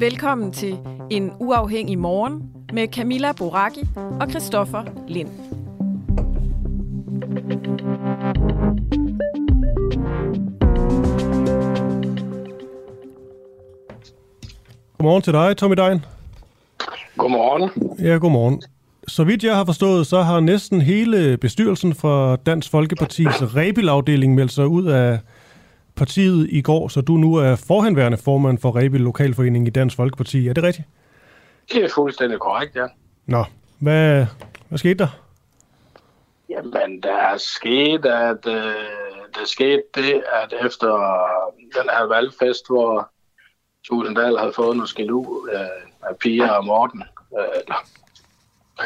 Velkommen til En Uafhængig Morgen med Camilla Boraki og Christoffer Lind. Godmorgen til dig, Tommy Dein. Godmorgen. Ja, godmorgen. Så vidt jeg har forstået, så har næsten hele bestyrelsen for Dansk Folkepartis Rebil-afdeling meldt sig ud af partiet i går, så du nu er forhenværende formand for Rebil Lokalforening i Dansk Folkeparti. Er det rigtigt? Det er fuldstændig korrekt, ja. Nå, hvad, hvad skete der? Jamen, der er sket, at øh, der skete det, at efter den her valgfest, hvor Tusinddal havde fået noget skidt ud øh, af Pia og Morten, øh, eller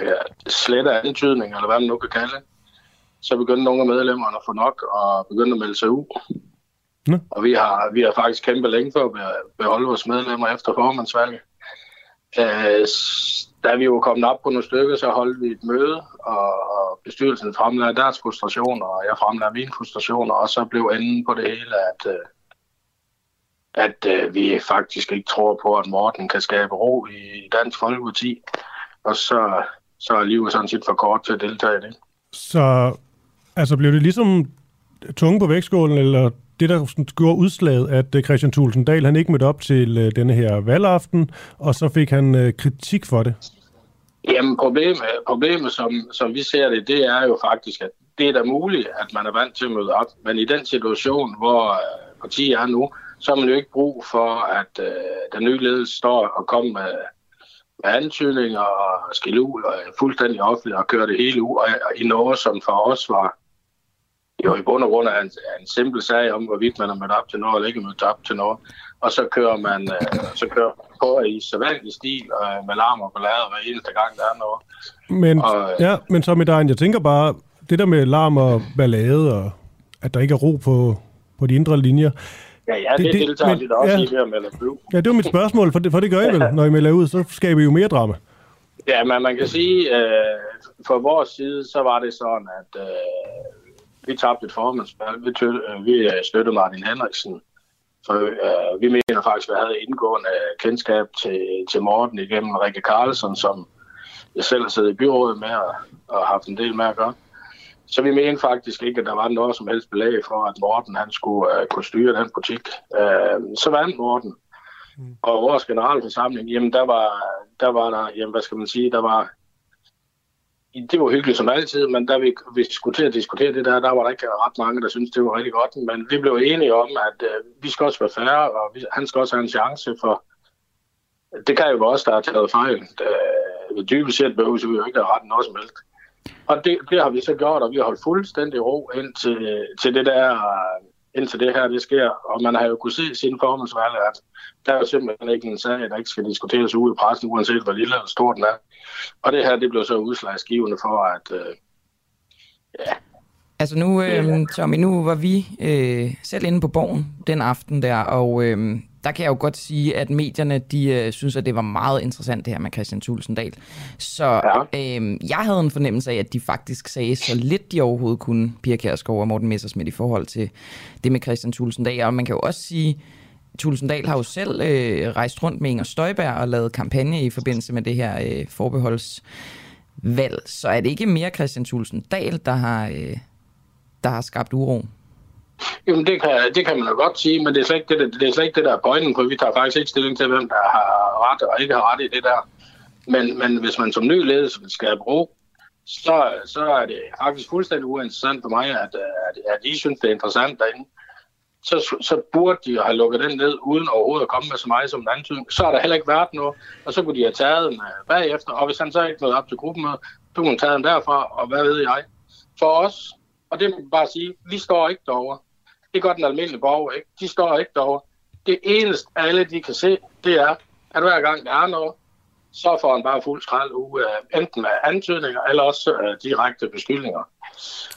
ja, slet af antydning, eller hvad man nu kan kalde så begyndte nogle af medlemmerne at få nok og begyndte at melde sig ud. Nå. Og vi har, vi har faktisk kæmpet længe for at be- beholde vores medlemmer efter formandsvalget. Øh, da vi jo kommet op på nogle stykker, så holdt vi et møde, og, og bestyrelsen fremlagde deres frustrationer, og jeg fremlagde mine frustrationer, og så blev enden på det hele, at, øh, at øh, vi faktisk ikke tror på, at Morten kan skabe ro i Dansk Folkeparti. Og så, så er livet sådan set for kort til at deltage i det. Så altså, blev det ligesom tunge på vægtskålen, eller det, der sådan gjorde udslaget, at øh, Christian Thulsen Dahl, han ikke mødte op til øh, denne her valgaften, og så fik han øh, kritik for det. Jamen problemet, problemet som, som vi ser det, det er jo faktisk, at det er da muligt, at man er vant til at møde op. Men i den situation, hvor øh, partiet er nu, så har man jo ikke brug for, at øh, den nye ledelse står og kommer med, med antydninger og skille ud og fuldstændig offentligt og kører det hele ud og, og i noget, som for os var jo i bund og grund er en, en simpel sag om, hvorvidt man er mødt op til noget eller ikke mødt op til noget. Og så kører man øh, så kører man på i sædvanlig stil øh, med larm og ballade hver eneste gang, der er noget. Men, Og, øh, ja, men så med dig, jeg tænker bare, det der med larm og ballade, og at der ikke er ro på, på de indre linjer, Ja, ja, Det- det, deltager men- da også ja. i ved at melde ja, det var mit spørgsmål, for det, for det gør I vel, når I melder ud, så skaber I jo mere drama. Ja, men man kan sige, øh, fra vores side, så var det sådan, at øh, vi tabte et formandsvalg. Vi, tø- øh, vi øh, støttede Martin Henriksen. For, øh, vi mener faktisk, at vi havde indgående kendskab til, til Morten igennem Rikke Carlsen, som jeg selv har siddet i byrådet med og, og haft en del med at gøre. Så vi mente faktisk ikke, at der var noget som helst belæg for, at Morten han skulle uh, kunne styre den butik. Uh, så vandt Morten. Og vores generalforsamling, jamen der var, der var der, jamen hvad skal man sige, der var, det var hyggeligt som altid, men da vi, vi skulle til at diskutere det der, der var der ikke ret mange, der syntes, det var rigtig godt. Men vi blev enige om, at øh, vi skal også være færre, og vi, han skal også have en chance, for det kan jo være os, der har taget fejl. Øh, dybest set behøver vi jo ikke at rette noget som helst. Og det, det har vi så gjort, og vi har holdt fuldstændig ro indtil, til det der, indtil det her det sker. Og man har jo kunne se siden formandsvalget, at der er jo simpelthen ikke en sag, der ikke skal diskuteres ude i pressen, uanset hvor lille eller stor den er. Og det her, det blev så udslagsgivende for, at øh, Altså nu, øh, Tommy, nu var vi øh, selv inde på borgen den aften der, og øh, der kan jeg jo godt sige, at medierne, de øh, synes, at det var meget interessant det her med Christian Tulsendal. Så Ja. øh, jeg havde en fornemmelse af, at de faktisk sagde så lidt de overhovedet kunne, Pia Kjærsgaard og Morten Messersmith, i forhold til det med Christian Tulsendal. Og man kan jo også sige, Tulsendal har jo selv øh, rejst rundt med Inger Støjberg og lavet kampagne i forbindelse med det her øh, forbeholdsvalg. Så er det ikke mere Christian Tulsendal, der har, øh, der har skabt uro? Jamen, det kan, det kan man jo godt sige, men det er slet ikke det, det, er slet ikke det der er pointen, for vi tager faktisk ikke stilling til, hvem der har ret og ikke har ret i det der. Men, men hvis man som ny ledelse skal bruge, så, så er det faktisk fuldstændig uinteressant for mig, at, at, at I synes, det er interessant derinde. Så, så burde de have lukket den ned, uden overhovedet at komme med så meget som en antydning. Så har der heller ikke været noget, og så kunne de have taget den øh, bagefter. Og hvis han så ikke nåede op til gruppen, så kunne man tage den derfra, og hvad ved jeg. For os, og det må bare sige, vi står ikke derovre. Det gør den almindelige borger ikke. De står ikke derovre. Det eneste, alle de kan se, det er, at hver gang der er noget, så får han bare fuld skrald uge, enten med antydninger eller også uh, direkte beskyldninger.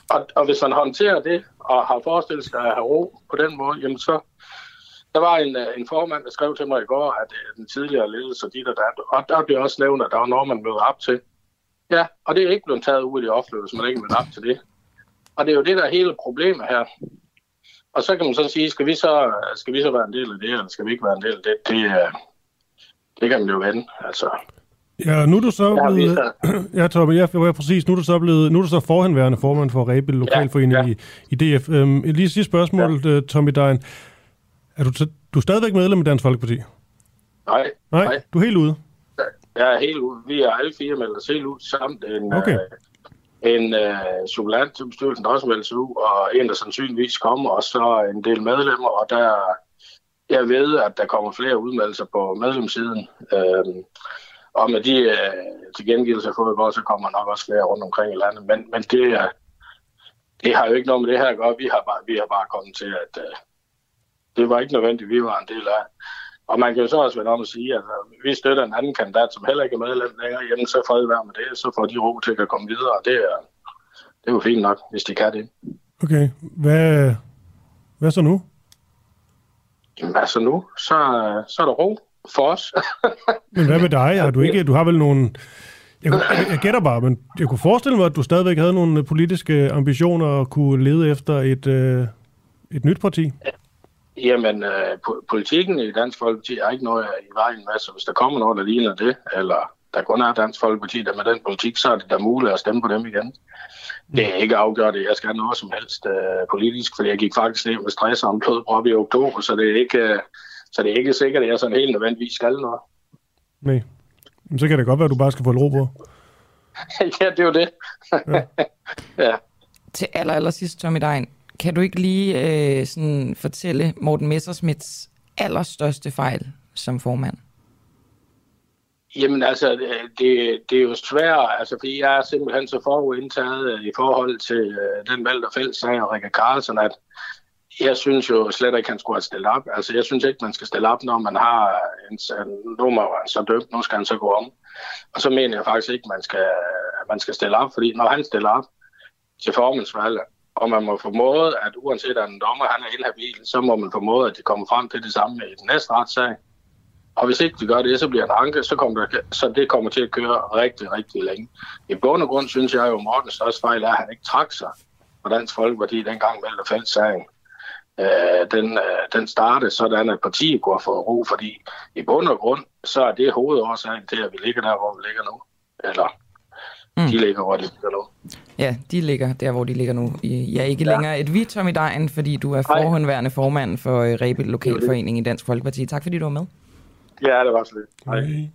Og, og hvis han håndterer det og har forestillet sig at have ro på den måde, jamen så... Der var en, uh, en formand, der skrev til mig i går, at uh, den tidligere ledelse, dit og dat, og der blev også nævnt, at der var noget, man mødte op til. Ja, og det er ikke blevet taget ud i det offentlige, hvis man ikke mødte op til det. Og det er jo det, der er hele problemet her. Og så kan man så sige, skal vi så, skal vi så være en del af det, eller skal vi ikke være en del af det? Det, det kan man jo vende, altså. Ja, nu er du så blevet... Ja, Torben, ja, ja, præcis. Nu er du så blevet... Nu er du så forhenværende formand for Rebel Lokalforening ja, ja. I, i DF. Øhm, lige sidste spørgsmål, ja. Øh, Tommy Dein. Er du, du er stadigvæk medlem af Dansk Folkeparti? Nej, nej. Nej, du er helt ude? Jeg er helt ude. Vi er alle fire meldt os helt ud samt en, okay. øh, en øh, supplant til bestyrelsen, der også meldes ud, og en, der sandsynligvis kommer, og så en del medlemmer, og der jeg ved, at der kommer flere udmeldelser på medlemssiden. Øh, og med de øh, tilkendegivelser, jeg får i går, så kommer nok også flere rundt omkring i landet. Men, men det, øh, det har jo ikke noget med det her at gøre. Vi har bare, vi har bare kommet til, at øh, det var ikke nødvendigt, vi var en del af. Og man kan jo så også være om at sige, at øh, vi støtter en anden kandidat, som heller ikke er medlem længere. Jamen, så fred være med det. Så får de ro til at komme videre. Det er, det er jo fint nok, hvis de kan det. Okay. Hvad, hvad så nu? Jamen altså nu, så, så er der ro for os. men hvad med dig? Har du, ikke, du har vel nogle... Jeg, jeg, jeg gætter bare, men jeg kunne forestille mig, at du stadigvæk havde nogle politiske ambitioner og kunne lede efter et, øh, et nyt parti. Jamen, øh, politikken i Dansk Folkeparti er ikke noget i vejen med, så hvis der kommer noget, der ligner det, eller der kun er Dansk Folkeparti, der med den politik, så er det da muligt at stemme på dem igen. Det er ikke afgjort, jeg skal have noget som helst uh, politisk, fordi jeg gik faktisk ned med stress og en blodprop i oktober, så det er ikke, uh, så det er ikke sikkert, at jeg sådan helt nødvendigvis skal noget. Nej. Men så kan det godt være, at du bare skal få ro på. ja, det er jo det. ja. ja. Til aller, aller sidst, Tommy Dein, kan du ikke lige øh, sådan fortælle Morten Messersmiths allerstørste fejl som formand? Jamen altså, øh, det, det er jo svært, altså, fordi jeg er simpelthen så forudindtaget øh, i forhold til øh, den valg, der fælles og Rikke Carlsen, at jeg synes jo slet ikke, han skulle have stillet op. Altså, jeg synes ikke, man skal stille op, når man har en, en nummer, han så dømt, nu skal han så gå om. Og så mener jeg faktisk ikke, man skal, man skal stille op, fordi når han stiller op til formandsvalget, og man må formode, at uanset at en dommer han er inhabil, så må man formode, at de kommer frem til det samme i den næste retssag. Og hvis ikke de gør det, så bliver en anke, så, kommer der, så det kommer til at køre rigtig, rigtig længe. I bund og grund synes jeg jo, at Mortens største fejl er, at han ikke trak sig fra Dansk Folkeparti dengang mellem fælles sagen. Øh, den, øh, den startede sådan, at partiet går for ro, fordi i bund og grund, så er det hovedårsagen til, at vi ligger der, hvor vi ligger nu. Eller mm. de ligger, hvor de ligger nu. Ja, de ligger der, hvor de ligger nu. Jeg er ikke ja. længere et vi, Tommy Dejen, fordi du er forhåndværende formand for øh, Rebel Lokalforening i Dansk Folkeparti. Tak fordi du var med. Ja, det var så lidt. Hej.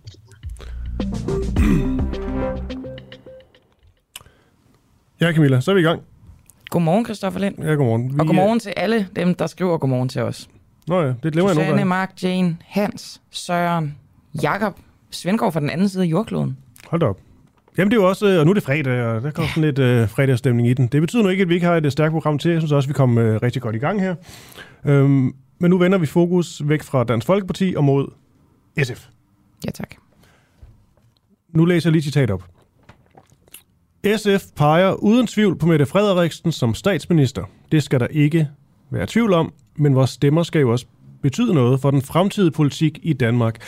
Ja, Camilla, så er vi i gang. Godmorgen, Christoffer Lind. Ja, godmorgen. Vi og godmorgen til alle dem, der skriver godmorgen til os. Nå ja, det glemmer jeg nogle gange. Mark, Jane, Hans, Søren, Jakob, Svendgaard fra den anden side af jordkloden. Hold da op. Jamen det er jo også, og nu er det fredag, og der kommer sådan lidt uh, fredagsstemning i den. Det betyder nu ikke, at vi ikke har et stærkt program til. Jeg synes også, at vi kommer uh, rigtig godt i gang her. Um, men nu vender vi fokus væk fra Dansk Folkeparti og mod SF. Ja, tak. Nu læser jeg lige citat op. SF peger uden tvivl på Mette Frederiksen som statsminister. Det skal der ikke være tvivl om, men vores stemmer skal jo også betyde noget for den fremtidige politik i Danmark.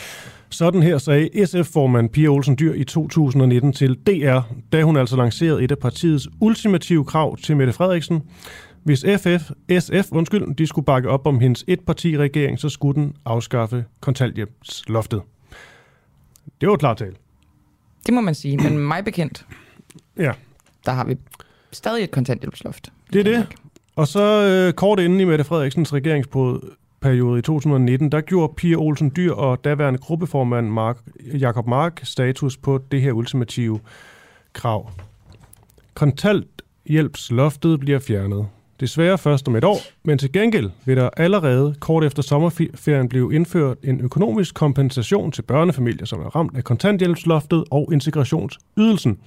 Sådan her sagde SF-formand Pia Olsen Dyr i 2019 til DR, da hun altså lancerede et af partiets ultimative krav til Mette Frederiksen. Hvis FF, SF undskyld, de skulle bakke op om hendes etpartiregering, så skulle den afskaffe kontanthjælpsloftet. Det var klart tale. Det må man sige, men mig bekendt, ja. der har vi stadig et kontanthjælpsloft. Det er det. Og så øh, kort inden i Mette Frederiksens regeringsperiode i 2019, der gjorde Pia Olsen Dyr og daværende gruppeformand Mark, Jakob Mark status på det her ultimative krav. Kontanthjælpsloftet bliver fjernet. Desværre først om et år, men til gengæld vil der allerede kort efter sommerferien blive indført en økonomisk kompensation til børnefamilier, som er ramt af kontanthjælpsloftet og integrationsydelsen.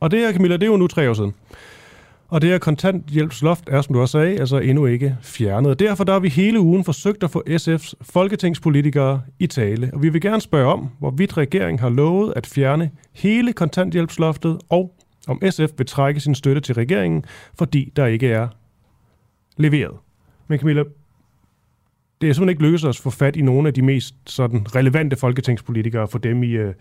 Og det her, Camilla, det er jo nu tre år siden. Og det her kontanthjælpsloft er, som du også sagde, altså endnu ikke fjernet. Derfor der har vi hele ugen forsøgt at få SF's folketingspolitikere i tale. Og vi vil gerne spørge om, hvorvidt regeringen har lovet at fjerne hele kontanthjælpsloftet, og om SF vil trække sin støtte til regeringen, fordi der ikke er leveret. Men Camilla, det er simpelthen ikke lykkedes os at få fat i nogle af de mest sådan, relevante folketingspolitikere for dem i, øh,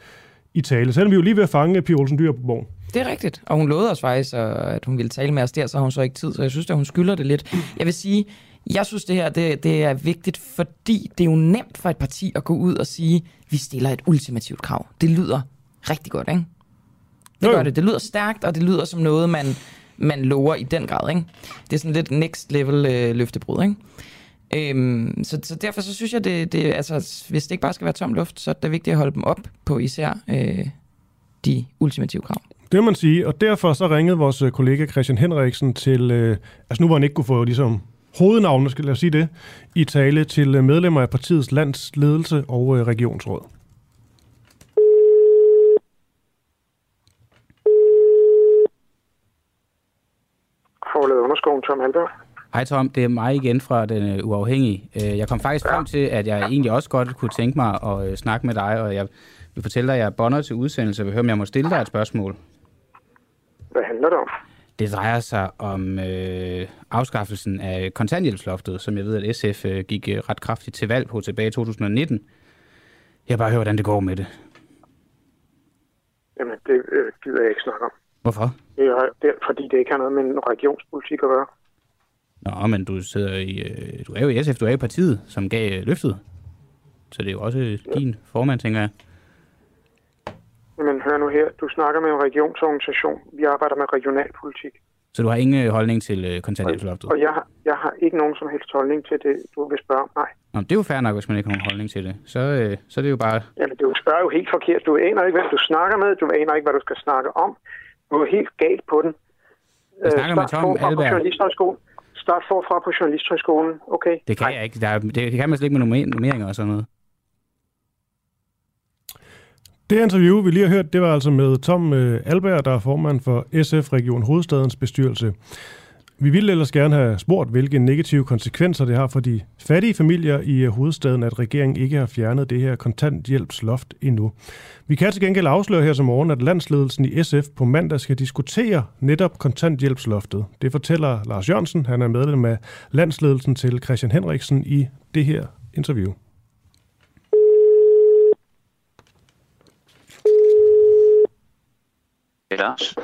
i tale. Selvom vi jo lige ved at fange Pia Olsen Dyr på borgen. Det er rigtigt, og hun lovede os faktisk, at hun ville tale med os der, så har hun så ikke tid, så jeg synes, at hun skylder det lidt. Jeg vil sige, jeg synes, det her det, det er vigtigt, fordi det er jo nemt for et parti at gå ud og sige, vi stiller et ultimativt krav. Det lyder rigtig godt, ikke? Det gør det. Det lyder stærkt, og det lyder som noget, man, man lover i den grad. Ikke? Det er sådan lidt next level øh, løftebrud. Ikke? Øhm, så, så derfor så synes jeg, det, det, altså, hvis det ikke bare skal være tom luft, så er det vigtigt at holde dem op på især øh, de ultimative krav. Det må man sige, og derfor så ringede vores øh, kollega Christian Henriksen til, øh, altså nu hvor han ikke kunne få ligesom hovednavnet, skal jeg sige det, i tale til øh, medlemmer af partiets landsledelse og øh, regionsråd. Forladet underskoven, Tom Halberg. Hej Tom, det er mig igen fra Den Uafhængige. Øh, jeg kom faktisk frem til, at jeg egentlig også godt kunne tænke mig at øh, snakke med dig, og jeg vil fortælle dig, at jeg er bonder til udsendelse, og vil høre, om jeg må stille dig et spørgsmål. Hvad handler det om? Det drejer sig om øh, afskaffelsen af kontanthjælpsloftet, som jeg ved, at SF øh, gik øh, ret kraftigt til valg på tilbage i 2019. Jeg bare høre, hvordan det går med det. Jamen, det øh, gider jeg ikke snakke om. Hvorfor? Det er, det er, fordi det ikke har noget med en regionspolitik at gøre. Nå, men du sidder i, øh, du er jo i SF, du er i partiet, som gav øh, løftet. Så det er jo også øh, din formand, tænker jeg. Men hør nu her, du snakker med en regionsorganisation. Vi arbejder med regionalpolitik. Så du har ingen holdning til øh, kontanthjælpsloftet? Og jeg, har- jeg har ikke nogen som helst holdning til det, du vil spørge om. Nej. Nå, det er jo fair nok, hvis man ikke har nogen holdning til det. Så, øh, så er det jo bare... Jamen, du spørger jo helt forkert. Du aner ikke, hvem du snakker med. Du aner ikke, hvad du skal snakke om. Du er helt galt på den. Jeg snakker med Start Tom Alberg. Journalisthøjskolen. Start forfra på Journalisthøjskolen. Okay? Det kan jeg ikke. Der er, det, det kan man slet ikke med nummer- nummeringer og sådan noget. Det interview, vi lige har hørt, det var altså med Tom øh, Alberg, der er formand for SF Region Hovedstadens bestyrelse. Vi ville ellers gerne have spurgt, hvilke negative konsekvenser det har for de fattige familier i øh, hovedstaden, at regeringen ikke har fjernet det her kontanthjælpsloft endnu. Vi kan til gengæld afsløre her som morgen, at landsledelsen i SF på mandag skal diskutere netop kontanthjælpsloftet. Det fortæller Lars Jørgensen, han er medlem af landsledelsen til Christian Henriksen i det her interview. Det er Lars.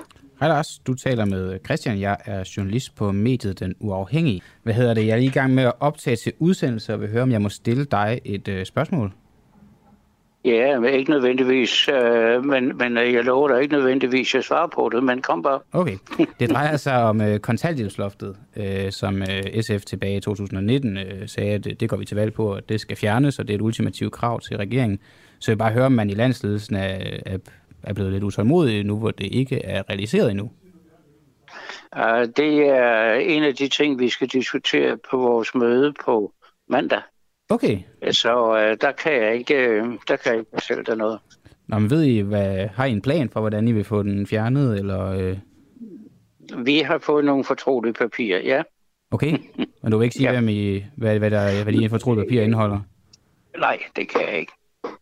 Hej Lars, du taler med Christian. Jeg er journalist på mediet Den Uafhængige. Hvad hedder det? Jeg er lige i gang med at optage til udsendelse og vil høre, om jeg må stille dig et øh, spørgsmål. Ja, men ikke nødvendigvis, øh, men, men øh, jeg lover dig ikke nødvendigvis at svare på det, men kom bare. Okay. Det drejer sig om øh, kontanthjælpsloftet, øh, som øh, SF tilbage i 2019 øh, sagde, at øh, det går vi til valg på, at det skal fjernes, og det er et ultimativt krav til regeringen. Så jeg bare høre, om man i landsledelsen er, er, er blevet lidt utålmodig nu, hvor det ikke er realiseret endnu. Det er en af de ting, vi skal diskutere på vores møde på mandag. Okay. Så uh, der kan jeg ikke, øh, der kan jeg ikke fortælle dig noget. Nå, men ved I, hvad, har I en plan for, hvordan I vil få den fjernet, eller... Øh, Vi har fået nogle fortrolige papirer, ja. okay? Men du vil ikke sige, Ja. I, hvad, hvad, der, hvad de fortrolige papirer indeholder? Nej, det kan jeg ikke.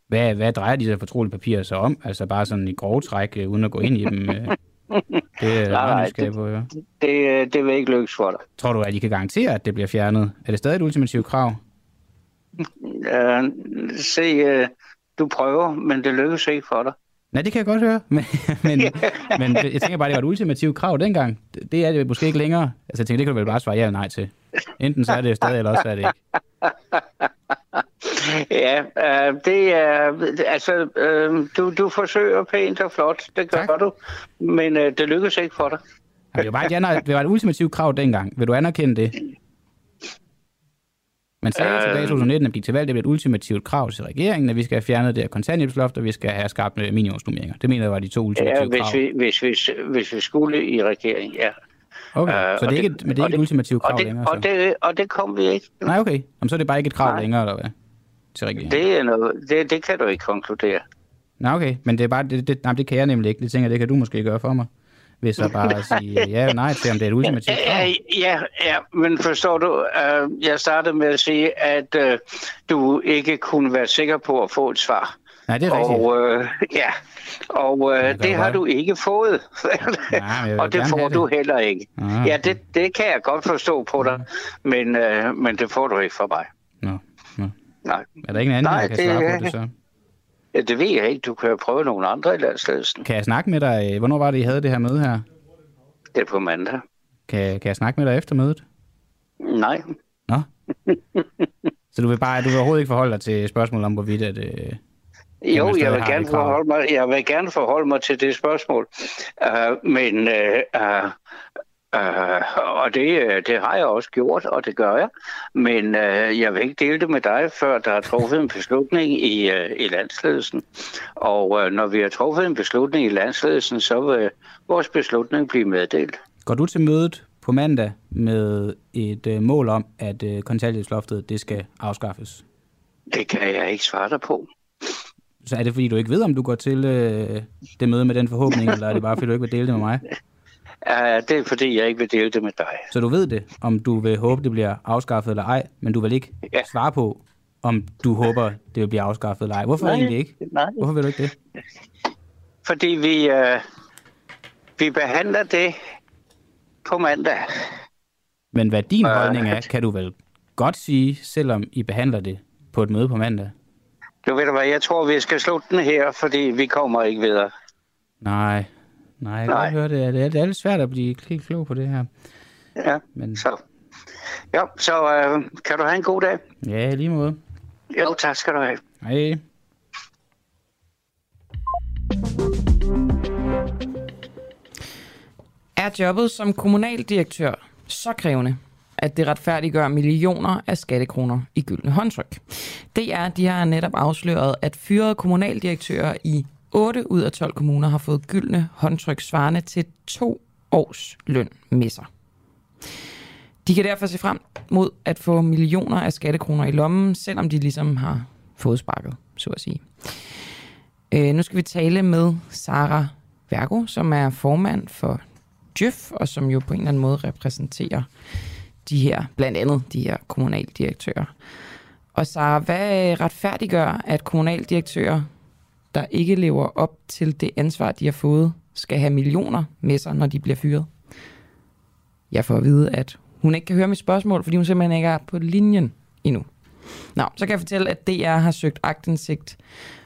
Hvad, hvad drejer de der fortrolige papirer så om? Altså bare sådan i grove træk, øh, uden at gå ind i dem? øh? Det er Nej, det- på, ja. Det, øh, det vil ikke lykkes for dig. Tror du, at I kan garantere, at det bliver fjernet? Er det stadig et ultimativt krav? Uh, se, uh, du prøver, men det lykkes ikke for dig. Nej, det kan jeg godt høre. Men, men, men jeg tænker bare, det var et ultimativt krav dengang. Det- Det er det måske ikke længere. Altså jeg tænker, det kan du vel bare svare ja eller nej til. Enten så er det stadig, eller også er det ikke. Ja, øh, det er, altså, øh, du, du forsøger pænt og flot, det gør Tak. du, men øh, det lykkes ikke for dig. det, var et, aner- det var et ultimativt krav dengang. Vil du anerkende det? Man sagde øh... tilbage i 2019, at gik til valg, det blev et ultimativt krav til regeringen, at vi skal have fjernet det her kontanthjælpsloft, og vi skal have skabt øh, minimumsnummeringer. Det mener jeg var de to ultimative Ja, hvis krav. vi, hvis, vi, hvis vi skulle i regering, ja. Okay, Øh, så og det er ikke, det- et- men det er og ikke et det- ultimativt krav Og det, længere, og, så? det, og det kom vi ikke. Nej, okay. Jamen, så er det bare ikke et krav Nej. længere, eller hvad? Til regeringen? Det, er noget, det, det kan du ikke konkludere. Nej, okay. Men det er bare, det, det, nej, det kan jeg nemlig ikke. Det tænker det kan du måske gøre for mig. Hvis jeg bare sige ja eller nej til, om det er et ultimativt krav. Ja, ja, ja, men forstår du, øh, jeg startede med at sige, at øh, du ikke kunne være sikker på at få et svar. Nej, det er rigtigt. Og øh, ja, og øh, det jo har du ikke fået. vil og det får du det. heller ikke. Ah, Ja, det, det kan jeg godt forstå på dig, men, øh, men det får du ikke fra mig. Nå, nå. Nej, Er der ikke en anden, Nej, der kan det- svare på det så? ja, det ved jeg ikke. Du kan jo prøve nogle andre i landsledelsen. Kan jeg snakke med dig? Hvornår var det, I havde det her møde her? Det er på mandag. Kan, kan jeg snakke med dig efter mødet? Nej, Nå. Så du vil bare, du vil overhovedet ikke forholde dig til spørgsmålet om, hvorvidt at, øh, Jo, jeg vil, gerne forholde mig, jeg vil gerne forholde mig til det spørgsmål. Uh, men, uh, uh, uh, og det, øh, det har jeg også gjort, og det gør jeg. Men uh, jeg vil ikke dele det med dig, før der er truffet en beslutning i, uh, i landsledelsen. Og uh, når vi har truffet en beslutning i landsledelsen, så vil vores beslutning blive meddelt. går du til mødet på mandag med et øh, mål om, at øh, kontanthjælpsloftet det skal afskaffes? Det kan jeg ikke svare dig på. Så er det fordi, du ikke ved, om du går til øh, det møde med den forhåbning, eller er det bare fordi, du ikke vil dele det med mig? Uh, det er fordi, jeg ikke vil dele det med dig. Så du ved det, om du vil håbe, det bliver afskaffet eller ej, men du vil ikke Ja. svare på, om du håber, det vil blive afskaffet eller ej. Hvorfor Nej, egentlig ikke? nej. Hvorfor vil du ikke det? Fordi vi, øh, vi behandler det på mandag. Men hvad din Øh. holdning er, kan du vel godt sige, selvom I behandler det på et møde på mandag? Du ved du hvad, jeg tror, vi skal slutte den her, fordi vi kommer ikke videre. Nej, nej, jeg kan Nej. høre det. Det er, det er lidt svært at blive helt klog på det her. Ja, Men så. Ja, så øh, kan du have en god dag. ja, lige måde. Jo, tak skal du have. Hej. Er jobbet som kommunaldirektør så krævende, at det retfærdiggør millioner af skattekroner i gyldne håndtryk? Det er, de har netop afsløret, at fyrede kommunaldirektører i 8 ud af 12 kommuner har fået gyldne håndtryk svarende til to års løn med sig. De kan derfor se frem mod at få millioner af skattekroner i lommen, selvom de ligesom har fået sparket, så at sige. Øh, nu skal vi tale med Sara Vergo, som er formand for Djøf, og som jo på en eller anden måde repræsenterer de her, blandt andet de her kommunaldirektører. Og Sara, hvad retfærdiggør, at kommunaldirektører, der ikke lever op til det ansvar, de har fået, skal have millioner med sig, når de bliver fyret? Jeg får at vide, at hun ikke kan høre mit spørgsmål, fordi hun simpelthen ikke er på linjen endnu. Nå, så kan jeg fortælle, at DR har søgt agtindsigt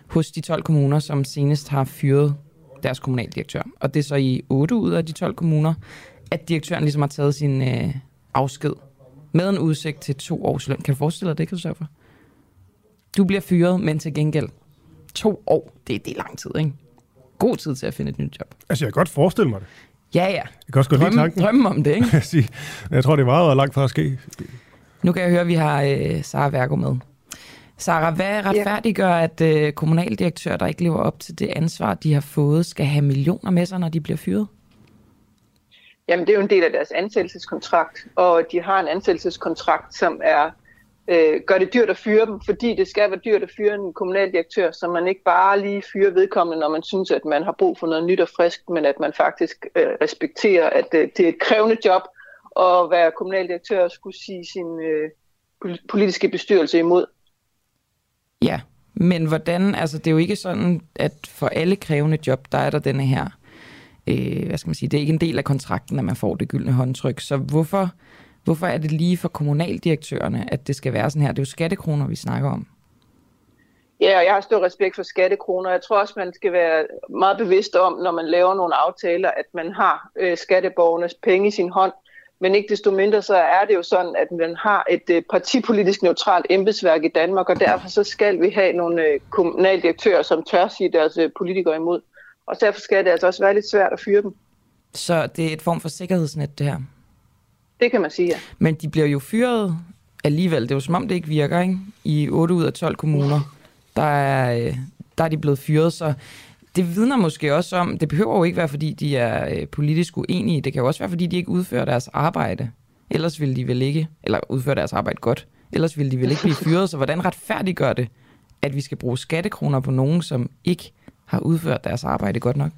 hos de 12 kommuner, som senest har fyret deres kommunaldirektør. Og det er så i 8 ud af de 12 kommuner, at direktøren ligesom har taget sin øh, afsked med en udsigt til to års løn. Kan du forestille dig det, Christoffer? Du bliver fyret, men til gengæld to år, det, det er lang tid, ikke? God tid til at finde et nyt job. Altså, jeg kan godt forestille mig det. Ja, ja. Jeg kan også godt lide Drømme, tanken. drømme om det, ikke? Jeg, tror, det er meget langt fra at ske. Nu kan jeg høre, at vi har øh, Sara Vergo med. Sara, hvad retfærdiggør, at øh, kommunaldirektører, der ikke lever op til det ansvar, de har fået, skal have millioner med sig, når de bliver fyret? Jamen, det er jo en del af deres ansættelseskontrakt, og de har en ansættelseskontrakt, som er øh, gør det dyrt at fyre dem, fordi det skal være dyrt at fyre en kommunaldirektør, så man ikke bare lige fyrer vedkommende, når man synes, at man har brug for noget nyt og frisk, men at man faktisk øh, respekterer, at øh, det er et krævende job at være kommunaldirektør og skulle sige sin øh, politiske bestyrelse imod. Ja, men hvordan, altså det er jo ikke sådan, at for alle krævende job, der er der denne her, øh, hvad skal man sige, det er ikke en del af kontrakten, at man får det gyldne håndtryk. Så hvorfor, hvorfor er det lige for kommunaldirektørerne, at det skal være sådan her? Det er jo skattekroner, vi snakker om. Ja, og jeg har stor respekt for skattekroner. Jeg tror også, man skal være meget bevidst om, når man laver nogle aftaler, at man har øh, skatteborgernes penge i sin hånd. Men ikke desto mindre, så er det jo sådan, at man har et øh, partipolitisk neutralt embedsværk i Danmark, og derfor så skal vi have nogle øh, kommunaldirektører, som tør sige deres øh, politikere imod. Og derfor skal det altså også være lidt svært at fyre dem. Så det er et form for sikkerhedsnet, det her. Det kan man sige, ja. Men de bliver jo fyret alligevel. Det er jo som om, det ikke virker, ikke? I 8 ud af 12 kommuner, der er, øh, der er de blevet fyret, så det vidner måske også om, det behøver jo ikke være, fordi de er øh, politisk uenige. Det kan jo også være, fordi de ikke udfører deres arbejde. Ellers ville de vel ikke, eller udføre deres arbejde godt. Ellers ville de vel ikke blive fyret. Så hvordan retfærdiggør det, at vi skal bruge skattekroner på nogen, som ikke har udført deres arbejde godt nok?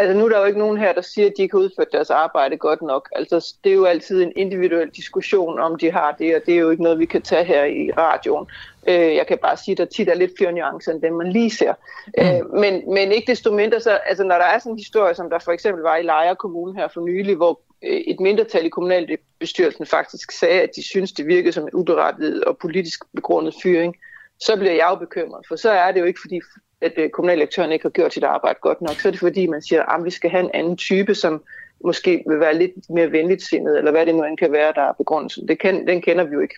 Altså nu er der jo ikke nogen her, der siger, at de ikke har udført deres arbejde godt nok. Altså det er jo altid en individuel diskussion, om de har det, og det er jo ikke noget, vi kan tage her i radioen. Øh, jeg kan bare sige, at der tit er lidt flere nuancer, end dem man lige ser. Mm. Øh, men, men ikke desto mindre, så, altså når der er sådan en historie, som der for eksempel var i Lejre Kommune her for nylig, hvor øh, et mindretal i kommunalbestyrelsen faktisk sagde, at de synes, det virkede som en uberettiget og politisk begrundet fyring, så bliver jeg jo bekymret, for så er det jo ikke, fordi at øh, kommunaldirektøren ikke har gjort sit arbejde godt nok, så er det fordi, man siger, at vi skal have en anden type, som måske vil være lidt mere venligt sindet, eller hvad det nu end kan være, der er begrundelsen. Det kan, den kender vi jo ikke.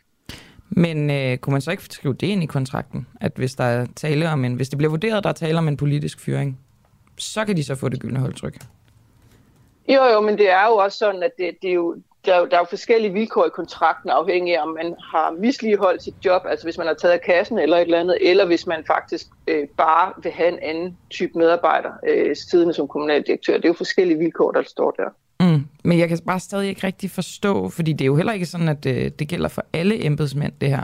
Men øh, kunne man så ikke skrive det ind i kontrakten, at hvis der er tale om en, hvis det bliver vurderet, at der er tale om en politisk fyring, så kan de så få det gyldne holdtryk? Jo, jo, men det er jo også sådan, at det, det er jo, der, er der er jo forskellige vilkår i kontrakten, afhængig af, om man har misligeholdt sit job, altså hvis man har taget kassen eller et eller andet, eller hvis man faktisk øh, bare vil have en anden type medarbejder øh, siddende som kommunaldirektør. Det er jo forskellige vilkår, der står der. Mm, men jeg kan bare stadig ikke rigtig forstå, fordi det er jo heller ikke sådan, at øh, det gælder for alle embedsmænd, det her.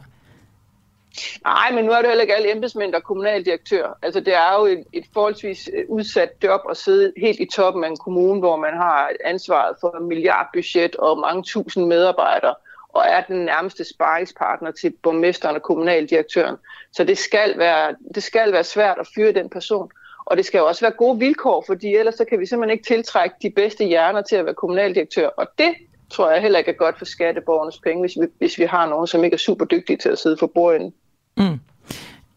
Nej, men nu er det heller ikke alle embedsmænd, der er kommunaldirektør. Altså det er jo et, et forholdsvis øh, udsat job at sidde helt i toppen af en kommune, hvor man har ansvaret for en milliardbudget og mange tusind medarbejdere, og er den nærmeste sparringspartner til borgmesteren og kommunaldirektøren. Så det skal være, det skal være svært at fyre den person. Og det skal jo også være gode vilkår, fordi ellers så kan vi simpelthen ikke tiltrække de bedste hjerner til at være kommunaldirektør. Og det tror jeg heller ikke er godt for skatteborgernes penge, hvis vi, hvis vi har nogen, som ikke er super dygtige til at sidde for bordenden. Mm.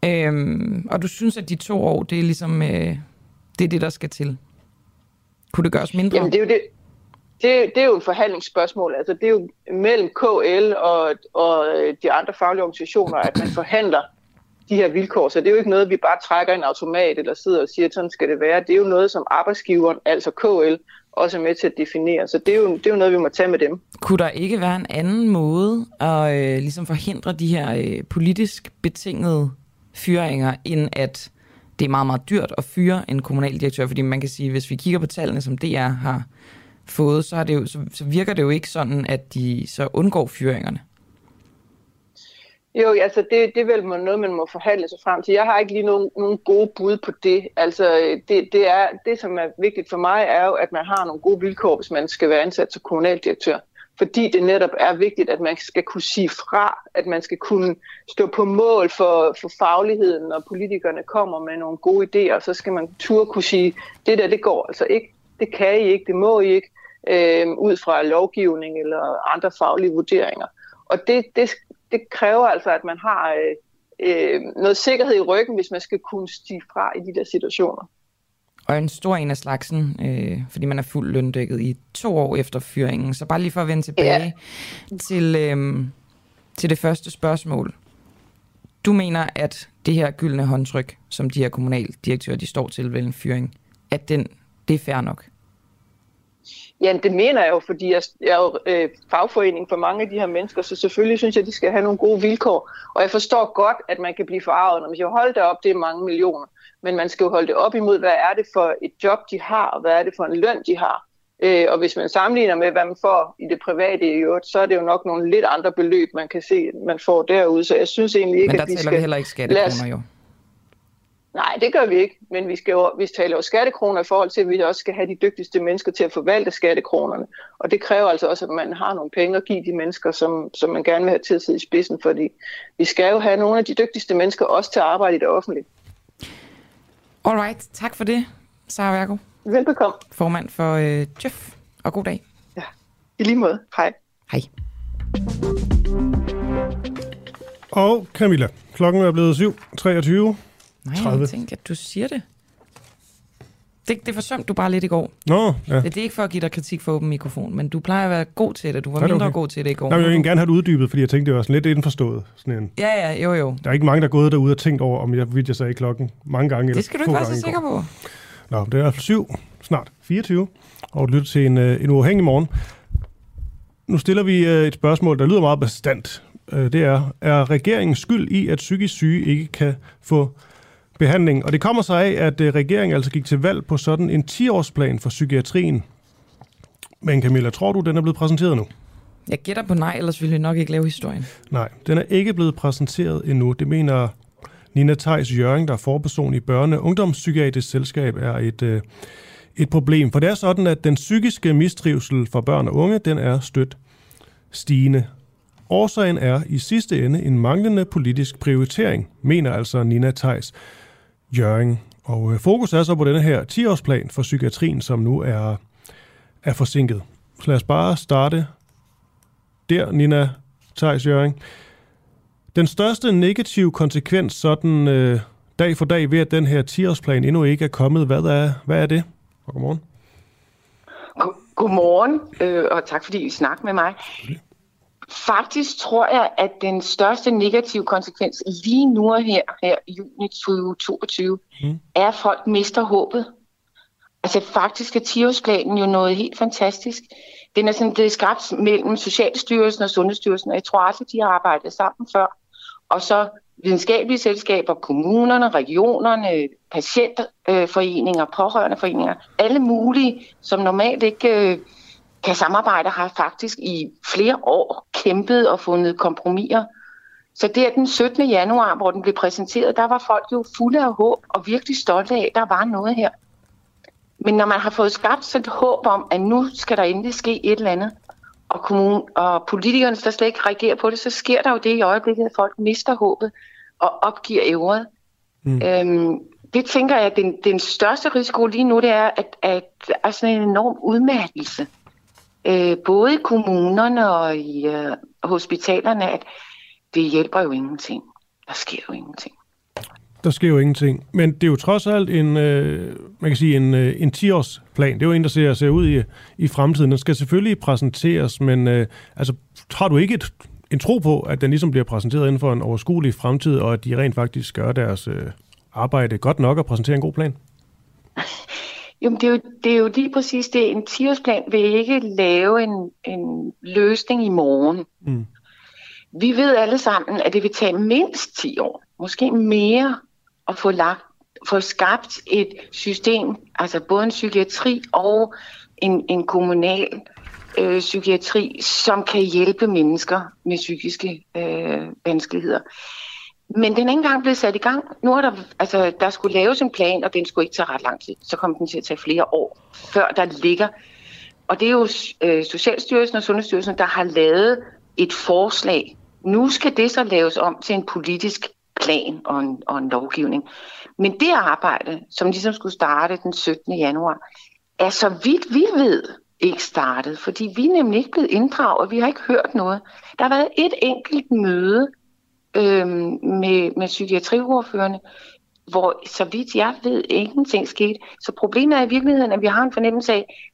Øhm, og du synes, at de to år, det er ligesom, øh, det er det, der skal til? Kunne det gøres mindre? Jamen, det er jo det, det, det er jo et forhandlingsspørgsmål. Altså, det er jo mellem KL og, og de andre faglige organisationer, at man forhandler de her vilkår. Så det er jo ikke noget, vi bare trækker en automat eller sidder og siger, at sådan skal det være. Det er jo noget, som arbejdsgiveren, altså KL, også er med til at definere. Så det er, jo, det er jo noget, vi må tage med dem. Kunne der ikke være en anden måde at øh, ligesom forhindre de her øh, politisk betingede fyringer, end at det er meget, meget dyrt at fyre en kommunaldirektør? Fordi man kan sige, hvis vi kigger på tallene, som DR har fået, så, har det jo, så, så virker det jo ikke sådan, at de så undgår fyringerne. Jo, altså det, det er vel noget, man må forhandle sig frem til. Jeg har ikke lige nogen, nogen gode bud på det. Altså øh, det, det, er, det, som er vigtigt for mig, er jo, at man har nogle gode vilkår, hvis man skal være ansat som kommunaldirektør. Fordi det netop er vigtigt, at man skal kunne sige fra, at man skal kunne stå på mål for, for fagligheden, når politikerne kommer med nogle gode idéer, så skal man turde kunne sige, det der, det går altså ikke, det kan I ikke, det må I ikke, øh, ud fra lovgivning eller andre faglige vurderinger. Og det, det, det kræver altså, at man har øh, øh, noget sikkerhed i ryggen, hvis man skal kunne stige fra i de der situationer. Og en stor en af slagsen, øh, fordi man er fuldt løndækket i to år efter fyringen. Så bare lige for at vende tilbage ja. til, øh, til det første spørgsmål. Du mener, at det her gyldne håndtryk, som de her kommunaldirektører de står til ved en fyring, at den, det er fair nok? Ja, det mener jeg jo, fordi jeg, jeg er jo øh, fagforening for mange af de her mennesker, så selvfølgelig synes jeg, at de skal have nogle gode vilkår. Og jeg forstår godt, at man kan blive forarvet, når man siger, hold det op, det er mange millioner. Men man skal jo holde det op imod, hvad er det for et job, de har, og hvad er det for en løn, de har. Øh, og hvis man sammenligner med, hvad man får i det private i øvrigt, så er det jo nok nogle lidt andre beløb, man kan se, man får derude. Så jeg synes egentlig ikke, at vi skal... Men der taler vi heller ikke skattekroner jo. Nej, det gør vi ikke, men vi, skal jo, vi taler jo skattekroner i forhold til, at vi også skal have de dygtigste mennesker til at forvalte skattekronerne. Og det kræver altså også, at man har nogle penge at give de mennesker, som, som man gerne vil have til at sidde i spidsen, fordi vi skal jo have nogle af de dygtigste mennesker også til at arbejde i det offentlige. Alright, tak for det, Sara Værgo. Velbekomme. Formand for øh, Jeff, og god dag. Ja, i lige måde. Hej. Hej. Og Camilla, klokken er blevet 7.23. Nej, 30. jeg tænker, at du siger det. Det, det forsømte du bare lidt i går. Nå, ja. Det, det er ikke for at give dig kritik for åben mikrofon, men du plejer at være god til det. Du var ja, mindre okay. god til det i går. Nej, jeg vil gerne have det uddybet, fordi jeg tænkte, det var sådan lidt indforstået. Sådan en. Ja, ja, jo, jo. Der er ikke mange, der er gået derude og tænkt over, om jeg, vidt jeg sagde klokken mange gange. Det skal du ikke være så sikker på. Nå, det er fald syv. snart 24, og lytter til en, øh, en uafhængig morgen. Nu stiller vi øh, et spørgsmål, der lyder meget bestandt. Øh, det er, er regeringen skyld i, at psykisk syge ikke kan få behandling? Og det kommer sig af, at regeringen altså gik til valg på sådan en 10-årsplan for psykiatrien. Men Camilla, tror du, den er blevet præsenteret nu? Jeg gætter på nej, ellers ville vi nok ikke lave historien. Nej, den er ikke blevet præsenteret endnu. Det mener Nina Theis Jørgen, der er forperson i Børne- og Ungdomspsykiatrisk Selskab, er et, øh, et problem. For det er sådan, at den psykiske mistrivsel for børn og unge, den er stødt stigende. Årsagen er i sidste ende en manglende politisk prioritering, mener altså Nina Theis Jørgen. Og øh, fokus er så på denne her 10-årsplan for psykiatrien, som nu er, er forsinket. Så lad os bare starte der, Nina Theis Jørgen. Den største negative konsekvens sådan øh, dag for dag ved, at den her 10-årsplan endnu ikke er kommet, hvad er, hvad er det? Og godmorgen. Godmorgen, øh, og tak fordi I snakker med mig. Faktisk tror jeg, at den største negative konsekvens lige nu her, her i juni 2022, mm. er, at folk mister håbet. Altså faktisk er 10-årsplanen jo noget helt fantastisk. Den er sådan, det er skabt mellem Socialstyrelsen og Sundhedsstyrelsen, og jeg tror at de har arbejdet sammen før. Og så videnskabelige selskaber, kommunerne, regionerne, patientforeninger, pårørendeforeninger, alle mulige, som normalt ikke kan samarbejde, har faktisk i flere år kæmpet og fundet kompromiser. Så det er den 17. januar, hvor den blev præsenteret, der var folk jo fulde af håb og virkelig stolte af, at der var noget her. Men når man har fået skabt sådan et håb om, at nu skal der endelig ske et eller andet, og, kommunen, og politikerne der slet ikke reagerer på det, så sker der jo det i øjeblikket, at folk mister håbet og opgiver ævret. Mm. Øhm, det tænker jeg, at den, den største risiko lige nu, det er, at, at der er sådan en enorm udmattelse. Øh, både i kommunerne og i øh, hospitalerne, at det hjælper jo ingenting. Der sker jo ingenting. Der sker jo ingenting. Men det er jo trods alt en, øh, man kan sige, en, øh, en 10-årsplan. Det er jo en, der ser, ser ud i, i fremtiden. Den skal selvfølgelig præsenteres, men øh, altså, har du ikke et, en tro på, at den ligesom bliver præsenteret inden for en overskuelig fremtid, og at de rent faktisk gør deres øh, arbejde godt nok og præsentere en god plan? Jo, det er jo, det er jo lige præcis det. En 10-årsplan vil ikke lave en, en løsning i morgen. Mm. Vi ved alle sammen, at det vil tage mindst 10 år, måske mere, at få, lagt, få skabt et system, altså både en psykiatri og en, en kommunal øh, psykiatri, som kan hjælpe mennesker med psykiske øh, vanskeligheder. Men den er ikke engang blevet sat i gang. Nu er der, altså, der skulle laves en plan, og den skulle ikke tage ret lang tid. Så kom den til at tage flere år, før der ligger. Og det er jo øh, Socialstyrelsen og Sundhedsstyrelsen, der har lavet et forslag. Nu skal det så laves om til en politisk plan og en, og en lovgivning. Men det arbejde, som ligesom skulle starte den 17. januar, er så vidt vi ved ikke startet, fordi vi er nemlig ikke blevet inddraget, vi har ikke hørt noget. Der har været et enkelt møde øh, med, med psykiatriordførende, hvor så vidt jeg ved, ingenting skete. Så problemet er i virkeligheden, at vi har en fornemmelse af,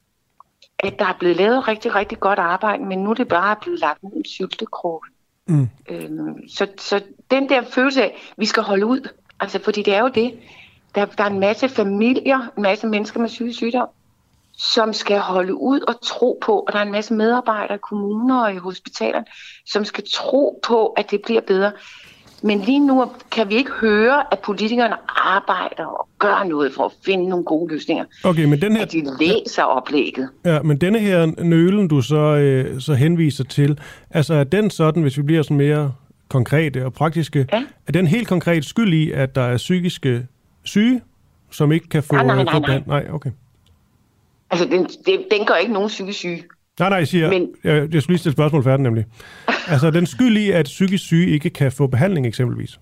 at der er blevet lavet rigtig, rigtig godt arbejde, men nu er det bare blevet lagt ned en syltekrog. Mm. Øhm, så, så den der følelse af, at vi skal holde ud, altså fordi det er jo det, der, der er en masse familier, en masse mennesker med psykisk sygdom, som skal holde ud og tro på, og der er en masse medarbejdere i kommuner og i hospitalerne, som skal tro på, at det bliver bedre. Men lige nu kan vi ikke høre, at politikerne arbejder og gør noget for at finde nogle gode løsninger. Okay, men den her... At de læser oplægget. Ja, men denne her nølen, du så, øh, så henviser til, altså er den sådan, hvis vi bliver sådan mere konkrete og praktiske, ja. er den helt konkret skyld i, at der er psykiske syge, som ikke kan få... Nej, nej, nej. nej. nej okay. Altså, den, den, den gør ikke nogen psykisk syge. Nej, nej, jeg siger, Men... jeg, jeg skulle lige stille spørgsmål færdigt nemlig. altså, den skyld i, at psykisk syge ikke kan få behandling eksempelvis?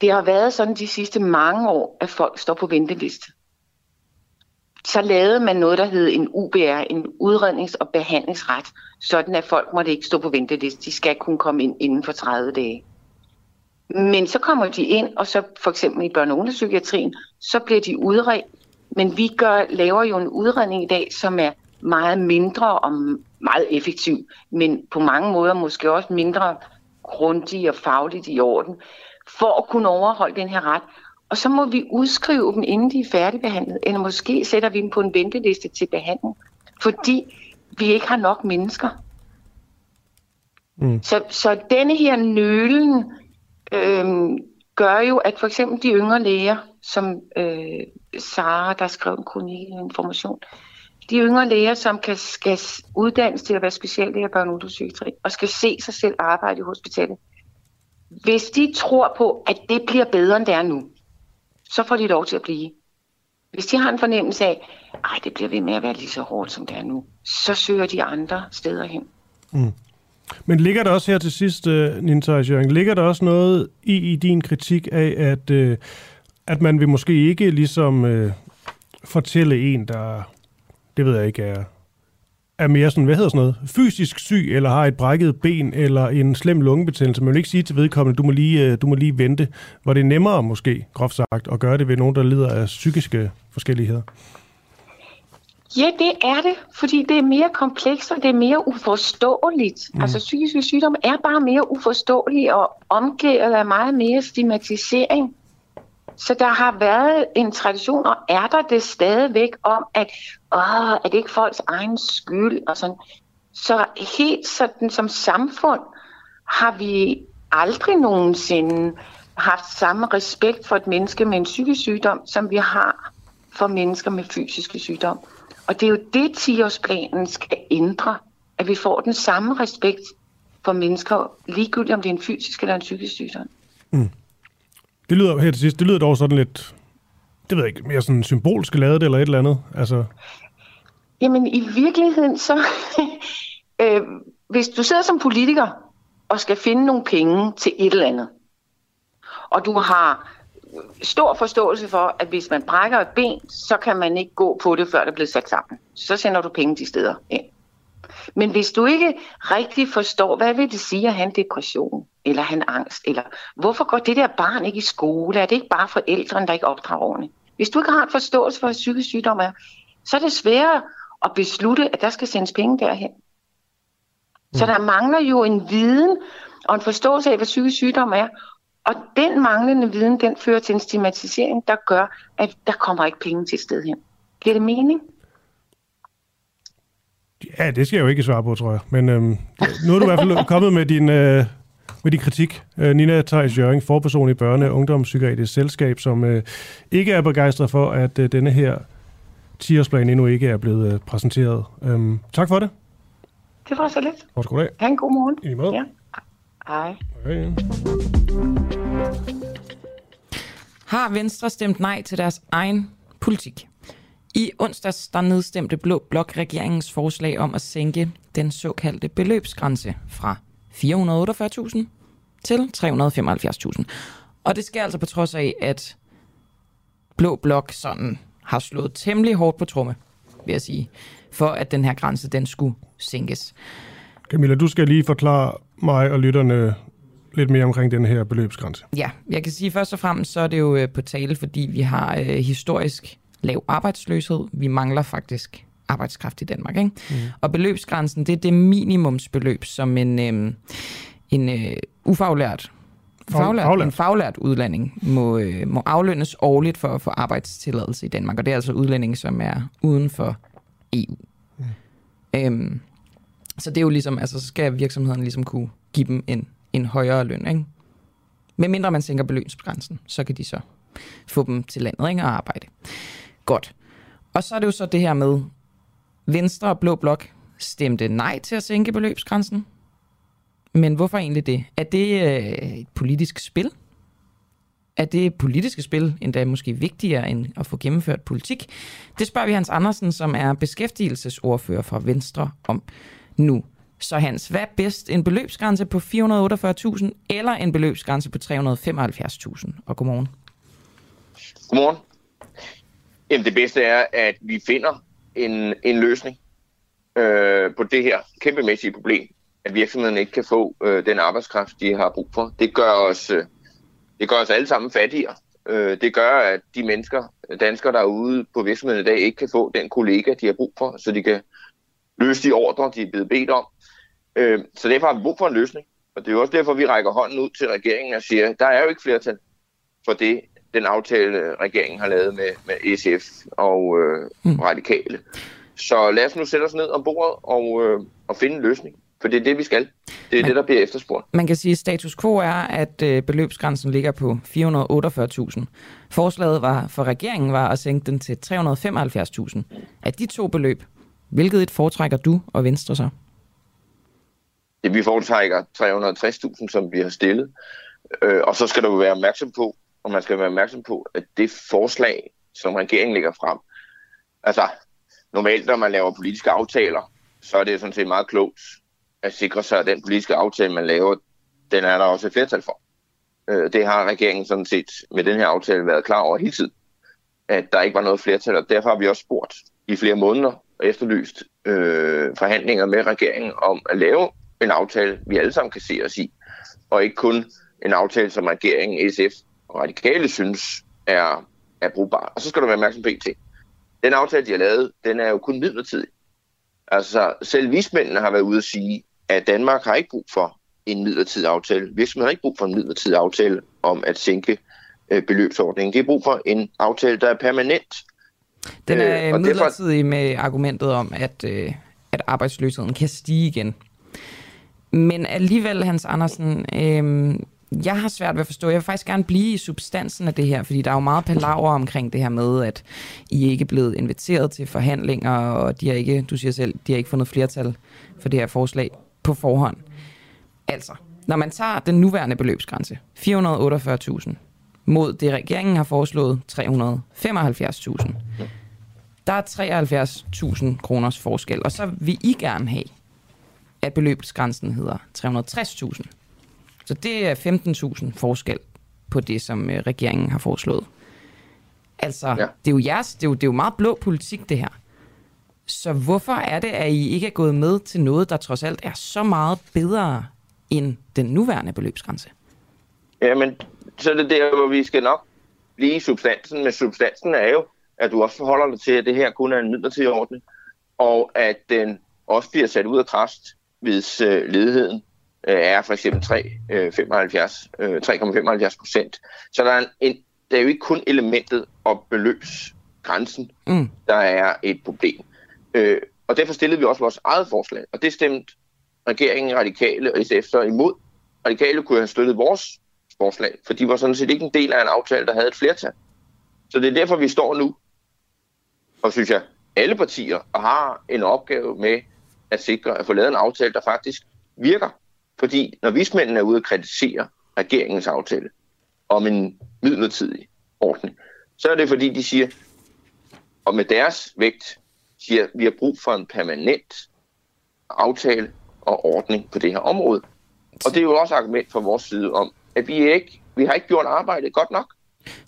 Det har været sådan de sidste mange år, at folk står på venteliste. Så lavede man noget, der hed en UBR, en udrednings- og behandlingsret, sådan at folk måtte ikke stå på venteliste. De skal kunne komme ind inden for 30 dage. Men så kommer de ind, og så for eksempel i børne- og så bliver de udredt, men vi gør, laver jo en udredning i dag, som er meget mindre og meget effektiv, men på mange måder måske også mindre grundig og fagligt i orden, for at kunne overholde den her ret. og så må vi udskrive dem, inden de er færdigbehandlet, eller måske sætter vi dem på en venteliste til behandling, fordi vi ikke har nok mennesker. Mm. Så, så denne her nølen øh, gør jo, at for eksempel de yngre læger, som øh, Sara, der skrev en kronik information, de yngre læger, som kan, skal uddannes til at være speciallæger børn og og skal se sig selv arbejde i hospitalet, hvis de tror på, at det bliver bedre, end det er nu, så får de lov til at blive. Hvis de har en fornemmelse af, at det bliver ved med at være lige så hårdt, som det er nu, så søger de andre steder hen. Mm. Men ligger der også her til sidst, uh, Ninta Jørgen, ligger der også noget i, i din kritik af, at, uh, at man vil måske ikke ligesom uh, fortælle en, der, det ved jeg ikke, er, er mere sådan, hvad hedder sådan noget, fysisk syg, eller har et brækket ben, eller en slem lungebetændelse. Man vil ikke sige til vedkommende, du må lige, du må lige vente, hvor det er nemmere måske, groft sagt, at gøre det ved nogen, der lider af psykiske forskelligheder. Ja, det er det, fordi det er mere komplekst, og det er mere uforståeligt. Mm. Altså psykiske sygdomme er bare mere uforståelige og omgivet af meget mere stigmatisering. Så der har været en tradition, og er der det stadigvæk om, at åh, er det ikke folks egen skyld? Og sådan. Så helt sådan som samfund har vi aldrig nogensinde haft samme respekt for et menneske med en psykisk sygdom, som vi har for mennesker med fysiske sygdom. Og det er jo det, 10-årsplanen skal ændre, at vi får den samme respekt for mennesker, ligegyldigt om det er en fysisk eller en psykisk sygdom. Mm. Det lyder her til sidst, det lyder dog sådan lidt, det ved jeg ikke, mere sådan symbolsk lavet eller et eller andet. Altså. Jamen i virkeligheden så, øh, hvis du sidder som politiker og skal finde nogle penge til et eller andet, og du har stor forståelse for, at hvis man brækker et ben, så kan man ikke gå på det, før det er blevet sat sammen. Så sender du penge de steder ind. Men hvis du ikke rigtig forstår, hvad vil det sige at have en depression, eller have en angst, eller hvorfor går det der barn ikke i skole, er det ikke bare forældrene, der ikke opdrager ordentligt? Hvis du ikke har en forståelse for, hvad psykisk sygdom er, så er det sværere at beslutte, at der skal sendes penge derhen. Så mm. der mangler jo en viden og en forståelse af, hvad psykisk sygdom er, og den manglende viden, den fører til en stigmatisering, der gør, at der kommer ikke penge til sted hen. Giver det mening? Ja, det skal jeg jo ikke svare på, tror jeg. Men øhm, nu er du i hvert fald kommet med din, øh, med din kritik. Øh, Nina Thijs Jørgen, forperson i Børne- og Ungdomspsykiatrisk Selskab, som øh, ikke er begejstret for, at øh, denne her 10-årsplan endnu ikke er blevet øh, præsenteret. Øhm, tak for det. Det var så lidt. Goddag. Ha' en god morgen. I måde. Ja. Hej. Hej. Har Venstre stemt nej til deres egen politik? I onsdags der nedstemte Blå Blok regeringens forslag om at sænke den såkaldte beløbsgrænse fra 448.000 til 375.000. Og det sker altså på trods af, at Blå Blok sådan har slået temmelig hårdt på tromme, vil jeg sige, for at den her grænse den skulle sænkes. Camilla, du skal lige forklare mig og lytterne lidt mere omkring den her beløbsgrænse. Ja, jeg kan sige først og fremmest, så er det jo øh, på tale, fordi vi har øh, historisk lav arbejdsløshed. Vi mangler faktisk arbejdskraft i Danmark. Ikke? Mm. Og beløbsgrænsen, det er det minimumsbeløb, som en, øh, en øh, ufaglært Faglært, faglært. En faglært udlænding må, øh, må aflønnes årligt for at få arbejdstilladelse i Danmark, og det er altså udlændinge, som er uden for EU. Mm. Øhm, så det er jo ligesom, altså så skal virksomheden ligesom kunne give dem en, en højere løn, ikke? Med mindre man sænker beløbsgrænsen, så kan de så få dem til landet ikke, og arbejde. Godt. Og så er det jo så det her med, Venstre og Blå Blok stemte nej til at sænke beløbsgrænsen. Men hvorfor egentlig det? Er det øh, et politisk spil? Er det politiske spil endda måske vigtigere end at få gennemført politik? Det spørger vi Hans Andersen, som er beskæftigelsesordfører fra Venstre om nu. Så Hans, hvad er bedst? En beløbsgrænse på 448.000 eller en beløbsgrænse på 375.000? Og godmorgen. Godmorgen. Jamen det bedste er, at vi finder en, en løsning øh, på det her kæmpemæssige problem, at virksomheden ikke kan få øh, den arbejdskraft, de har brug for. Det gør os, øh, det gør os alle sammen fattigere. Øh, det gør, at de mennesker, danskere, der er ude på virksomheden i dag, ikke kan få den kollega, de har brug for, så de kan løse de ordre, de er blevet bedt om. Øh, så derfor har vi brug for en løsning. Og det er jo også derfor, vi rækker hånden ud til regeringen og siger, der er jo ikke flertal for det, den aftale, regeringen har lavet med, med SF og øh, mm. radikale. Så lad os nu sætte os ned om bordet og, øh, og finde en løsning. For det er det, vi skal. Det er Man- det, der bliver efterspurgt. Man kan sige, at status quo er, at øh, beløbsgrænsen ligger på 448.000. Forslaget var for regeringen var at sænke den til 375.000. Af de to beløb, hvilket et foretrækker du og Venstre så? Det, vi foretrækker 360.000, som vi har stillet. Øh, og så skal du være opmærksom på, og man skal være opmærksom på, at det forslag, som regeringen lægger frem, altså normalt, når man laver politiske aftaler, så er det sådan set meget klogt at sikre sig, at den politiske aftale, man laver, den er der også et flertal for. Øh, det har regeringen sådan set med den her aftale været klar over hele tiden, at der ikke var noget flertal, og derfor har vi også spurgt i flere måneder og efterlyst øh, forhandlinger med regeringen om at lave en aftale, vi alle sammen kan se os i, og ikke kun en aftale, som regeringen, SF og radikale synes er, er brugbar. Og så skal du være opmærksom på en ting. Den aftale, de har lavet, den er jo kun midlertidig. Altså, selv vismændene har været ude at sige, at Danmark har ikke brug for en midlertidig aftale. Virksomheden har ikke brug for en midlertidig aftale om at sænke øh, beløbsordningen. Det er brug for en aftale, der er permanent. Den Øh, er og derfor- midlertidig med argumentet om, at, øh, at arbejdsløsheden kan stige igen. Men alligevel, Hans Andersen, øh, jeg har svært ved at forstå. Jeg vil faktisk gerne blive i substansen af det her, fordi der er jo meget palaver omkring det her med, at I ikke er blevet inviteret til forhandlinger, og de har ikke, du siger selv, de har ikke fundet flertal for det her forslag på forhånd. Altså, når man tager den nuværende beløbsgrænse, 448.000, mod det regeringen har foreslået, 375.000, der er 73.000 kroners forskel, og så vil I gerne have, at beløbsgrænsen hedder 360.000. Så det er 15.000 forskel på det, som øh, regeringen har foreslået. Altså, ja. det, er jo jeres, det, er jo, det er jo meget blå politik, det her. Så hvorfor er det, at I ikke er gået med til noget, der trods alt er så meget bedre end den nuværende beløbsgrænse? Jamen, så er det der, hvor vi skal nok blive i substansen. Men substansen er jo, at du også forholder dig til, at det her kun er en midlertidig ordning, og at den også bliver sat ud af kraft, hvis øh, ledigheden øh, er for eksempel 3, øh, 75, øh, 3,75 procent. Så der er, en, der er jo ikke kun elementet og beløbsgrænsen, Mm. der er et problem. Øh, og derfor stillede vi også vores eget forslag, og det stemte regeringen, radikale og SF så imod. Radikale kunne have støttet vores forslag, for de var sådan set ikke en del af en aftale, der havde et flertal. Så det er derfor, vi står nu, og synes jeg, alle partier har en opgave med at sikre at få lavet en aftale, der faktisk virker. Fordi når vismændene er ude og kritisere regeringens aftale om en midlertidig ordning, så er det fordi, de siger, og med deres vægt, siger, at vi har brug for en permanent aftale og ordning på det her område. Og det er jo også et argument fra vores side om, at vi ikke vi har ikke gjort arbejdet godt nok.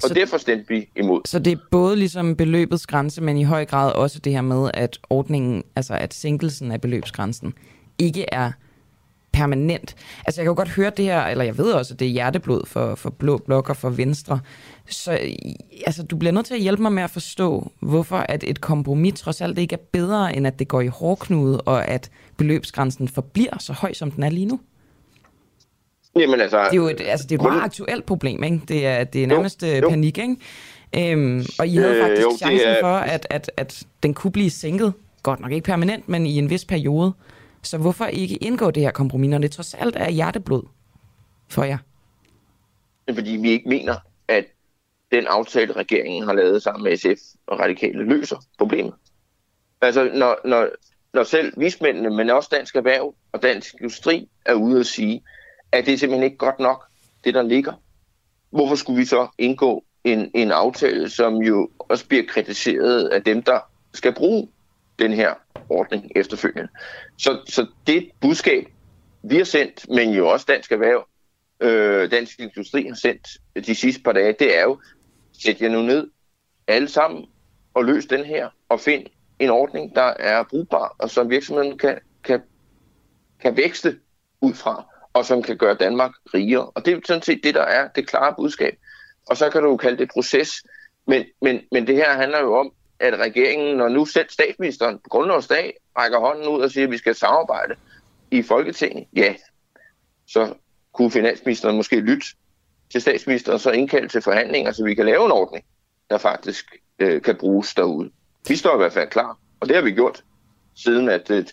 Og så, derfor stemte vi imod. Så det er både ligesom beløbets grænse, men i høj grad også det her med, at ordningen, altså at sænkelsen af beløbsgrænsen, ikke er permanent. Altså jeg kan jo godt høre det her, eller jeg ved også, at det er hjerteblod for, for Blå Blok og for Venstre. Så altså, du bliver nødt til at hjælpe mig med at forstå, hvorfor at et kompromis trods alt ikke er bedre, end at det går i hårdknude, og at beløbsgrænsen forbliver så høj, som den er lige nu. Jamen altså, Det er jo et, altså, det er et meget aktuelt problem, ikke? Det er, det er nærmest jo, jo. panik, ikke? Øhm, og I havde Øh, faktisk jo, chancen er- for, at, at, at den kunne blive sænket. Godt nok ikke permanent, men i en vis periode. Så hvorfor ikke indgå det her kompromis, når det trods alt er hjerteblod for jer? fordi vi ikke mener, at den aftale, regeringen har lavet sammen med SF og radikale, løser problemet. Altså, når, når, når selv vismændene, men også Dansk Erhverv og Dansk Industri er ude at sige, at det er simpelthen ikke godt nok, det der ligger. Hvorfor skulle vi så indgå en, en aftale, som jo også bliver kritiseret af dem, der skal bruge den her ordning efterfølgende? Så, så det budskab, vi har sendt, men jo også Dansk Erhverv, øh, Dansk Industri har sendt de sidste par dage, det er jo, sæt jer nu ned alle sammen og løs den her, og find en ordning, der er brugbar, og som virksomheden kan, kan, kan vækste ud fra, og som kan gøre Danmark rigere. Og det er sådan set det, der er det klare budskab. Og så kan du jo kalde det proces, men, men, men det her handler jo om, at regeringen, når nu selv statsministeren på grundlovsdag rækker hånden ud og siger, at vi skal samarbejde i Folketinget, ja, så kunne finansministeren måske lytte til statsministeren så indkalde til forhandlinger, så vi kan lave en ordning, der faktisk øh, kan bruges derude. Vi står i hvert fald klar, og det har vi gjort, siden at et,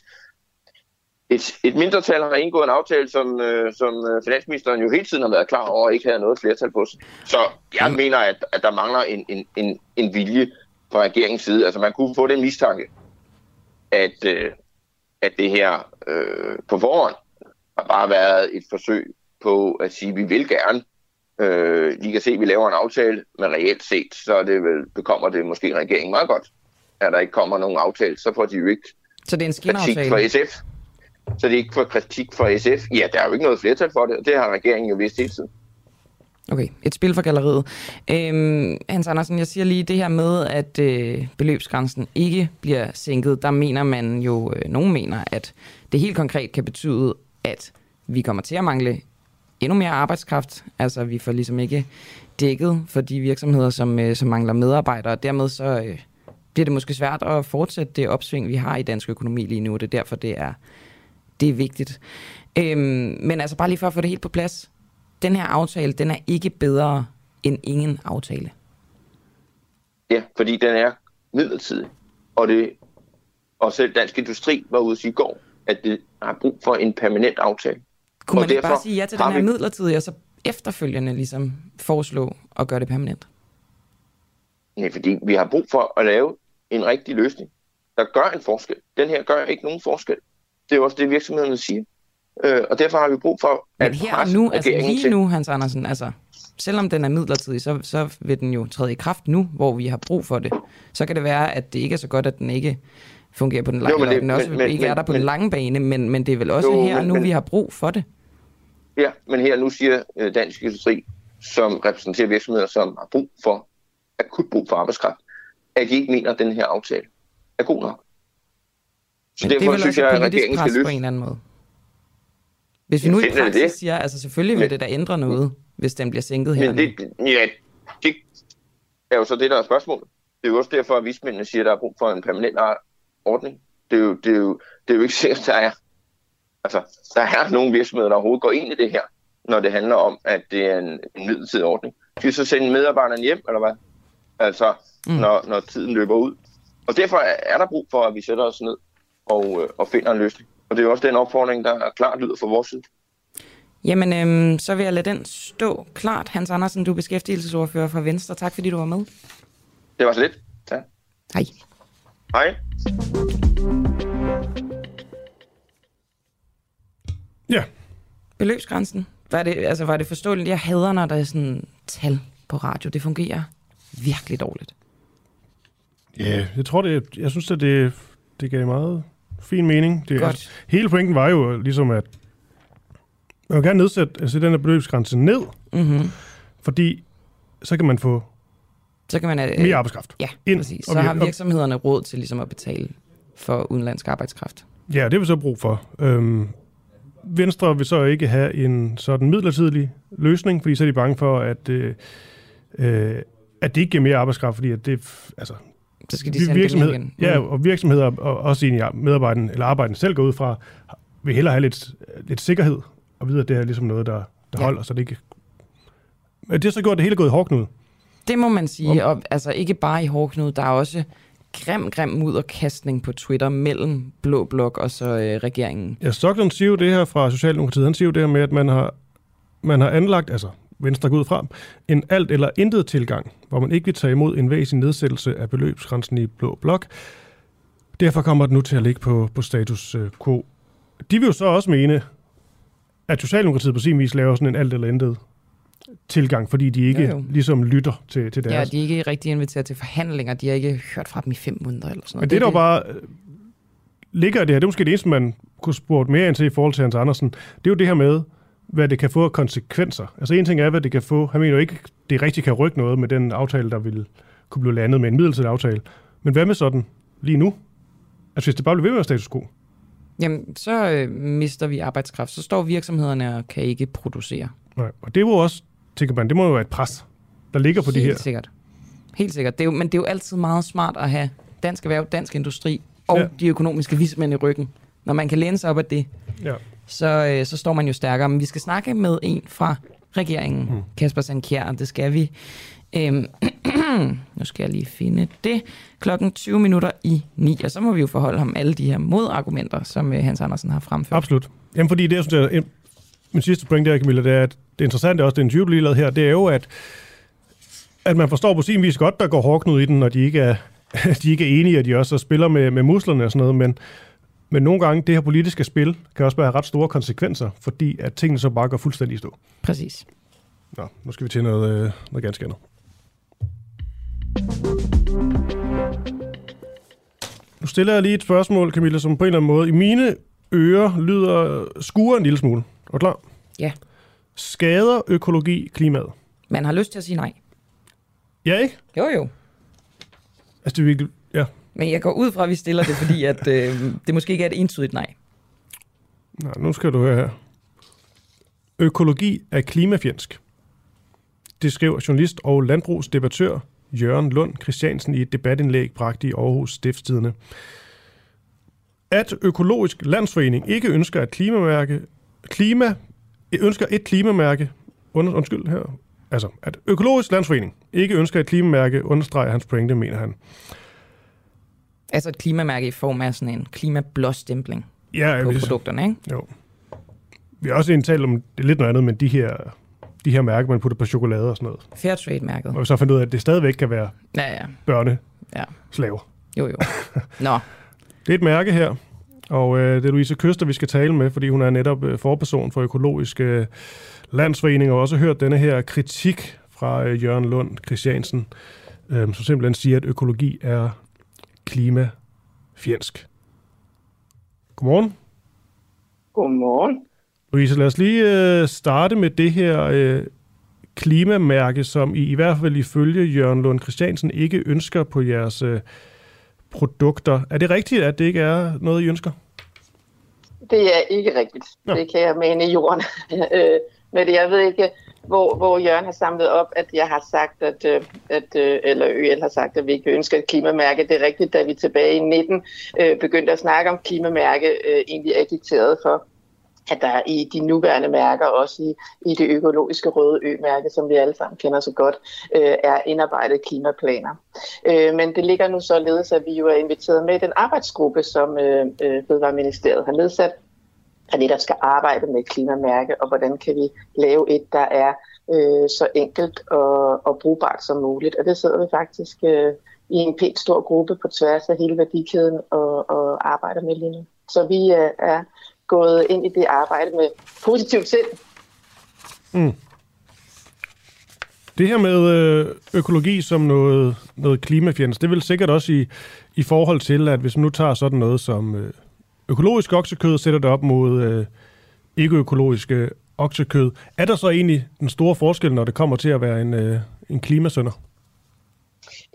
et, et mindretal har indgået en aftale, som, øh, som øh, finansministeren jo hele tiden har været klar over, og ikke havde noget flertal på sig. Så jeg mener, at, at der mangler en, en, en, en vilje fra regeringens side. Altså man kunne få den mistanke, at, øh, at det her øh, på forhånd har bare været et forsøg på at sige, at vi vil gerne. Øh, I kan se, at vi laver en aftale, men reelt set, så det vel, bekommer det måske regeringen meget godt, at der ikke kommer nogen aftale, så får de jo ikke Så det er en kritik fra SF. Så det er ikke for kritik fra SF. Ja, der er jo ikke noget flertal for det, og det har regeringen jo vidst hele tiden. Okay, et spil for galleriet. Øhm, Hans Andersen, jeg siger lige det her med, at øh, beløbsgrænsen ikke bliver sænket. Der mener man jo, øh, nogen mener, at det helt konkret kan betyde, at vi kommer til at mangle endnu mere arbejdskraft. Altså, vi får ligesom ikke dækket for de virksomheder, som, øh, som mangler medarbejdere. Og dermed så øh, bliver det måske svært at fortsætte det opsving, vi har i dansk økonomi lige nu. Det er derfor, det er, det er vigtigt. Øhm, men altså bare lige for at få det helt på plads. Den her aftale, den er ikke bedre end ingen aftale. Ja, fordi den er midlertidig. Og, det, og selv Dansk Industri var ude i går, at det har brug for en permanent aftale. Kunne Og man ikke bare sige ja til den her vi- midlertidige, og så efterfølgende ligesom foreslå at gøre det permanent? Nej, fordi vi har brug for at lave en rigtig løsning, der gør en forskel. Den her gør ikke nogen forskel. Det er jo også det, virksomhederne siger. Øh, og derfor har vi brug for at Men her og nu, altså lige til. nu, Hans Andersen, altså selvom den er midlertidig, så, så vil den jo træde i kraft nu, hvor vi har brug for det. Så kan det være, at det ikke er så godt, at den ikke fungerer på den lange, men at den også men- men- ikke er der på men- den lange bane, men, men det er vel også Jo, her men- nu, men- vi har brug for det. Ja, men her nu siger øh, Dansk Industri, som repræsenterer virksomheder, som har brug for, akut brug for arbejdskraft, at de ikke mener, at den her aftale er god nok. Så Men det er derfor vel synes også jeg, at regeringen skal på en eller anden måde. Hvis vi nu i praksis det? siger, altså selvfølgelig vil Men- det da ændre noget, hvis den bliver sænket her Men det, ja, det er jo så det, der er spørgsmålet. Det er jo også derfor, at vismændene siger, at der er brug for en permanent ordning. Det er jo, det er jo, det er jo ikke sikkert, der er. Altså, der er nogle virksomheder, der overhovedet går ind i det her, når det handler om, at det er en, en midlertidig ordning. Skal vi så sende medarbejderne hjem, eller hvad? Altså, mm. når, når tiden løber ud. Og derfor er er der brug for, at vi sætter os ned og, øh, og finder en løsning. Og det er jo også den opfordring, der er klart lyder fra vores side. Jamen, øhm, så vil jeg lade den stå klart. Hans Andersen, du er beskæftigelsesordfører fra Venstre. Tak fordi du var med. Det var så lidt. Ja. Hej. Hej. Ja. Beløbsgrænsen. Var det, altså, var det forståeligt? Jeg hader, når der er sådan tal på radio. Det fungerer virkelig dårligt. Ja, jeg tror det, jeg synes, at det, det gav meget fin mening. Det, Godt. Altså, hele pointen var jo ligesom, at man vil gerne nedsætte altså, den her beløbsgrænse ned, Mm-hmm. fordi så kan man få Så kan man... Øh, mere arbejdskraft. Ja, ind. præcis. Så har virksomhederne råd til ligesom at betale for udenlandsk arbejdskraft. Ja, det har vi så brug for. Øhm, Venstre vil så ikke have en sådan midlertidig løsning, fordi så er de bange for, at, øh, øh, at det ikke giver mere arbejdskraft, fordi at det, altså, Så skal de sende virksomhed, igen. Ja, Mm. og virksomheder, og også egentlig medarbejderne, eller arbejderne selv går ud fra, vil hellere have lidt, lidt sikkerhed, og vide, at det er ligesom noget, der, der Ja. ja. holder, så det ikke... Men det har så gjort, det hele gået i hårdknud. Det må man sige, og altså ikke bare i hårdknud, der er også grim, grim mudderkastning på Twitter mellem Blå Blok og så øh, regeringen. Ja, Stockton siger jo det her fra Socialdemokratiet. Han siger jo det her med, at man har, man har anlagt, altså Venstre går ud fra, en alt eller intet tilgang, hvor man ikke vil tage imod en væsentlig nedsættelse af beløbsgrænsen i blå blok. Derfor kommer det nu til at ligge på, på status øh, quo. De vil jo så også mene, at Socialdemokratiet på sin vis laver sådan en alt eller intet tilgang, fordi de ikke Jo, jo. ligesom lytter til, til Ja, deres. de er ikke rigtig inviteret til forhandlinger. De har ikke hørt fra dem i fem måneder eller sådan noget. Men det, det der jo bare øh, ligger i det her, det er måske det eneste, man kunne spurgt mere ind til i forhold til Hans Andersen, det er jo det her med, hvad det kan få af konsekvenser. Altså en ting er, hvad det kan få. Han mener jo ikke, det rigtig kan rykke noget med den aftale, der ville kunne blive landet med en midlertidig aftale. Men hvad med sådan lige nu? Altså hvis det bare bliver ved med status quo. Jamen, så øh, mister vi arbejdskraft. Så står virksomhederne og kan ikke producere. Nej. Og det er jo også, tænker man, det må jo være et pres, der ligger på Helt de her. sikkert. Helt sikkert. Det er jo, men det er jo altid meget smart at have dansk erhverv, dansk industri og. Ja. de økonomiske vismænd i ryggen. Når man kan læne sig op af det, Ja. Så, øh, så står man jo stærkere. Men vi skal snakke med en fra regeringen, mm. Kasper Sandkjær, det skal vi. Øhm, nu skal jeg lige finde det. Klokken 20 minutter i 9, og så må vi jo forholde ham alle de her modargumenter, som øh, Hans Andersen har fremført. Absolut. Jamen fordi det, jeg synes, er, min sidste point der, Camilla, det er, at det interessante også, det interview, du lige lavede her, det er jo, at, at man forstår på sin vis godt, der går hårdknud i den, når de ikke er, de ikke er enige, og de også spiller med, med muslerne og sådan noget, men, men nogle gange, det her politiske spil kan også have ret store konsekvenser, fordi at tingene så bare går fuldstændig i stå. Præcis. Nå, nu skal vi til noget, øh, noget ganske andet. Nu stiller jeg lige et spørgsmål, Camilla, som på en eller anden måde i mine ører lyder skuer en lille smule. Er du klar? Ja. Skader økologi klimaet? Man har lyst til at sige nej. Ja, ikke? Jo, jo. Altså, det er virkelig... Ja. Men jeg går ud fra, at vi stiller det, fordi at, øh, det måske ikke er et entydigt nej. Nej, nu skal du høre her. Økologi er klimafjendsk. Det skriver journalist og landbrugsdebattør Jørgen Lund Christiansen i et debatindlæg bragt i Aarhus Stiftstidende. At Økologisk Landsforening ikke ønsker et klimamærke, klima, ønsker et klimamærke, und, undskyld her, altså at Økologisk Landsforening ikke ønsker et klimamærke, understreger hans pointe, mener han. Altså et klimamærke i form af sådan en klimablåstempling ja, på produkterne, ikke? Jo. Vi har også egentlig talt om, det er lidt noget andet, men de her, de her mærker, man putter på chokolade og sådan noget. Fairtrade-mærket. Og vi så fandt ud af, at det stadigvæk kan være Ja, ja. børne Ja. slaver. Jo, jo. Nå, Det er et mærke her, og øh, det er Louise Køster, vi skal tale med, fordi hun er netop øh, forperson for Økologisk øh, Landsforening, og også hørt denne her kritik fra øh, Jørgen Lund Christiansen, øh, som simpelthen siger, at økologi er klimafjendsk. Godmorgen. Godmorgen. Louise, lad os lige øh, starte med det her øh, klimamærke, som I, i hvert fald ifølge Jørgen Lund Christiansen ikke ønsker på jeres øh, produkter. Er det rigtigt, at det ikke er noget, I ønsker? Det er ikke rigtigt. Ja. Det kan jeg mene i jorden. Øh, Men jeg ved ikke, hvor, hvor Jørgen har samlet op, at jeg har sagt, at, øh, at øh, eller ØL har sagt, at vi ikke ønsker et klimamærke. Det er rigtigt, da vi tilbage i 19 øh, begyndte at snakke om klimamærke, øh, egentlig agiteret for, at der i de nuværende mærker, også i, i det økologiske røde ø-mærke, som vi alle sammen kender så godt, øh, er indarbejdet klimaplaner. Øh, men det ligger nu således, at vi jo er inviteret med i den arbejdsgruppe, som øh, øh, Fødevareministeriet har nedsat, der netop skal arbejde med klimamærke, og hvordan kan vi lave et, der er øh, så enkelt og, og brugbart som muligt. Og det sidder vi faktisk øh, i en pænt stor gruppe på tværs af hele værdikæden og, og arbejder med lige nu. Så vi øh, er gået ind i det arbejde med positivt sind. Mm. Det her med øh, økologi som noget, noget klimafjends, det vil sikkert også i, i forhold til, at hvis man nu tager sådan noget som øh, økologisk oksekød og sætter det op mod øh, ikke-økologiske oksekød, er der så egentlig den store forskel, når det kommer til at være en, øh, en klimasønder?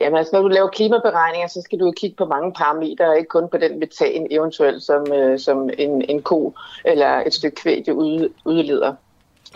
Jamen altså, når du laver klimaberegninger, så skal du jo kigge på mange parametre, ikke kun på den metan eventuelt, som, øh, som en, en ko eller et stykke kvæg udleder.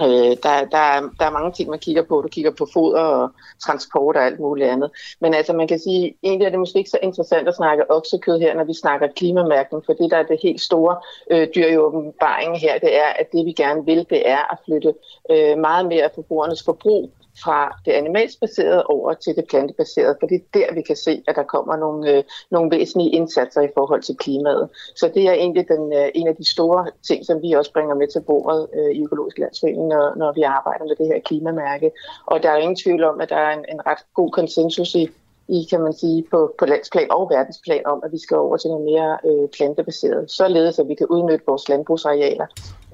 Øh, der, der, er, der er mange ting, man kigger på. Du kigger på foder og transport og alt muligt andet. Men altså, man kan sige, egentlig er det måske ikke så interessant at snakke oksekød her, når vi snakker klimamærkning, for det, der er det helt store øh, dyr i åbenbaringen her, det er, at det vi gerne vil, det er at flytte øh, meget mere af forbrugernes forbrug fra det animalsbaserede over til det plantebaserede, for det er der, vi kan se, at der kommer nogle, øh, nogle væsentlige indsatser i forhold til klimaet. Så det er egentlig den, øh, en af de store ting, som vi også bringer med til bordet øh, i Økologisk Landsforening, når, når vi arbejder med det her klimamærke. Og der er ingen tvivl om, at der er en, en ret god konsensus i, i, kan man sige, på, på landsplan og verdensplan om, at vi skal over til noget mere øh, plantebaseret, således at vi kan udnytte vores landbrugsarealer,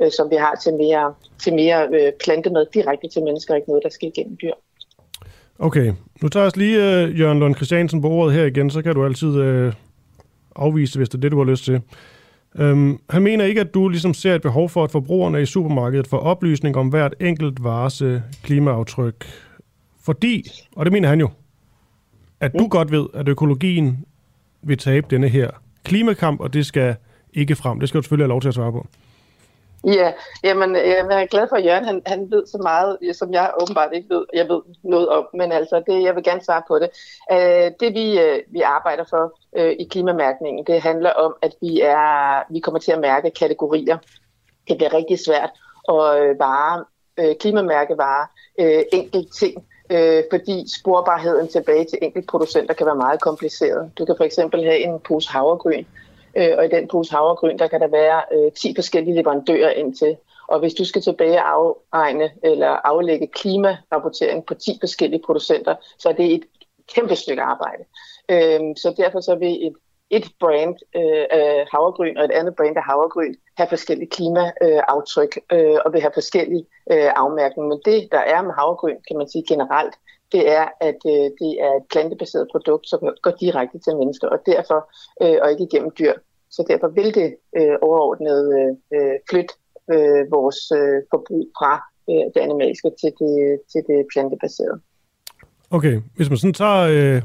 øh, som vi har til mere, til mere øh, plantemad direkte til mennesker, ikke noget, der skal igennem dyr. Okay, nu tager jeg lige øh, Jørgen Lund Christiansen på ordet her igen, så kan du altid øh, afvise, hvis det er det, du har lyst til. Øhm, han mener ikke, at du ligesom ser et behov for, at forbrugerne i supermarkedet får oplysning om hvert enkelt vares øh, klimaaftryk. Fordi, og det mener han jo, at du godt ved, at økologien vil tabe denne her klimakamp, og det skal ikke frem. Det skal du selvfølgelig have lov til at svare på. Ja, jamen, jeg er glad for, at Jørgen han, han ved så meget, som jeg åbenbart ikke ved, jeg ved noget om. Men altså, det, jeg vil gerne svare på det. Uh, det vi, uh, vi arbejder for uh, i klimamærkningen, det handler om, at vi, er, vi kommer til at mærke kategorier. Det bliver rigtig svært at uh, bare øh, klimamærkevarer, øh, enkelt ting, øh, fordi sporbarheden tilbage til enkeltproducenter kan være meget kompliceret. Du kan for eksempel have en pose havregryn, øh, og i den pose havregryn, der kan der være øh, 10 forskellige leverandører indtil. Og hvis du skal tilbage afregne eller aflægge klimarapportering på 10 forskellige producenter, så er det et kæmpe stykke arbejde. Øh, så derfor så vil et et brand øh, af havregryn og et andet brand af havregryn have forskellige klimaaftryk øh, og vil have forskellige øh, afmærkninger. Men det, der er med havregryn, kan man sige generelt, det er, at øh, det er et plantebaseret produkt, som går direkte til mennesker, og derfor øh, og ikke igennem dyr. Så derfor vil det øh, overordnet øh, øh flytte øh, vores øh, forbrug fra øh, det animalske til det, til det plantebaserede. Okay, hvis man sådan tager øh,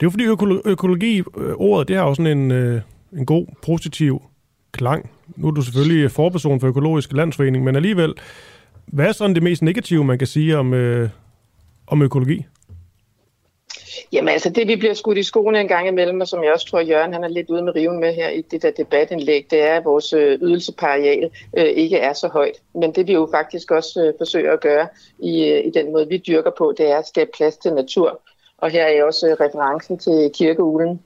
det er jo fordi økolo- økologi, øh, ordet, det har jo sådan en, øh, en god, positiv klang. Nu er du selvfølgelig forperson for Økologisk Landsforening, men alligevel, hvad er sådan det mest negative, man kan sige om, øh, om økologi? Jamen altså det, vi bliver skudt i skoene en gang imellem, og som jeg også tror, Jørgen han er lidt ude med riven med her i det der debatindlæg, det er, at vores øh, ydelseparial øh, ikke er så højt. Men det vi jo faktisk også øh, forsøger at gøre i, øh, i den måde, vi dyrker på, det er at skabe plads til natur. Og her er også øh, referencen til kirkeulen.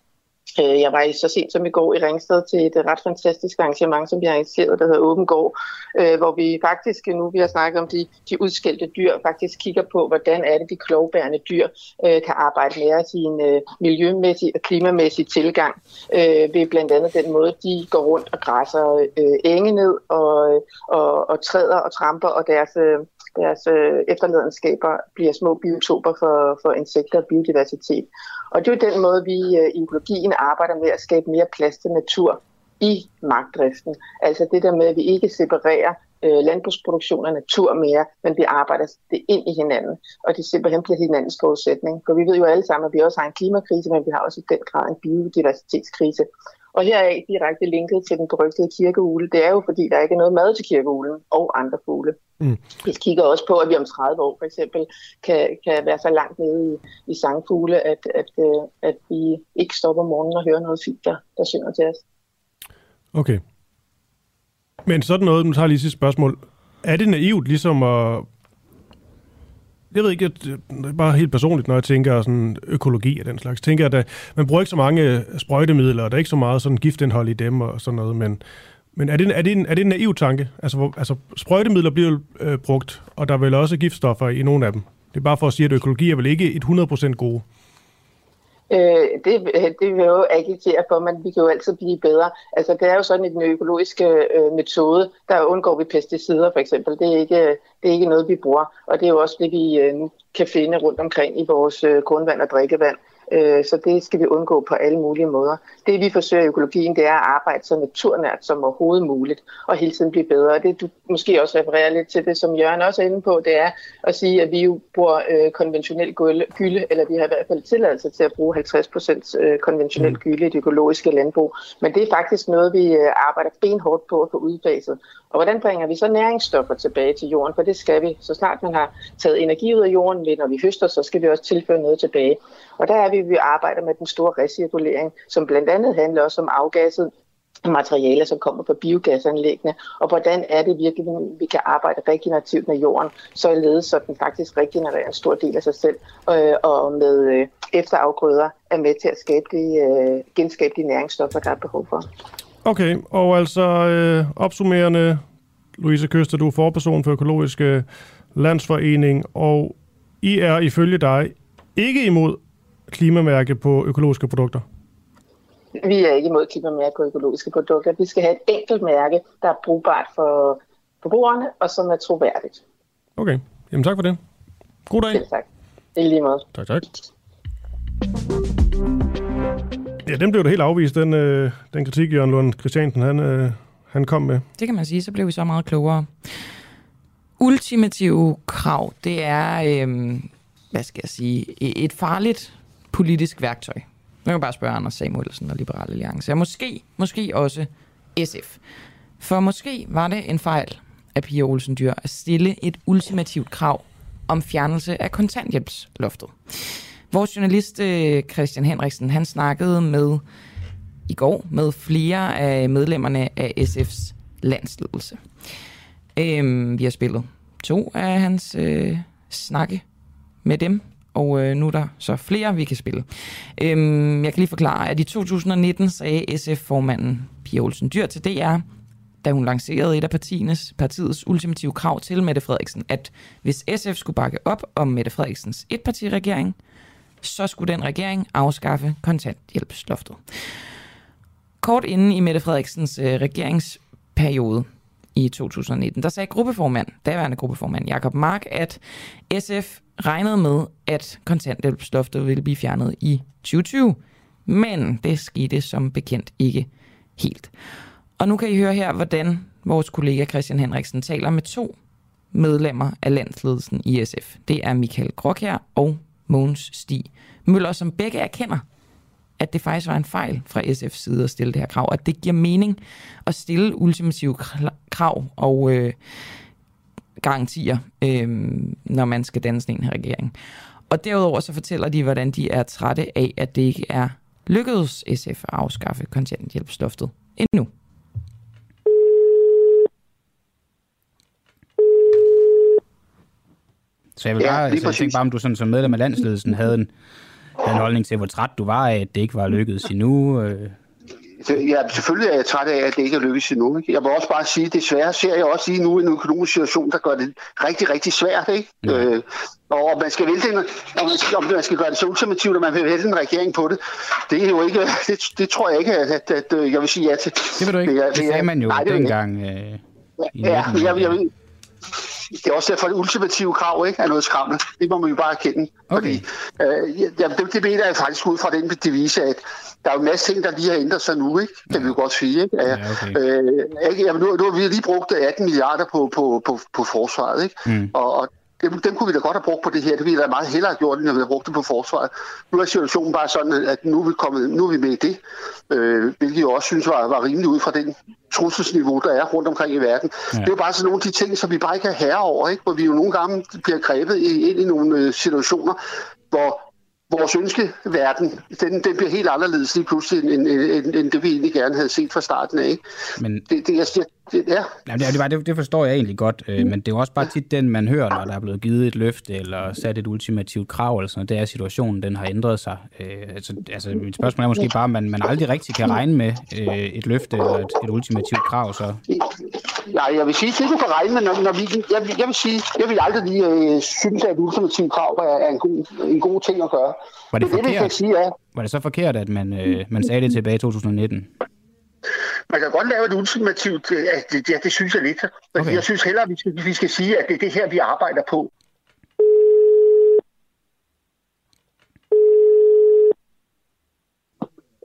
Øh, jeg var så sent som i går i Ringsted til et øh, ret fantastisk arrangement, som vi har arrangeret, der hedder Åben Gård, hvor vi faktisk nu, vi har snakket om de, de udskældte dyr, faktisk kigger på, hvordan er det, de klovbærende dyr kan arbejde mere sin miljømæssige og klimamæssige tilgang ved blandt andet den måde, de går rundt og græsser enge ned og, og, og træder og tramper, og deres deres øh, efterladenskaber bliver små biotoper for, for insekter og biodiversitet. Og det er jo den måde, vi øh, i økologien arbejder med at skabe mere plads til natur i magtdriften. Altså det der med, at vi ikke separerer øh, landbrugsproduktion og natur mere, men vi arbejder det ind i hinanden, og det simpelthen bliver hinandens forudsætning. For vi ved jo alle sammen, at vi også har en klimakrise, men vi har også i den grad en biodiversitetskrise. Og her er direkte linket til den berygtede kirkeugle. Det er jo, fordi der ikke er noget mad til kirkeuglen og andre fugle. Mm. Vi kigger også på, at vi om 30 år for eksempel kan, kan være så langt nede i, i sangfugle, at, at, øh, at vi ikke stopper morgenen og hører noget fint, der, der synger til os. Okay. Men sådan noget, nu tager lige sidste spørgsmål. Er det naivt ligesom at jeg ved ikke, det er bare helt personligt, når jeg tænker sådan økologi og den slags. Tænker at man bruger ikke så mange øh, sprøjtemidler, og der er ikke så meget sådan giftindhold i dem og sådan noget, men, men er, det, er, det en, er det en naiv tanke? Altså, hvor, altså sprøjtemidler bliver øh, brugt, og der er vel også giftstoffer i nogle af dem. Det er bare for at sige, at økologi er vel ikke et 100% gode. Øh, det, det vil jo agitere for, men vi kan jo altid blive bedre. Altså, det er jo sådan, en økologisk økologiske øh, metode, der undgår vi pesticider for eksempel. Det er, ikke, det er ikke noget, vi bruger, og det er jo også det, vi øh, kan finde rundt omkring i vores øh, grundvand og drikkevand. Øh, så det skal vi undgå på alle mulige måder. Det vi forsøger i økologien, det er at arbejde så naturnært som overhovedet muligt, og hele tiden blive bedre. Og det du måske også refererer lidt til det, som Jørgen også er inde på, det er at sige, at vi jo bruger øh, konventionel gylde, eller vi har i hvert fald tilladelse til at bruge 50% øh, konventionel mm. gylde i det økologiske landbrug. Men det er faktisk noget, vi arbejder benhårdt på at få udfaset. Og hvordan bringer vi så næringsstoffer tilbage til jorden? For det skal vi. Så snart man har taget energi ud af jorden, når vi høster, så skal vi også tilføre noget tilbage. Og der er vi, vi arbejder med den store recirkulering, som blandt andet handler også om afgasset materialer, som kommer fra biogasanlæggene, og hvordan er det virkelig, vi kan arbejde regenerativt med jorden, således så den faktisk regenererer en stor del af sig selv, øh, og med øh, efterafgrøder er med til at skabe de, øh, genskabe de næringsstoffer, der er behov for. Okay, og altså øh, opsummerende, Louise Køster, du er forperson for Økologiske Landsforening, og I er ifølge dig ikke imod klimamærke på økologiske produkter? Vi er ikke imod klimamærke på økologiske produkter. Vi skal have et enkelt mærke, der er brugbart for forbrugerne, og som er troværdigt. Okay, jamen tak for det. God dag. Selv tak. I lige måde. Tak, tak. Ja, den blev da helt afvist, den, øh, den kritik, Jørgen Lund Christiansen, han, øh, han kom med. Det kan man sige, så blev vi så meget klogere. Ultimative krav, det er, øh, hvad skal jeg sige, et farligt politisk værktøj. Man kan bare spørge Anders Samuelsen og Liberale Alliance. Og måske, måske også SF. For måske var det en fejl af Pia Olsen Dyr at stille et ultimativt krav om fjernelse af kontanthjælpsloftet. Vores journalist øh, Christian Henriksen, han snakkede med i går med flere af medlemmerne af SF's landsledelse. Øhm, vi har spillet to af hans øh, snakke med dem, og øh, nu er der så flere, vi kan spille. Øhm, jeg kan lige forklare, at i 2019 sagde SF-formanden Pia Olsen Dyr til DR, da hun lancerede et af partienes, partiets ultimative krav til Mette Frederiksen, at hvis SF skulle bakke op om Mette Frederiksens etpartiregering, så skulle den regering afskaffe kontanthjælpsloftet. Kort inden i Mette Frederiksens øh, regeringsperiode i 2019, der sagde gruppeformand, daværende gruppeformand Jakob Mark, at SF regnede med, at kontanthjælpsloftet ville blive fjernet i 2020. Men det skete som bekendt ikke helt. Og nu kan I høre her, hvordan vores kollega Christian Henriksen taler med to medlemmer af landsledelsen i SF. Det er Michael her og Mogens Stig Møller, som begge erkender, at det faktisk var en fejl fra SF's side at stille det her krav, at det giver mening at stille ultimative krav og øh, garantier, øh, når man skal danne sådan en her regering. Og derudover så fortæller de, hvordan de er trætte af, at det ikke er lykkedes SF at afskaffe kontanthjælpsloftet endnu. Så jeg vil bare, ja, altså, jeg tænke bare, om du sådan, som medlem af landsledelsen havde en, havde en holdning til, hvor træt du var af, at det ikke var lykkedes endnu. Øh. Ja, selvfølgelig er jeg træt af, at det ikke er lykkedes endnu. Ikke? Jeg må også bare sige, at desværre ser jeg også lige nu en økonomisk situation, der gør det rigtig, rigtig svært. Ikke? Ja. Øh, og man skal vælge en, om man skal, om man skal gøre det så ultimativt, at man vil vælge en regering på det, det er jo ikke, det, det tror jeg ikke, at, at, at, at jeg vil sige ja til. Det vil du ikke. Det, det, det sagde man jo nej, dengang. Øh, ja, jeg, jeg, jeg, det er også derfor, at ultimative krav ikke er noget skræmmende. Det må man jo bare erkende. Okay. Fordi, øh, ja, det, det mener jeg faktisk ud fra den devise, at der er jo en masse ting, der lige har ændret sig nu, ikke? kan ja. vi jo godt sige. Ikke? Ja, okay. øh, ikke? Jamen, nu, nu har vi lige brugt 18 milliarder på, på, på, på forsvaret, ikke? Mm. Og, og dem, dem kunne vi da godt have brugt på det her. Det ville vi da meget hellere gjort, end at vi havde brugt det på forsvaret. Nu er situationen bare sådan, at nu er vi, kommet, nu er vi med i det, øh, hvilket jeg også synes var, var rimeligt ud fra den trusselsniveau, der er rundt omkring i verden. Ja. Det er jo bare sådan nogle af de ting, som vi bare ikke er herre over, ikke? hvor vi jo nogle gange bliver grebet ind i nogle øh, situationer, hvor vores ønskeverden, den, den bliver helt anderledes lige pludselig, end, end, end det vi egentlig gerne havde set fra starten af. Ikke? Men, det, det, jeg, det, ja. Jamen, det, det, det forstår jeg egentlig godt, øh, men det er jo også bare tit den, man hører, når der er blevet givet et løfte eller sat et ultimativt krav, eller sådan det er, at situationen den har ændret sig. Øh, altså, altså, mit spørgsmål er måske bare, at man, man aldrig rigtig kan regne med øh, et løfte eller et, et ultimativt krav. Så. Ja, jeg vil sige, det du kan regne med, når, når vi, jeg, jeg vil sige, jeg vil aldrig lige øh, synes, at et ultimativt krav er, er en, god, en god ting at gøre. Var det, det, forkert? det, det sige, ja. Var det så forkert, at man, øh, man sagde det tilbage i 2019? Man kan godt lave et ultimativt, øh, det, ja, det synes jeg lidt. Okay. Jeg synes hellere, at vi skal, vi skal sige, at det er det her, vi arbejder på.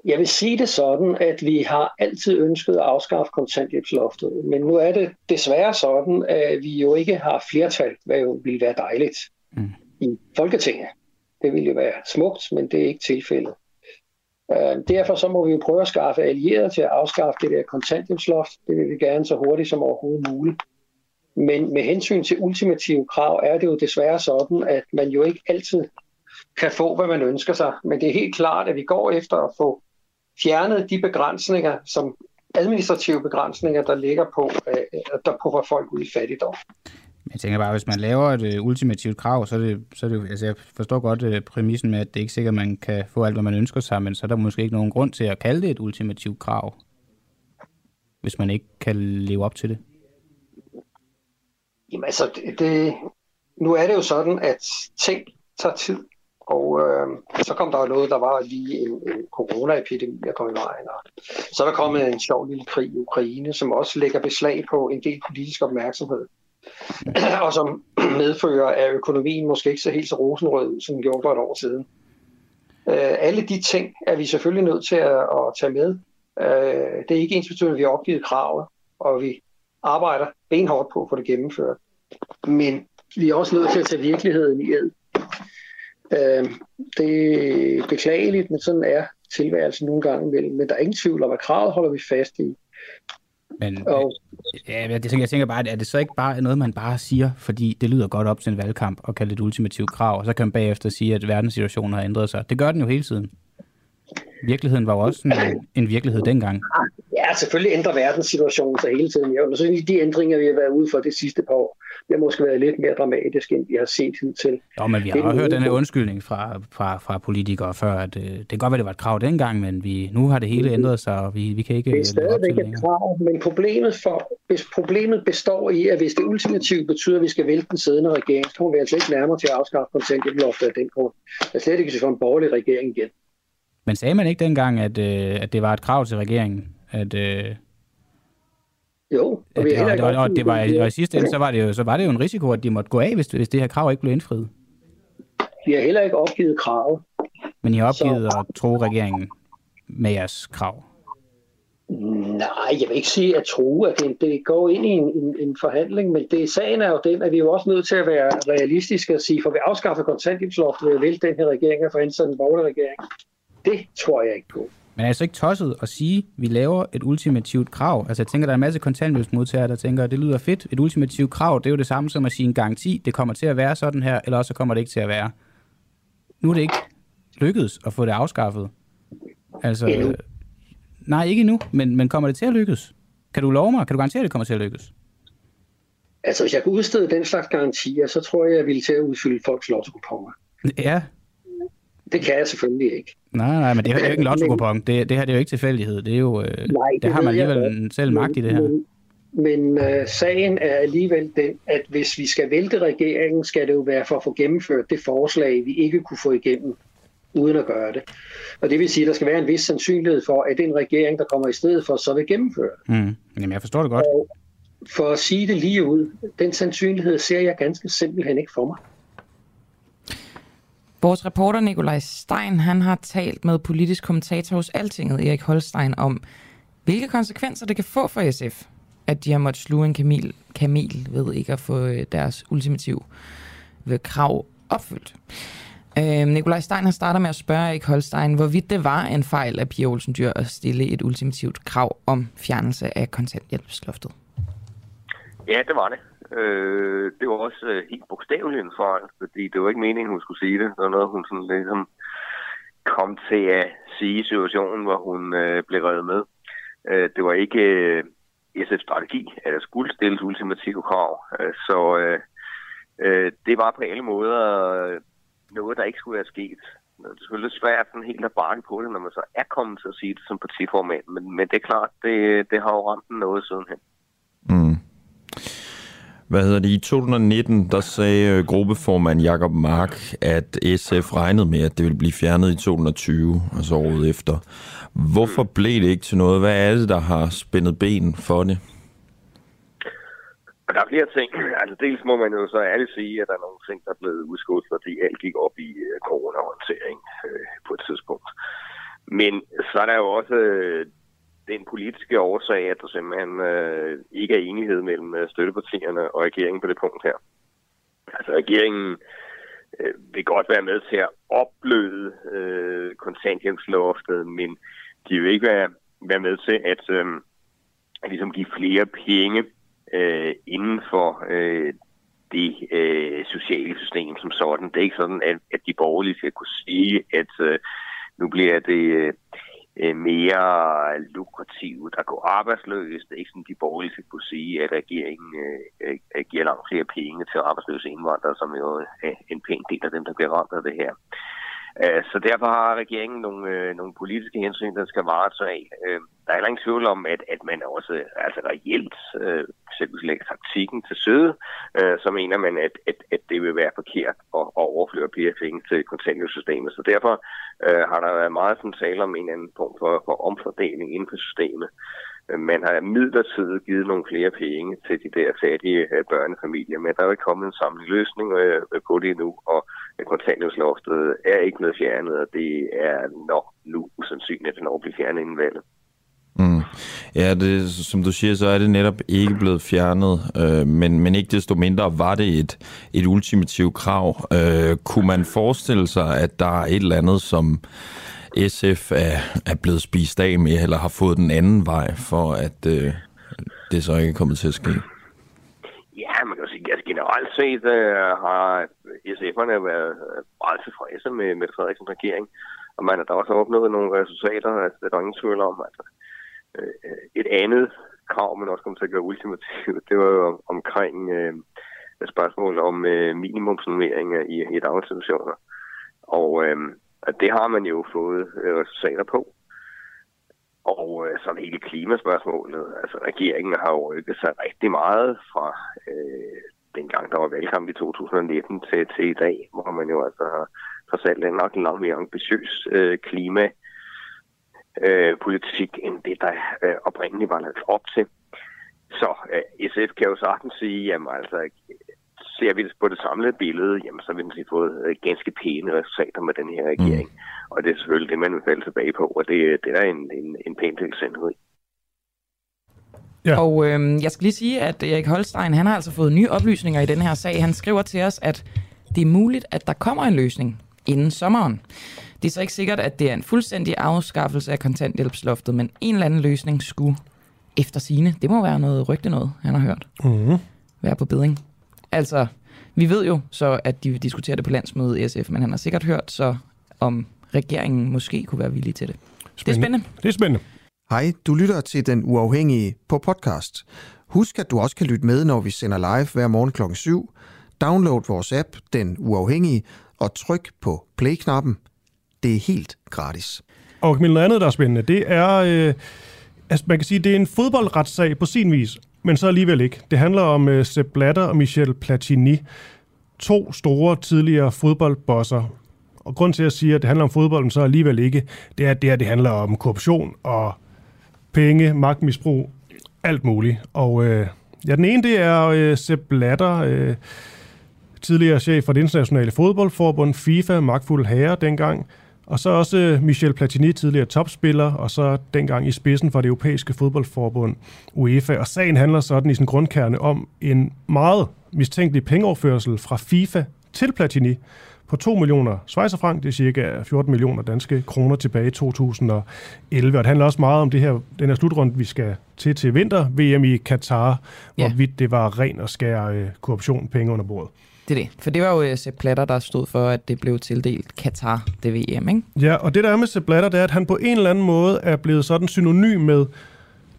Jeg vil sige det sådan, at vi har altid ønsket at afskaffe kontanthjælpsloftet, men nu er det desværre sådan, at vi jo ikke har flertal, hvad jo ville være dejligt mm. i Folketinget. Det ville jo være smukt, men det er ikke tilfældet. Øh, derfor så må vi jo prøve at skaffe allierede til at afskaffe det der kontanthjælpsloft. Det vil vi gerne så hurtigt som overhovedet muligt. Men med hensyn til ultimative krav er det jo desværre sådan, at man jo ikke altid kan få, hvad man ønsker sig. Men det er helt klart, at vi går efter at få fjernet de begrænsninger, som administrative begrænsninger, der ligger på, øh, der puffer folk ud i fattigdom. Jeg tænker bare, hvis man laver et øh, ultimativt krav, så er det, så er det altså jeg forstår godt øh, præmissen med, at det ikke er sikkert, at man kan få alt, hvad man ønsker sig, men så er der måske ikke nogen grund til at kalde det et ultimativt krav, hvis man ikke kan leve op til det. Jamen altså, det, det, nu er det jo sådan, at ting tager tid, og øh, så kom der jo noget, der var lige en, en coronaepidemi, der kom i vejen. Og så er der kommet en sjov lille krig i Ukraine, som også lægger beslag på en del politisk opmærksomhed. og som medfører, at økonomien måske ikke så helt så rosenrød, som den gjorde for et år siden. Øh, alle de ting er vi selvfølgelig nødt til at, at tage med. Øh, det er ikke ens betydende, at vi har opgivet kravet, og vi arbejder benhårdt på at få det gennemført. Men vi er også nødt til at tage virkeligheden i ed. Øh, det er beklageligt, men sådan er tilværelsen nogle gange imellem. Men der er ingen tvivl om, at kravet holder vi fast i. Men og, ja, jeg, tænker, jeg tænker bare, at er det så ikke bare noget, man bare siger, fordi det lyder godt op til en valgkamp og kalde det et ultimativt krav, og så kan man bagefter sige, at verdenssituationen har ændret sig. Det gør den jo hele tiden. Virkeligheden var jo også en, en virkelighed dengang. Ja, selvfølgelig ændrer verdenssituationen sig hele tiden. Jeg synes, de ændringer, vi har været ude for det sidste par år, det har måske været lidt mere dramatisk, end vi har set hidtil. Jo, men vi har hørt den her undskyldning fra, fra, fra politikere før, at øh, det kan godt være, det var et krav dengang, men vi, nu har det hele ændret sig, og vi, vi kan ikke Det er stadigvæk et krav, men problemet, for, hvis problemet består i, at hvis det ultimativt betyder, at vi skal vælge den siddende regering, så kommer vi altså ikke nærmere til at afskaffe kontanthjælpsloftet af den grund. Jeg er slet ikke, hvis vi får en borgerlig regering igen. Men sagde man ikke dengang, at, øh, at det var et krav til regeringen, at... Øh, jo, og, vi det, og, og, og, det var, og i sidste ende, så var, det jo, så var det jo en risiko, at de måtte gå af, hvis, hvis det her krav ikke blev indfriet. Vi har heller ikke opgivet kravet. Men I har opgivet så... at tro regeringen med jeres krav? Nej, jeg vil ikke sige at tro, at det, det går ind i en, en, en forhandling, men det, sagen er jo den, at vi er jo også nødt til at være realistiske og sige, for vi afskaffer kontanthjælpsloftet ved at den her regering og få indsat en borgerlig regering. Det tror jeg ikke på. Men er det så ikke tosset at sige, at vi laver et ultimativt krav? Altså jeg tænker, der er en masse kontanthjælpsmodtagere, der tænker, at det lyder fedt. Et ultimativt krav, det er jo det samme som at sige en garanti. Det kommer til at være sådan her, eller også kommer det ikke til at være. Nu er det ikke lykkedes at få det afskaffet. Altså, endnu. nej, ikke endnu, men, men kommer det til at lykkes? Kan du love mig? Kan du garantere, at det kommer til at lykkes? Altså, hvis jeg kunne udstede den slags garantier, så tror jeg, jeg ville til at udfylde folks lotto Ja, det kan jeg selvfølgelig ikke. Nej, nej, men det er jo ikke en lotto det, det her det er jo ikke tilfældighed. Det, er jo, øh, nej, det, det har man alligevel jeg, selv magt i det her. Men, men uh, sagen er alligevel den, at hvis vi skal vælte regeringen, skal det jo være for at få gennemført det forslag, vi ikke kunne få igennem, uden at gøre det. Og det vil sige, at der skal være en vis sandsynlighed for, at den regering, der kommer i stedet for, så vil gennemføre det. Mm. Jamen, jeg forstår det godt. Og for at sige det lige ud, den sandsynlighed ser jeg ganske simpelthen ikke for mig. Vores reporter Nikolaj Stein han har talt med politisk kommentator hos Altinget, Erik Holstein, om hvilke konsekvenser det kan få for SF, at de har måttet sluge en kamel, kamel ved ikke at få øh, deres ultimative ved krav opfyldt. Øh, Nikolaj Stein har startet med at spørge Erik Holstein, hvorvidt det var en fejl af Pia Olsen Dyr at stille et ultimativt krav om fjernelse af kontanthjælpsloftet. Ja, det var det. Øh, det var også øh, helt bogstaveligt en fejl, fordi det var ikke meningen, hun skulle sige det. Det var noget, hun sådan ligesom kom til at sige i situationen, hvor hun øh, blev revet med. Øh, det var ikke øh, SF's strategi, at der skulle stilles ultimative krav. Øh, så øh, øh, det var på alle måder øh, noget, der ikke skulle være sket. Det er selvfølgelig svært sådan helt at bakke på det, når man så er kommet til at sige det som partiformand, men, men det er klart, det, det har jo ramt noget sidenhen. Mm. Hvad hedder det? I 2019, der sagde øh, gruppeformand Jakob Mark, at SF regnede med, at det ville blive fjernet i 2020, altså året efter. Hvorfor blev det ikke til noget? Hvad er det, der har spændet ben for det? Der er flere ting. Altså dels må man jo så ærligt sige, at der er nogle ting, der er blevet udskudt, fordi alt gik op i øh, coronahåndtering øh, på et tidspunkt. Men så er der jo også den politiske årsag, at der simpelthen øh, ikke er enighed mellem øh, støttepartierne og regeringen på det punkt her. Altså regeringen øh, vil godt være med til at opløde øh, kontanthjælpsloftet, men de vil ikke være, være med til at, øh, at ligesom give flere penge øh, inden for øh, det øh, sociale system som sådan. Det er ikke sådan, at, at de borgerlige skal kunne sige, at øh, nu bliver det... Øh, Øh, mere lukrativt at gå arbejdsløs. Det er ikke sådan, de borgerlige skal kunne sige, at regeringen øh, øh, giver langt flere penge til arbejdsløse indvandrere, som jo er en pæn del af dem, der bliver ramt af det her. Øh, så derfor har regeringen nogle, øh, nogle politiske hensyn, der skal varetage. Øh, der er heller ingen tvivl om, at, at man også altså reelt, øh, selv lægger taktikken til søde, øh, så mener man, at, at, at det vil være forkert at, at overføre flere penge til kontanthjælpssystemet. Så derfor øh, har der været meget sådan tale om en anden form for, for omfordeling inden for systemet. Øh, man har midlertidigt givet nogle flere penge til de der fattige øh, børnefamilier, men der er jo ikke kommet en samlet løsning øh, på det endnu, og kontanthjælpsloftet er ikke blevet fjernet, og det er nok nu usandsynligt, at det når at blive fjernet inden valget. Mm. Ja, det, som du siger, så er det netop ikke blevet fjernet, øh, men, men ikke desto mindre var det et, et ultimativt krav. Øh, kunne man forestille sig, at der er et eller andet, som SF er, er blevet spist af med, eller har fået den anden vej, for at øh, det så ikke er kommet til at ske? Ja, man kan sige, at generelt set øh, har SF'erne været meget tilfredse med, med Frederiksens regering, og man har da også opnået nogle resultater, altså det er der ingen tvivl om. Altså, øh, et andet krav, man også kom til at gøre ultimativt, det var jo omkring øh, spørgsmål om øh, minimumsnummeringer i, i daginstitutioner. Og øh, det har man jo fået øh, resultater på. Og øh, sådan hele klimaspørgsmålet, altså regeringen har jo rykket sig rigtig meget fra øh, dengang der var valgkamp i 2019 til, til i dag, hvor man jo altså har trods en nok en langt mere ambitiøs øh, klima øh, politik, end det, der øh, oprindeligt var lagt op til. Så øh, SF kan jo sagtens sige, jamen altså, ser vi det på det samlede billede, jamen så vil den fået øh, ganske pæne resultater med den her regering. Mm. Og det er selvfølgelig det, man vil falde tilbage på, og det, det er en, en, en pæn del sandhed i. Ja. Og øh, jeg skal lige sige, at Erik Holstein, han har altså fået nye oplysninger i den her sag. Han skriver til os, at det er muligt, at der kommer en løsning inden sommeren. Det er så ikke sikkert, at det er en fuldstændig afskaffelse af kontanthjælpsloftet, men en eller anden løsning skulle efter sine. Det må være noget rygte noget, han har hørt. Mm. Være på beding. Altså, vi ved jo så, at de vil diskutere det på landsmødet i SF, men han har sikkert hørt så, om regeringen måske kunne være villig til det. Spændende. Det er spændende. Det er spændende. Hej, du lytter til Den Uafhængige på podcast. Husk, at du også kan lytte med, når vi sender live hver morgen kl. 7. Download vores app, Den Uafhængige, og tryk på play-knappen. Det er helt gratis. Og noget andet, der er spændende, det er, øh, altså man kan sige, det er en fodboldretssag på sin vis, men så alligevel ikke. Det handler om øh, Sepp Blatter og Michel Platini, to store tidligere fodboldbosser. Og grund til at sige, at det handler om fodbolden, så alligevel ikke, det er, at det, her, det handler om korruption og penge, magtmisbrug, alt muligt. Og øh, ja, den ene, det er øh, Sepp Blatter, øh, tidligere chef for det internationale fodboldforbund, FIFA, magtfuld herre dengang, og så også Michel Platini, tidligere topspiller, og så dengang i spidsen for det europæiske fodboldforbund UEFA. Og sagen handler sådan i sin grundkerne om en meget mistænkelig pengeoverførsel fra FIFA til Platini på 2 millioner schweizerfranc, det er cirka 14 millioner danske kroner tilbage i 2011. Og det handler også meget om det her, den her slutrunde, vi skal til til vinter, VM i Katar, ja. hvorvidt det var ren og skær øh, korruption, penge under bordet. Det er det. For det var jo øh, Sepp Blatter, der stod for, at det blev tildelt Katar, det VM, ikke? Ja, og det der er med Sepp Blatter, det er, at han på en eller anden måde er blevet sådan synonym med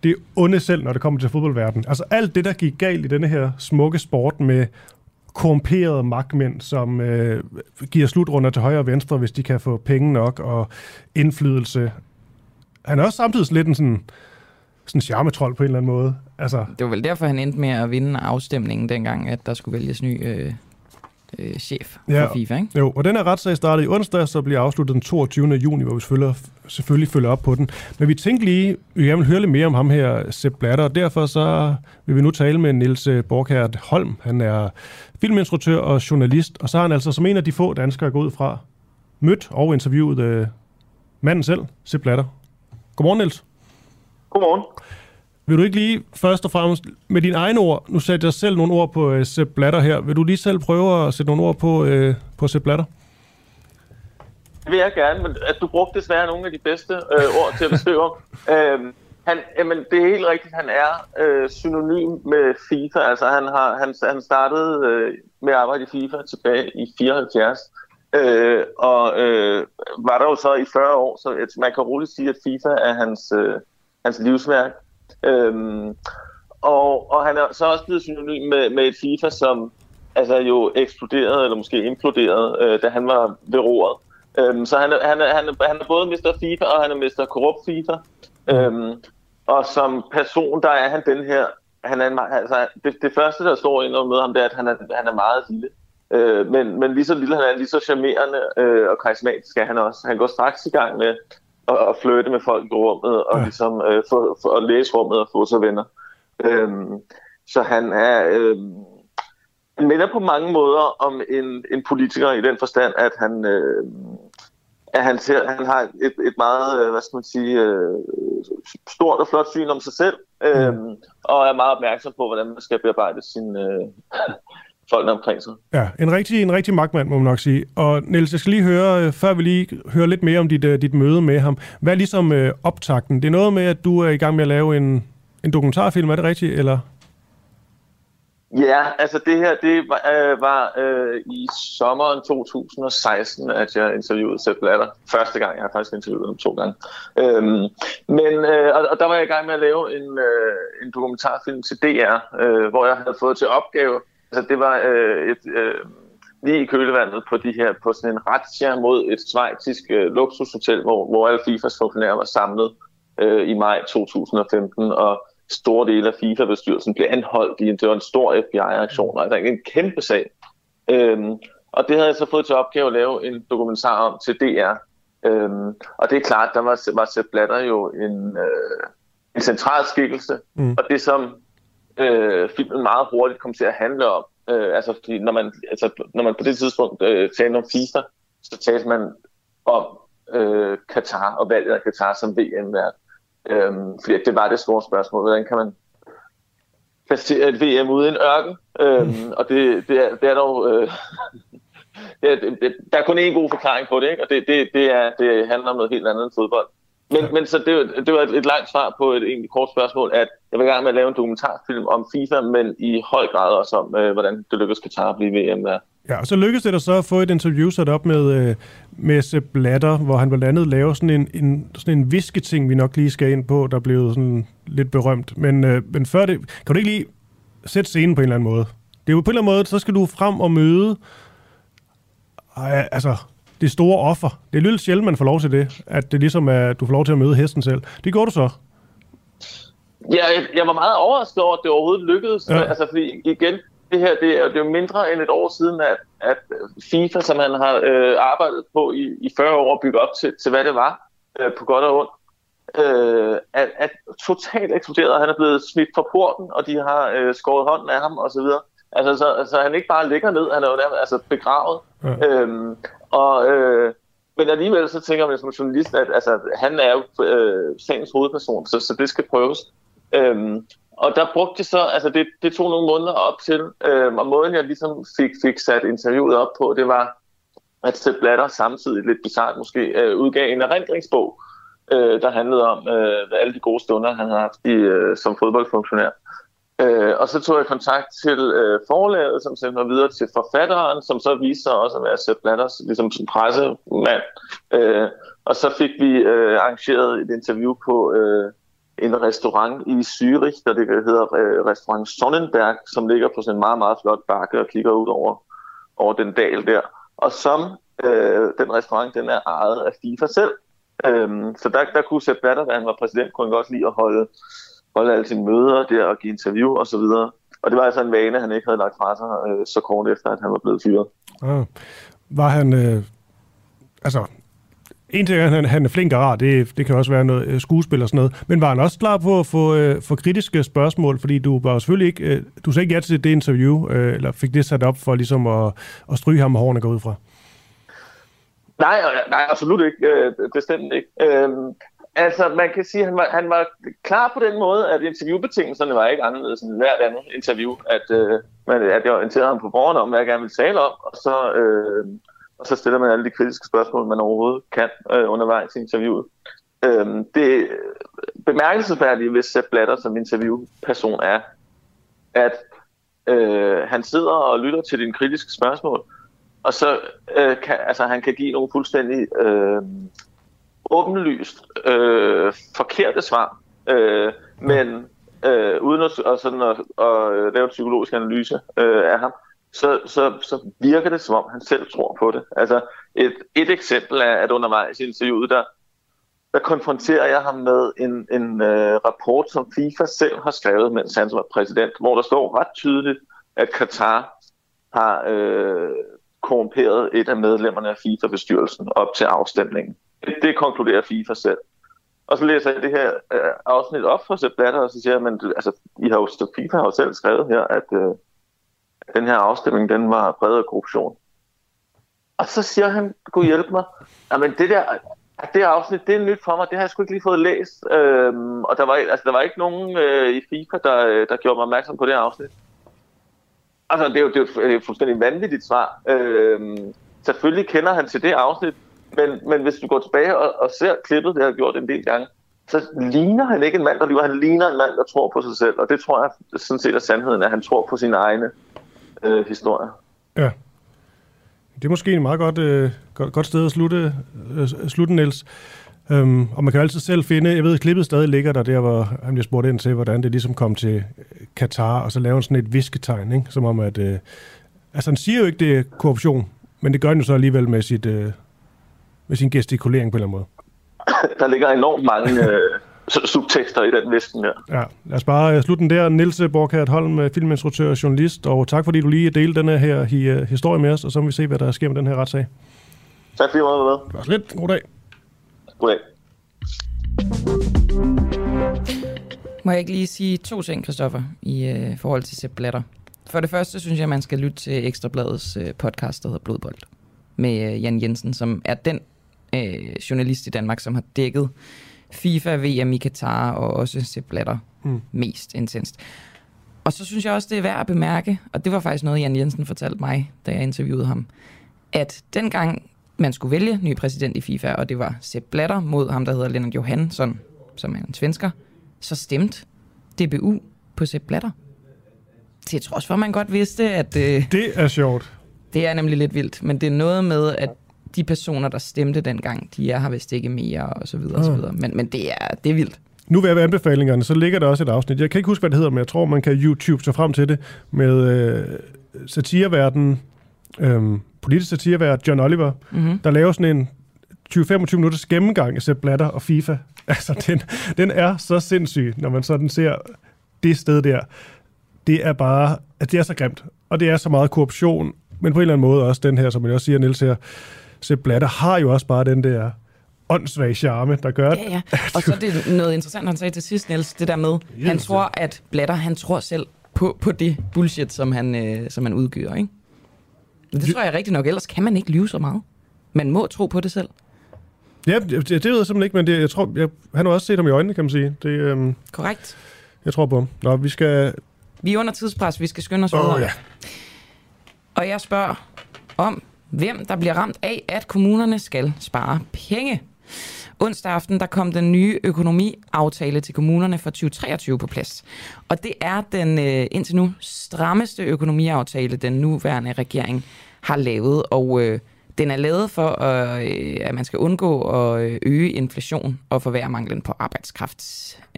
det onde selv, når det kommer til fodboldverdenen. Altså alt det, der gik galt i denne her smukke sport med korrumperede magtmænd, som øh, giver slutrunder til højre og venstre, hvis de kan få penge nok og indflydelse. Han er også samtidig lidt en sådan, sådan charmetrol på en eller anden måde. Altså, det var vel derfor, han endte med at vinde afstemningen dengang, at der skulle vælges ny øh, øh, chef ja, for FIFA, ikke? Jo, og den her retssag startede i onsdag, så bliver afsluttet den 22. juni, hvor vi selvfølgelig, selvfølgelig følger op på den. Men vi tænkte lige, vi gerne vil høre lidt mere om ham her, Sepp Blatter, og derfor så vil vi nu tale med Niels øh, Borkhardt Holm. Han er filminstruktør og journalist, og så har han altså som en af de få danskere gået ud fra, mødt og interviewet øh, manden selv, Sepp Blatter. Godmorgen, Niels. Godmorgen. Vil du ikke lige først og fremmest med dine egne ord, nu sætter jeg selv nogle ord på uh, Sepp Blatter her, vil du lige selv prøve at sætte nogle ord på, uh, på Sepp Blatter? Det vil jeg gerne, men at du brugte desværre nogle af de bedste uh, ord til at beskrive ham. uh, han, jamen, det er helt rigtigt, han er uh, synonym med FIFA. Altså, han, har, han, han startede uh, med at arbejde i FIFA tilbage i 74. Uh, og uh, var der jo så i 40 år, så man kan roligt sige, at FIFA er hans, uh, hans livsværk. Øhm, og, og han er så også blevet synonym med, med et FIFA, som altså jo eksploderede, eller måske imploderede, øh, da han var ved roret. Øhm, så han er, han, er, han, er, han er både Mr. FIFA, og han er Mr. Korrupt FIFA. Øhm, og som person, der er han den her, han er en, altså, det, det første, der står ind med ham, det er, at han er, han er meget lille. Øh, men, men lige så lille han er, lige så charmerende øh, og karismatisk er han også. Han går straks i gang med at, at flytte med folk i rummet, og ja. ligesom øh, få, få, at læse rummet og få sig venner. Øhm, så han er... Øh, han minder på mange måder om en, en politiker i den forstand, at han, øh, at han, ser, han har et, et meget, øh, hvad skal man sige, øh, stort og flot syn om sig selv, øh, mm. og er meget opmærksom på, hvordan man skal bearbejde sin, øh, folkene omkring sig. Ja, en rigtig, en rigtig magtmand, må man nok sige. Og Niels, jeg skal lige høre, øh, før vi lige hører lidt mere om dit, uh, dit møde med ham. Hvad er ligesom uh, optakten? Det er noget med, at du er i gang med at lave en, en dokumentarfilm, er det rigtigt, eller? Ja, altså det her, det var, øh, var øh, i sommeren 2016, at jeg interviewede Sepp Blatter. Første gang, jeg har faktisk interviewet ham to gange. Øhm, men, øh, og, og der var jeg i gang med at lave en, øh, en dokumentarfilm til DR, øh, hvor jeg havde fået til opgave Altså, det var øh, et, øh, lige i kølevandet på, de her, på sådan en razzia mod et svejtisk øh, luksushotel, hvor, hvor alle FIFAs funktionærer var samlet øh, i maj 2015, og store dele af FIFA-bestyrelsen blev anholdt i det var en stor FBI-aktion, og altså en kæmpe sag. Øhm, og det havde jeg så fået til opgave at lave en dokumentar om til DR. Øhm, og det er klart, der var, var Sepp Blatter jo en, øh, en central skikkelse, mm. og det som øh, filmen meget hurtigt kom til at handle om, øh, altså fordi når man, altså, når man på det tidspunkt øh, talte om FIFA, så talte man om øh, Katar og valget af Katar som VM-vært. Øhm, fordi det var det store spørgsmål. Hvordan kan man placere et VM ude i en ørken? Øhm, mm. Og det, det, er, det er dog... Øh, det, det, der er kun én god forklaring på det, ikke? og det, det, det, er, det handler om noget helt andet end fodbold. Men, ja. men så det, det var et, et langt svar på et egentlig kort spørgsmål, at jeg vil gerne med at lave en dokumentarfilm om FIFA, men i høj grad også om, øh, hvordan det lykkedes Katar at blive VM der. Ja, og så lykkedes det der så at få et interview sat op med, øh, med Sepp Blatter, hvor han blandt andet laver sådan en, en, sådan en visketing, vi nok lige skal ind på, der blev sådan lidt berømt. Men, øh, men før det, kan du ikke lige sætte scenen på en eller anden måde? Det er jo på en eller anden måde, så skal du frem og møde øh, altså, det store offer. Det er lidt sjældent, man får lov til det, at det ligesom er, at du får lov til at møde hesten selv. Det går du så. Ja, jeg, jeg var meget overrasket over, at det overhovedet lykkedes. Ja. Altså, fordi igen, det her det er, det er jo mindre end et år siden, at, at FIFA, som han har øh, arbejdet på i, i 40 år, bygge op til, til hvad det var, øh, på godt og ondt, øh, at, at totalt eksploderet. Han er blevet smidt fra porten, og de har øh, skåret hånden af ham osv. Altså, så, så han ikke bare ligger ned, han er jo nærmest altså, begravet. Ja. Øhm, og, øh, men alligevel så tænker man som journalist, at altså, han er jo øh, sagens hovedperson, så, så det skal prøves. Øhm, og der brugte jeg så, altså det, det tog nogle måneder op til, øh, og måden jeg ligesom fik, fik sat interviewet op på, det var, at Sepp Blatter samtidig, lidt bizart måske, øh, udgav en erindringsbog, øh, der handlede om øh, alle de gode stunder, han har haft i, øh, som fodboldfunktionær. Øh, og så tog jeg kontakt til øh, forlaget, som sendte mig videre til forfatteren, som så viste sig også at være Sepp Blatters ligesom, pressemand. Øh, og så fik vi øh, arrangeret et interview på... Øh, en restaurant i Zürich, der det hedder øh, restaurant Sonnenberg, som ligger på sådan en meget, meget flot bakke og kigger ud over, over den dal der. Og som øh, den restaurant, den er ejet af FIFA selv. Øh, så der, der kunne Sepp Blatter, da han var præsident, kunne han godt lide at holde, holde alle sine møder der og give interview og så videre. Og det var altså en vane, han ikke havde lagt fra sig øh, så kort efter, at han var blevet fyret. Ah. Var han, øh, altså en ting er, at han, han er flink og rar, det, det kan også være noget øh, skuespil og sådan noget, men var han også klar på at få, øh, få kritiske spørgsmål, fordi du var selvfølgelig ikke, øh, du sagde ikke ja til det interview, øh, eller fik det sat op for ligesom at, at stryge ham med hårene gå ud fra? Nej, nej, absolut ikke. Øh, bestemt ikke. Øh, altså, man kan sige, at han var, han var klar på den måde, at interviewbetingelserne var ikke anderledes end hvert andet interview. At, øh, man, at jeg orienterede ham på forhånd om, hvad jeg gerne ville tale om, og så... Øh, og så stiller man alle de kritiske spørgsmål, man overhovedet kan øh, undervejs i interviewet. Øh, det bemærkelsesværdige ved Sepp Blatter som interviewperson er, at øh, han sidder og lytter til dine kritiske spørgsmål, og så øh, kan altså, han kan give nogle fuldstændig øh, åbenlyst øh, forkerte svar, øh, men øh, uden at, og sådan at, at lave en psykologisk analyse øh, af ham, så, så, så virker det, som om han selv tror på det. Altså, et, et eksempel er, at undervejs i interviewet, der, der konfronterer jeg ham med en, en øh, rapport, som FIFA selv har skrevet, mens han var præsident, hvor der står ret tydeligt, at Katar har øh, korrumperet et af medlemmerne af FIFA-bestyrelsen op til afstemningen. Det, det konkluderer FIFA selv. Og så læser jeg det her øh, afsnit op fra Sepp Blatter, og så siger jeg, men altså, I har jo, FIFA har jo selv skrevet her, at øh, den her afstemning, den var præget af korruption. Og så siger han, kunne hjælpe mig, men det der, det afsnit, det er nyt for mig, det har jeg sgu ikke lige fået læst. Øhm, og der var, altså, der var ikke nogen øh, i FIFA, der, øh, der gjorde mig opmærksom på det afsnit. Altså, det er jo, det er jo et fuldstændig vanvittigt svar. Øhm, selvfølgelig kender han til det afsnit, men, men hvis du går tilbage og, og ser klippet, det har jeg gjort en del gange, så ligner han ikke en mand, der lyver. Han ligner en mand, der tror på sig selv. Og det tror jeg sådan set er sandheden, at han tror på sine egne øh, historie. Ja. Det er måske en meget godt, øh, godt, godt sted at slutte, øh, slutte Niels. Øhm, og man kan jo altid selv finde, jeg ved, at klippet stadig ligger der, der hvor han bliver spurgt ind til, hvordan det ligesom kom til Katar, og så lave sådan et visketegn, ikke? som om at, øh, altså han siger jo ikke, det er korruption, men det gør han jo så alligevel med, sit, øh, med sin gestikulering på en eller anden måde. Der ligger enormt mange øh, subtekster i den listen her. Ja, lad os bare slutte den der. Niels Borkhardt Holm, filminstruktør og journalist, og tak fordi du lige delte den her historie med os, og så må vi se, hvad der sker med den her retssag. Tak fordi du var med. Det var lidt. God dag. Goddag. Må jeg ikke lige sige to ting, Christoffer, i øh, forhold til Sepp Blatter? For det første synes jeg, at man skal lytte til Ekstrabladets øh, podcast, der hedder Blodbold, med øh, Jan Jensen, som er den øh, journalist i Danmark, som har dækket FIFA, VM i Katar og også Sepp Blatter mm. mest intenst. Og så synes jeg også, det er værd at bemærke, og det var faktisk noget, Jan Jensen fortalte mig, da jeg interviewede ham, at dengang man skulle vælge ny præsident i FIFA, og det var Sepp Blatter mod ham, der hedder Lennart Johansson, som er en svensker, så stemte DBU på Sepp Blatter. Til trods for, at man godt vidste, at... Øh, det er sjovt. Det er nemlig lidt vildt, men det er noget med, at de personer, der stemte dengang, de er har vist ikke mere, og så videre, og så ah. videre. Men, men det, er, det er vildt. Nu ved jeg anbefalingerne, så ligger der også et afsnit. Jeg kan ikke huske, hvad det hedder, men jeg tror, man kan YouTube sig frem til det med øh, satireverdenen, øh, politisk satirevært John Oliver, mm-hmm. der laver sådan en 20-25 minutters gennemgang af Sepp Blatter og FIFA. Altså, den, den er så sindssyg, når man sådan ser det sted der. Det er bare, at det er så grimt, og det er så meget korruption, men på en eller anden måde også den her, som jeg også siger, Niels her, Sepp Blatter har jo også bare den der åndssvage charme, der gør det. Ja, ja. Og så er det noget interessant, han sagde til sidst, Niels, det der med, yes, han tror, at Blatter, han tror selv på, på det bullshit, som han, øh, som han udgyder, ikke? Men det tror jeg rigtig nok, ellers kan man ikke lyve så meget. Man må tro på det selv. Ja, det, det ved jeg simpelthen ikke, men det, jeg tror, jeg, han har også set ham i øjnene, kan man sige. Det, øhm, Korrekt. Jeg tror på ham. Nå, vi skal... Vi er under tidspres, vi skal skynde os videre. Oh, ja. Og jeg spørger om, hvem der bliver ramt af, at kommunerne skal spare penge. Onsdag aften der kom den nye økonomiaftale til kommunerne for 2023 på plads. Og det er den øh, indtil nu strammeste økonomiaftale, den nuværende regering har lavet. Og øh, den er lavet for, øh, at man skal undgå at øh, øge inflation og forværre manglen på arbejdskraft.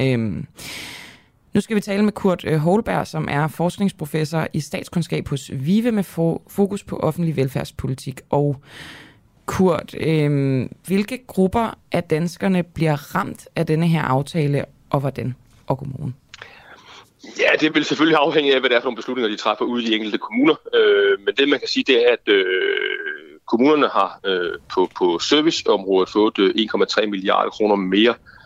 Øhm. Nu skal vi tale med Kurt øh, Holberg, som er forskningsprofessor i statskundskab hos VIVE med fokus på offentlig velfærdspolitik. Og Kurt, øh, hvilke grupper af danskerne bliver ramt af denne her aftale, og hvordan? Og godmorgen. Ja, det vil selvfølgelig afhænge af, hvad det er for nogle beslutninger, de træffer ude i de enkelte kommuner. Øh, men det, man kan sige, det er, at øh, kommunerne har øh, på, på serviceområdet fået øh, 1,3 milliarder kroner mere øh,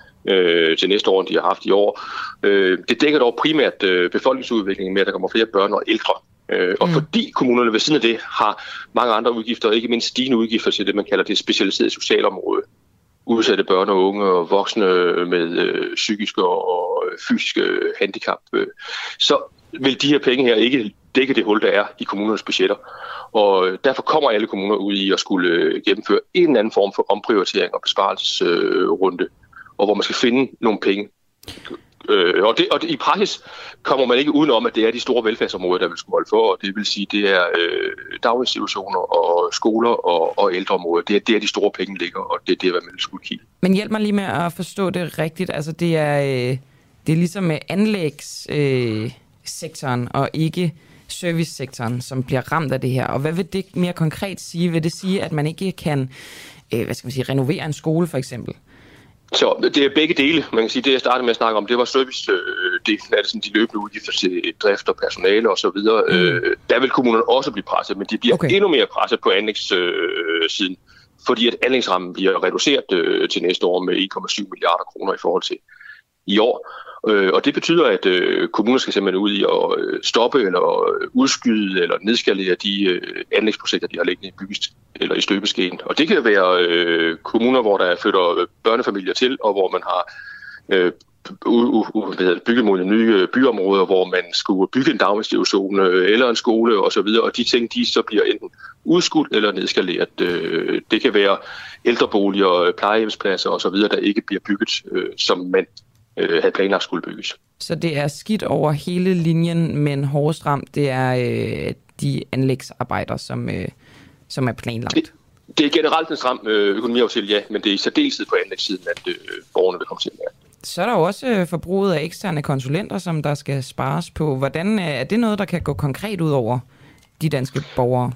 til næste år, end de har haft i år. Øh, det dækker dog primært øh, befolkningsudviklingen med, at der kommer flere børn og ældre. Øh, og mm. fordi kommunerne ved siden af det har mange andre udgifter, ikke mindst stigende udgifter til det, man kalder det specialiserede socialområde, udsatte børn og unge og voksne med øh, psykiske og fysiske handicap, øh, så vil de her penge her ikke dække det hul, der er i kommunernes budgetter. Og derfor kommer alle kommuner ud i at skulle øh, gennemføre en eller anden form for omprioritering og besparelsesrunde, øh, og hvor man skal finde nogle penge. Øh, og, det, og det, i praksis kommer man ikke udenom, at det er de store velfærdsområder, der vil skulle holde for, og det vil sige, det er øh, daginstitutioner og skoler og, og ældreområder. Det er der, de store penge ligger, og det er det, hvad man skulle kigge. Men hjælp mig lige med at forstå det rigtigt. Altså, det er, øh, det er ligesom øh, anlægssektoren øh, og ikke servicesektoren, som bliver ramt af det her. Og hvad vil det mere konkret sige? Vil det sige, at man ikke kan øh, hvad skal man sige, renovere en skole for eksempel? Så det er begge dele. Man kan sige, det jeg startede med at snakke om, det var service-delen af det, sådan de løbende udgifter til drift og personale osv. Mm. Øh, der vil kommunerne også blive presset, men de bliver okay. endnu mere presset på anlægssiden, fordi at anlægsrammen bliver reduceret øh, til næste år med 1,7 milliarder kroner i forhold til i år. Øh, og det betyder, at øh, kommuner skal simpelthen ud i at øh, stoppe eller øh, udskyde eller nedskalere de øh, anlægsprojekter, de har liggende i bygget eller i støbeskeen. Og det kan være øh, kommuner, hvor der flytter øh, børnefamilier til, og hvor man har øh, bygget mod nye øh, byområder, hvor man skulle bygge en daginstitution eller en skole osv., og, og de ting, de så bliver enten udskudt eller nedskaleret. Det kan være ældreboliger, plejehjemspladser osv., der ikke bliver bygget, som man øh, havde planlagt skulle bygges. Så det er skidt over hele linjen, men hårdest ramt, det er øh, de anlægsarbejder, som, øh, som er planlagt? Det, Det er generelt en stram øh, økonomiaftale, ja, men det er i særdeleshed på anlægssiden, at øh, borgerne vil komme til at mærke. Så er der jo også øh, forbruget af eksterne konsulenter, som der skal spares på. Hvordan øh, er det noget, der kan gå konkret ud over de danske borgere?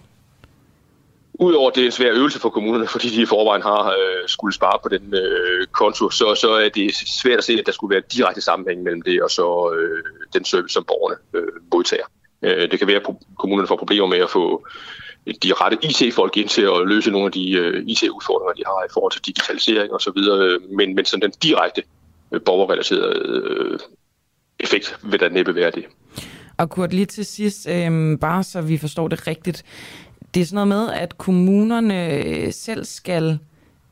Udover det er en svær øvelse for kommunerne, fordi de i forvejen har øh, skulle spare på den øh, konto, så, så er det svært at se, at der skulle være direkte sammenhæng mellem det og så øh, den service, som borgerne øh, modtager. Øh, det kan være, at kommunerne får problemer med at få de rette IT-folk ind til at løse nogle af de øh, IT-udfordringer, de har i forhold til digitalisering osv., men, men sådan den direkte øh, borgerrelaterede øh, effekt vil der næppe være det. Og Kurt, lige til sidst, øh, bare så vi forstår det rigtigt, det er sådan noget med, at kommunerne selv skal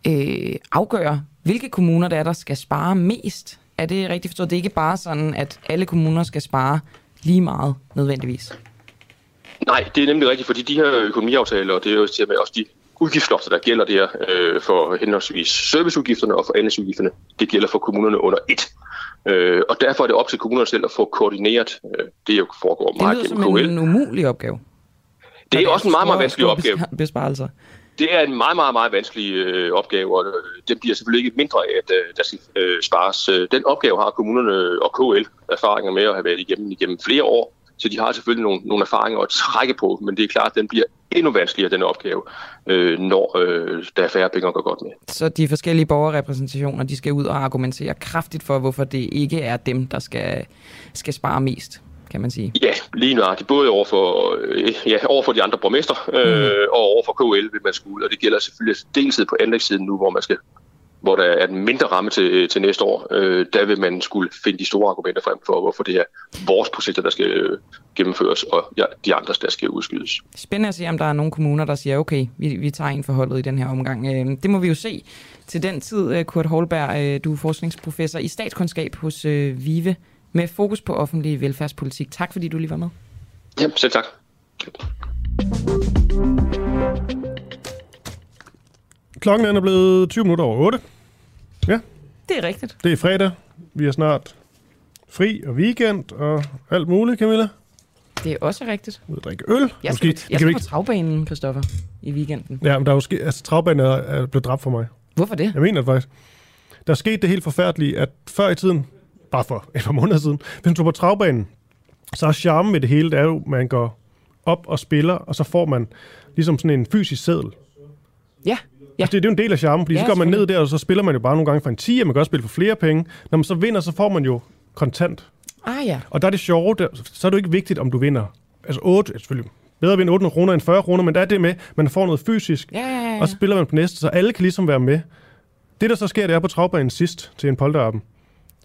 øh, afgøre, hvilke kommuner det er, der skal spare mest. Er det rigtigt forstået? Det er ikke bare sådan, at alle kommuner skal spare lige meget nødvendigvis? Nej, det er nemlig rigtigt, fordi de her økonomiaftaler, og det er jo også de udgiftslofter, der gælder der øh, for henholdsvis serviceudgifterne og for anlægsudgifterne, det gælder for kommunerne under et. Øh, og derfor er det op til kommunerne selv at få koordineret. Øh, det jo foregår meget gennem KL. Det er en umulig opgave. Det er også en meget, meget vanskelig opgave. Besparelser. Det er en meget, meget, meget vanskelig øh, opgave, og øh, det bliver selvfølgelig ikke mindre af, at øh, der skal øh, spares. Den opgave har kommunerne og KL erfaringer med at have været igennem igennem flere år, så de har selvfølgelig nogle, nogle erfaringer at trække på, men det er klart, at den bliver endnu vanskeligere, den opgave, øh, når øh, der er færre penge at gå godt med. Så de forskellige borgerrepræsentationer, de skal ud og argumentere kraftigt for, hvorfor det ikke er dem, der skal, skal spare mest? Kan man sige. Ja, lige nøjagtigt. Både over for, øh, ja, over for de andre borgmester øh, mm. og over for KL vil man skulle, og det gælder selvfølgelig dels på anlægssiden nu, hvor man skal hvor der er en mindre ramme til, til næste år, øh, der vil man skulle finde de store argumenter frem for, hvorfor det er vores projekter, der skal øh, gennemføres, og ja, de andres, der skal udskydes. Spændende at se, om der er nogle kommuner, der siger, okay, vi, vi tager en forholdet i den her omgang. Øh, det må vi jo se til den tid. Øh, Kurt Holberg, øh, du er forskningsprofessor i statskundskab hos øh, VIVE med fokus på offentlig velfærdspolitik. Tak fordi du lige var med. Ja, selv tak. Klokken er blevet 20 minutter over 8. Ja. Det er rigtigt. Det er fredag. Vi er snart fri og weekend og alt muligt, Camilla. Det er også rigtigt. Ud at drikke øl. Jeg skal, Måske, jeg skal på travbanen, Christoffer, i weekenden. Ja, men der er jo altså, travbanen er, er blevet dræbt for mig. Hvorfor det? Jeg mener det faktisk. Der er sket det helt forfærdelige, at før i tiden, bare for et par måneder siden, hvis man tog på travbanen, så er charmen med det hele, det er jo, at man går op og spiller, og så får man ligesom sådan en fysisk seddel. Ja. Ja. Altså, det, det er jo en del af charmen, fordi ja, så går man ned der, og så spiller man jo bare nogle gange for en 10, og man kan også spille for flere penge. Når man så vinder, så får man jo kontant. Ah ja. Og der er det sjove, der, så er det jo ikke vigtigt, om du vinder. Altså 8, selvfølgelig bedre at vinde 800 kroner end 40 kroner, men der er det med, man får noget fysisk, ja, ja, ja. og så spiller man på næste, så alle kan ligesom være med. Det, der så sker, det er på travbanen sidst til en polterappen,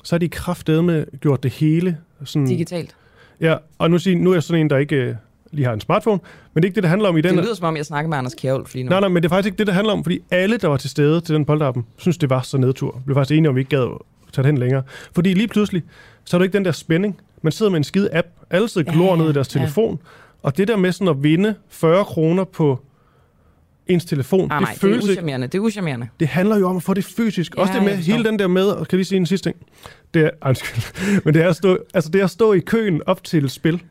så har de kraftedeme gjort det hele sådan... Digitalt. Ja, og nu, siger, nu er jeg sådan en, der ikke øh, lige har en smartphone, men det er ikke det, det handler om i den... Det lyder som om, jeg snakker med Anders Kjærulf lige nu. Nej, nej, men det er faktisk ikke det, det handler om, fordi alle, der var til stede til den polterappen, synes, det var så nedtur. Blev faktisk enige om, vi ikke gad tage det hen længere. Fordi lige pludselig, så er der ikke den der spænding. Man sidder med en skide app, alle sidder glor ja, ned i deres ja. telefon, og det der med sådan at vinde 40 kroner på ens telefon, ah, det nej, føles det er uschammerende. Det er uschammerende. Det handler jo om at få det fysisk. Ja, Også det med hele den der med, og kan lige sige en sidste ting. Det er, undskyld, men det er, at stå, altså det er at stå i køen op til et spil,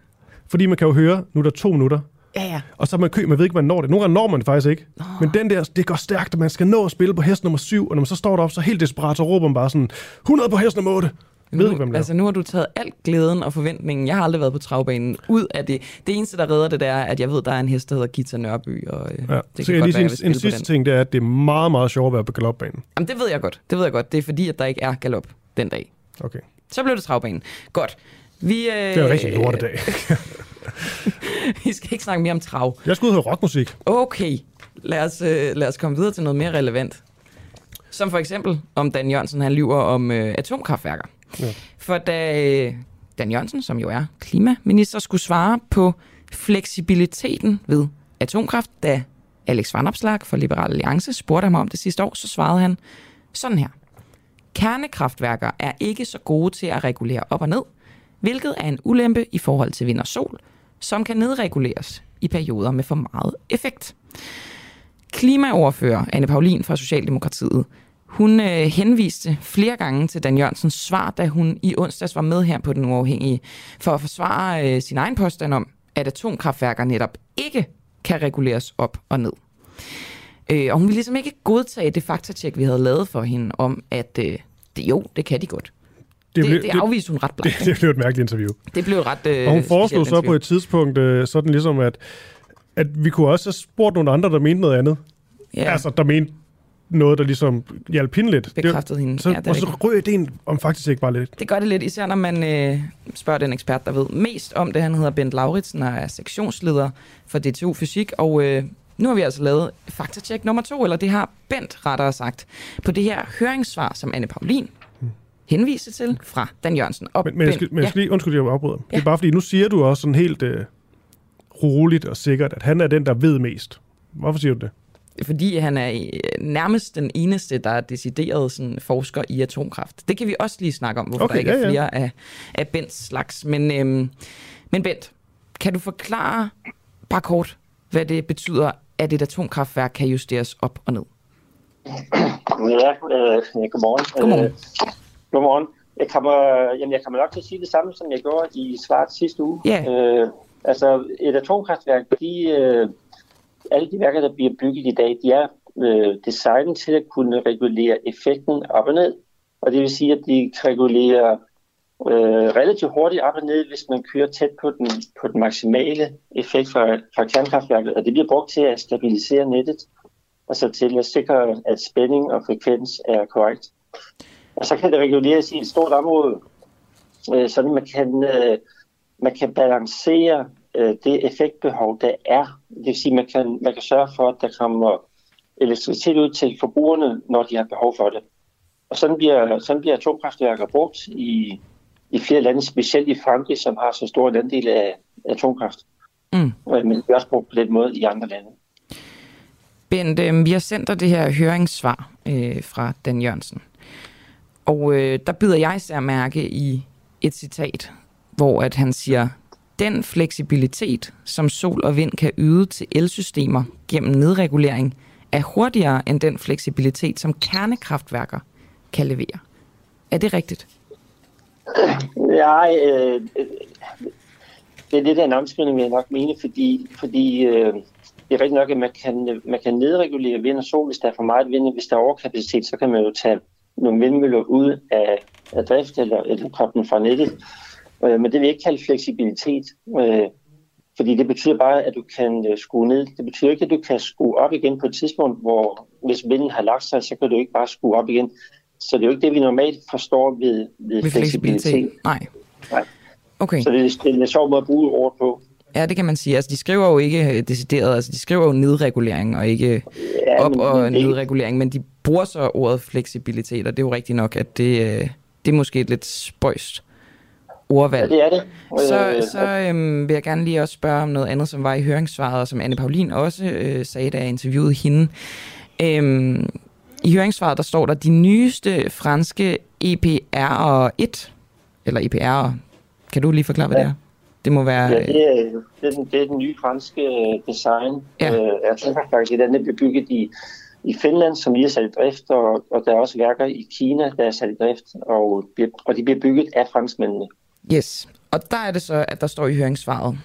fordi man kan jo høre, nu er der to minutter, Ja, ja. Og så er man kø, man ved ikke, man når det. Nogle gange når man det faktisk ikke. Oh. Men den der, det går stærkt, at man skal nå at spille på hest nummer 7, og når man så står derop, så helt desperat, så råber man bare sådan, 100 på hest nummer 8. Ved hvem altså, nu har du taget alt glæden og forventningen. Jeg har aldrig været på travbanen ud af det. Det eneste, der redder det, der er, at jeg ved, der er en hest, der hedder Gita Nørby. Og, øh, ja. det så kan jeg lige sige, en, en sidste ting, det er, at det er meget, meget sjovt at være på galopbanen. Jamen, det ved jeg godt. Det ved jeg godt. Det er fordi, at der ikke er galop den dag. Okay. Så blev det travbanen. Godt. Vi, øh, det er en rigtig lortedag. vi skal ikke snakke mere om trav. Jeg skal ud og høre rockmusik. Okay. Lad os, øh, lad os komme videre til noget mere relevant. Som for eksempel, om Dan Jørgensen han lyver om øh, atomkraftværker. Ja. For da øh, Dan Jørgensen, som jo er klimaminister, skulle svare på fleksibiliteten ved atomkraft, da Alex Van Opslag fra Liberal Alliance spurgte ham om det sidste år, så svarede han sådan her. Kernekraftværker er ikke så gode til at regulere op og ned, hvilket er en ulempe i forhold til vind og sol, som kan nedreguleres i perioder med for meget effekt. Klimaoverfører Anne Paulin fra Socialdemokratiet, hun øh, henviste flere gange til Dan Jørgensens svar, da hun i onsdags var med her på Den Uafhængige, for at forsvare øh, sin egen påstand om, at atomkraftværker netop ikke kan reguleres op og ned. Øh, og hun ville ligesom ikke godtage det faktatjek, vi havde lavet for hende, om at øh, det, jo, det kan de godt. Det, det, det afviste hun ret blankt. Det, det blev et mærkeligt interview. Det blev ret øh, Og hun foreslog så på et tidspunkt øh, sådan ligesom, at, at vi kunne også have spurgt nogle andre, der mente noget andet. Ja. Altså, der mente noget, der ligesom hjalp hende lidt. Bekræftede hende. Så, Ja, det og så røg ideen om faktisk ikke bare lidt. Det gør det lidt, især når man øh, spørger den ekspert, der ved mest om det. Han hedder Bent Lauritsen og er sektionsleder for DTU Fysik, og øh, nu har vi altså lavet faktatjek nummer to, eller det har Bent rettere sagt, på det her høringssvar, som Anne Paulin henviser til fra Dan Jørgensen. Og Men, men, jeg skal, men jeg skal lige, undskyld, jeg afbryder. Ja. Det er bare fordi, nu siger du også sådan helt øh, roligt og sikkert, at han er den, der ved mest. Hvorfor siger du det? Fordi han er nærmest den eneste, der er decideret sådan, forsker i atomkraft. Det kan vi også lige snakke om, hvorfor Okay, der ikke ja, er ja. flere af, af Bents slags. Men, øhm, men Bent, kan du forklare bare kort, hvad det betyder, at et atomkraftværk kan justeres op og ned? Ja, øh, godmorgen. Godmorgen. Øh, godmorgen. Jeg kommer, jamen, jeg kommer nok til at sige det samme, som jeg gjorde i svaret sidste uge. Ja. Øh, altså, et atomkraftværk, de, øh, alle de værker, der bliver bygget i dag, de er øh, designet til at kunne regulere effekten op og ned. Og det vil sige, at de kan regulere øh, relativt hurtigt op og ned, hvis man kører tæt på den, på den maksimale effekt fra, fra kernekraftværket. Og det bliver brugt til at stabilisere nettet, altså til at sikre, at spænding og frekvens er korrekt. Og så kan det reguleres i et stort område, øh, så man kan, øh, man kan balancere øh, det effektbehov, der er. Det vil sige, man kan, man kan sørge for, at der kommer elektricitet ud til forbrugerne, når de har behov for det. Og sådan bliver, sådan bliver atomkraftværker brugt i, i flere lande, specielt i Frankrig, som har så stor en andel af atomkraft. Mm. Men det er også brugt på den måde i andre lande. Bent, øh, vi har sendt dig det her høringssvar øh, fra Dan Jørgensen. Og øh, der byder jeg især mærke i et citat, hvor at han siger, den fleksibilitet, som sol og vind kan yde til elsystemer gennem nedregulering, er hurtigere end den fleksibilitet, som kernekraftværker kan levere. Er det rigtigt? Nej, øh, øh, det er lidt af en omskrivning, vil jeg nok mene, fordi, fordi øh, det er rigtigt nok, at man kan, man kan nedregulere vind og sol, hvis der er for meget vind. Hvis der er overkapacitet, så kan man jo tage nogle vindmøller ud af, af drift eller, eller koble dem fra nettet. Øh, men det vil jeg ikke kalde fleksibilitet, øh, fordi det betyder bare, at du kan øh, skrue ned. Det betyder ikke, at du kan skrue op igen på et tidspunkt, hvor hvis vinden har lagt sig, så kan du ikke bare skrue op igen. Så det er jo ikke det, vi normalt forstår ved, ved, Ved fleksibilitet. fleksibilitet? Nej. Nej. Okay. Så det, er- det er en sjov måde at bruge ord på. Ja, det kan man sige. Altså, de skriver jo ikke øh, decideret, altså de skriver jo nedregulering og ikke Ja, op- men og det- nedregulering, men de bruger så ordet fleksibilitet, og det er jo rigtigt nok, at det, øh, det er måske et lidt spøjst ordvalg. Ja, det er det. Så, Øh, så øhm, vil jeg gerne lige også spørge om noget andet, som var i høringssvaret, og som Anne Paulin også øh, sagde, da jeg interviewede hende. Øhm, I høringssvaret, der står der, de nyeste franske EPR1, eller EPR, kan du lige forklare, hvad Ja. det er? Det må være... Ja, det er, det er, den, det er den nye franske øh, design ja. øh, er den, bliver bygget i, i Finland, som lige er sat i drift, og, og der er også værker i Kina, der er sat i drift, og, og de bliver bygget af franskmændene. Yes, og der er det så, at der står i høringssvaret,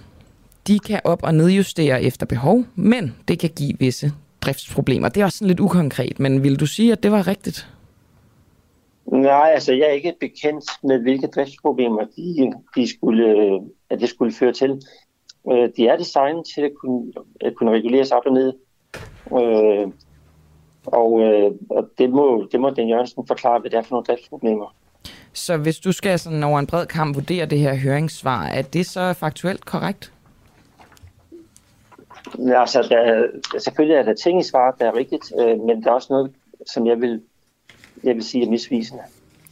de kan op- og nedjustere efter behov, men det kan give visse driftsproblemer. Det er også sådan lidt ukonkret, men vil du sige, at det var rigtigt? Nej, altså jeg er ikke bekendt med, hvilke driftsproblemer de, de skulle, at det skulle føre til. Øh, De er designet til at kunne, at kunne reguleres op og ned. Øh, Og, øh, og det, må, det må Den Jørgensen forklare, hvad det er for nogle driftsproblemer. Så hvis du skal sådan over en bred kamp vurdere det her høringssvar, er det så faktuelt korrekt? Ja, Altså, der, er- selvfølgelig er der ting i svaret, der er rigtigt, øh, men der er også noget, som jeg vil, jeg vil sige er misvisende.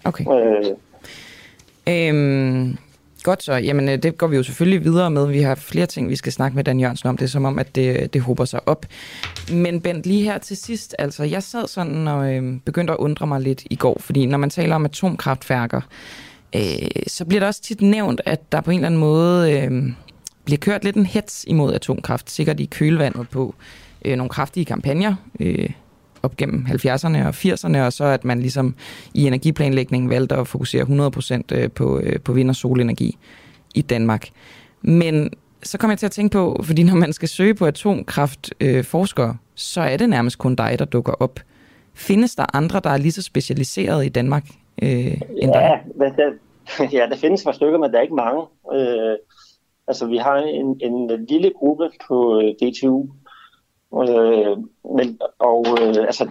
Okay. Øh, Øhm, godt så. Jamen, øh, det går vi jo selvfølgelig videre med. Vi har flere ting, vi skal snakke med Dan Jørgensen om. Det er som om, at det, det håber sig op. Men Bent, lige her til sidst, altså, jeg sad sådan og øh, begyndte at undre mig lidt i går, fordi når man taler om atomkraftværker, øh, så bliver det også tit nævnt, at der på en eller anden måde øh, bliver kørt lidt en hets imod atomkraft, sikkert i kølvandet på øh, nogle kraftige kampagner, øh, op gennem 70'erne og 80'erne, og så at man ligesom i energiplanlægningen valgte at fokusere 100% øh, på, øh, på vind- og solenergi i Danmark. Men så kommer jeg til at tænke på, fordi når man skal søge på atomkraftforskere, øh, så er det nærmest kun dig, der dukker op. Findes der andre, der er lige så specialiseret i Danmark øh, end ja, dig? Der, ja, der findes et stykker, men der er ikke mange. Øh, altså, vi har en, en lille gruppe på øh, DTU, øh, men, og øh, altså,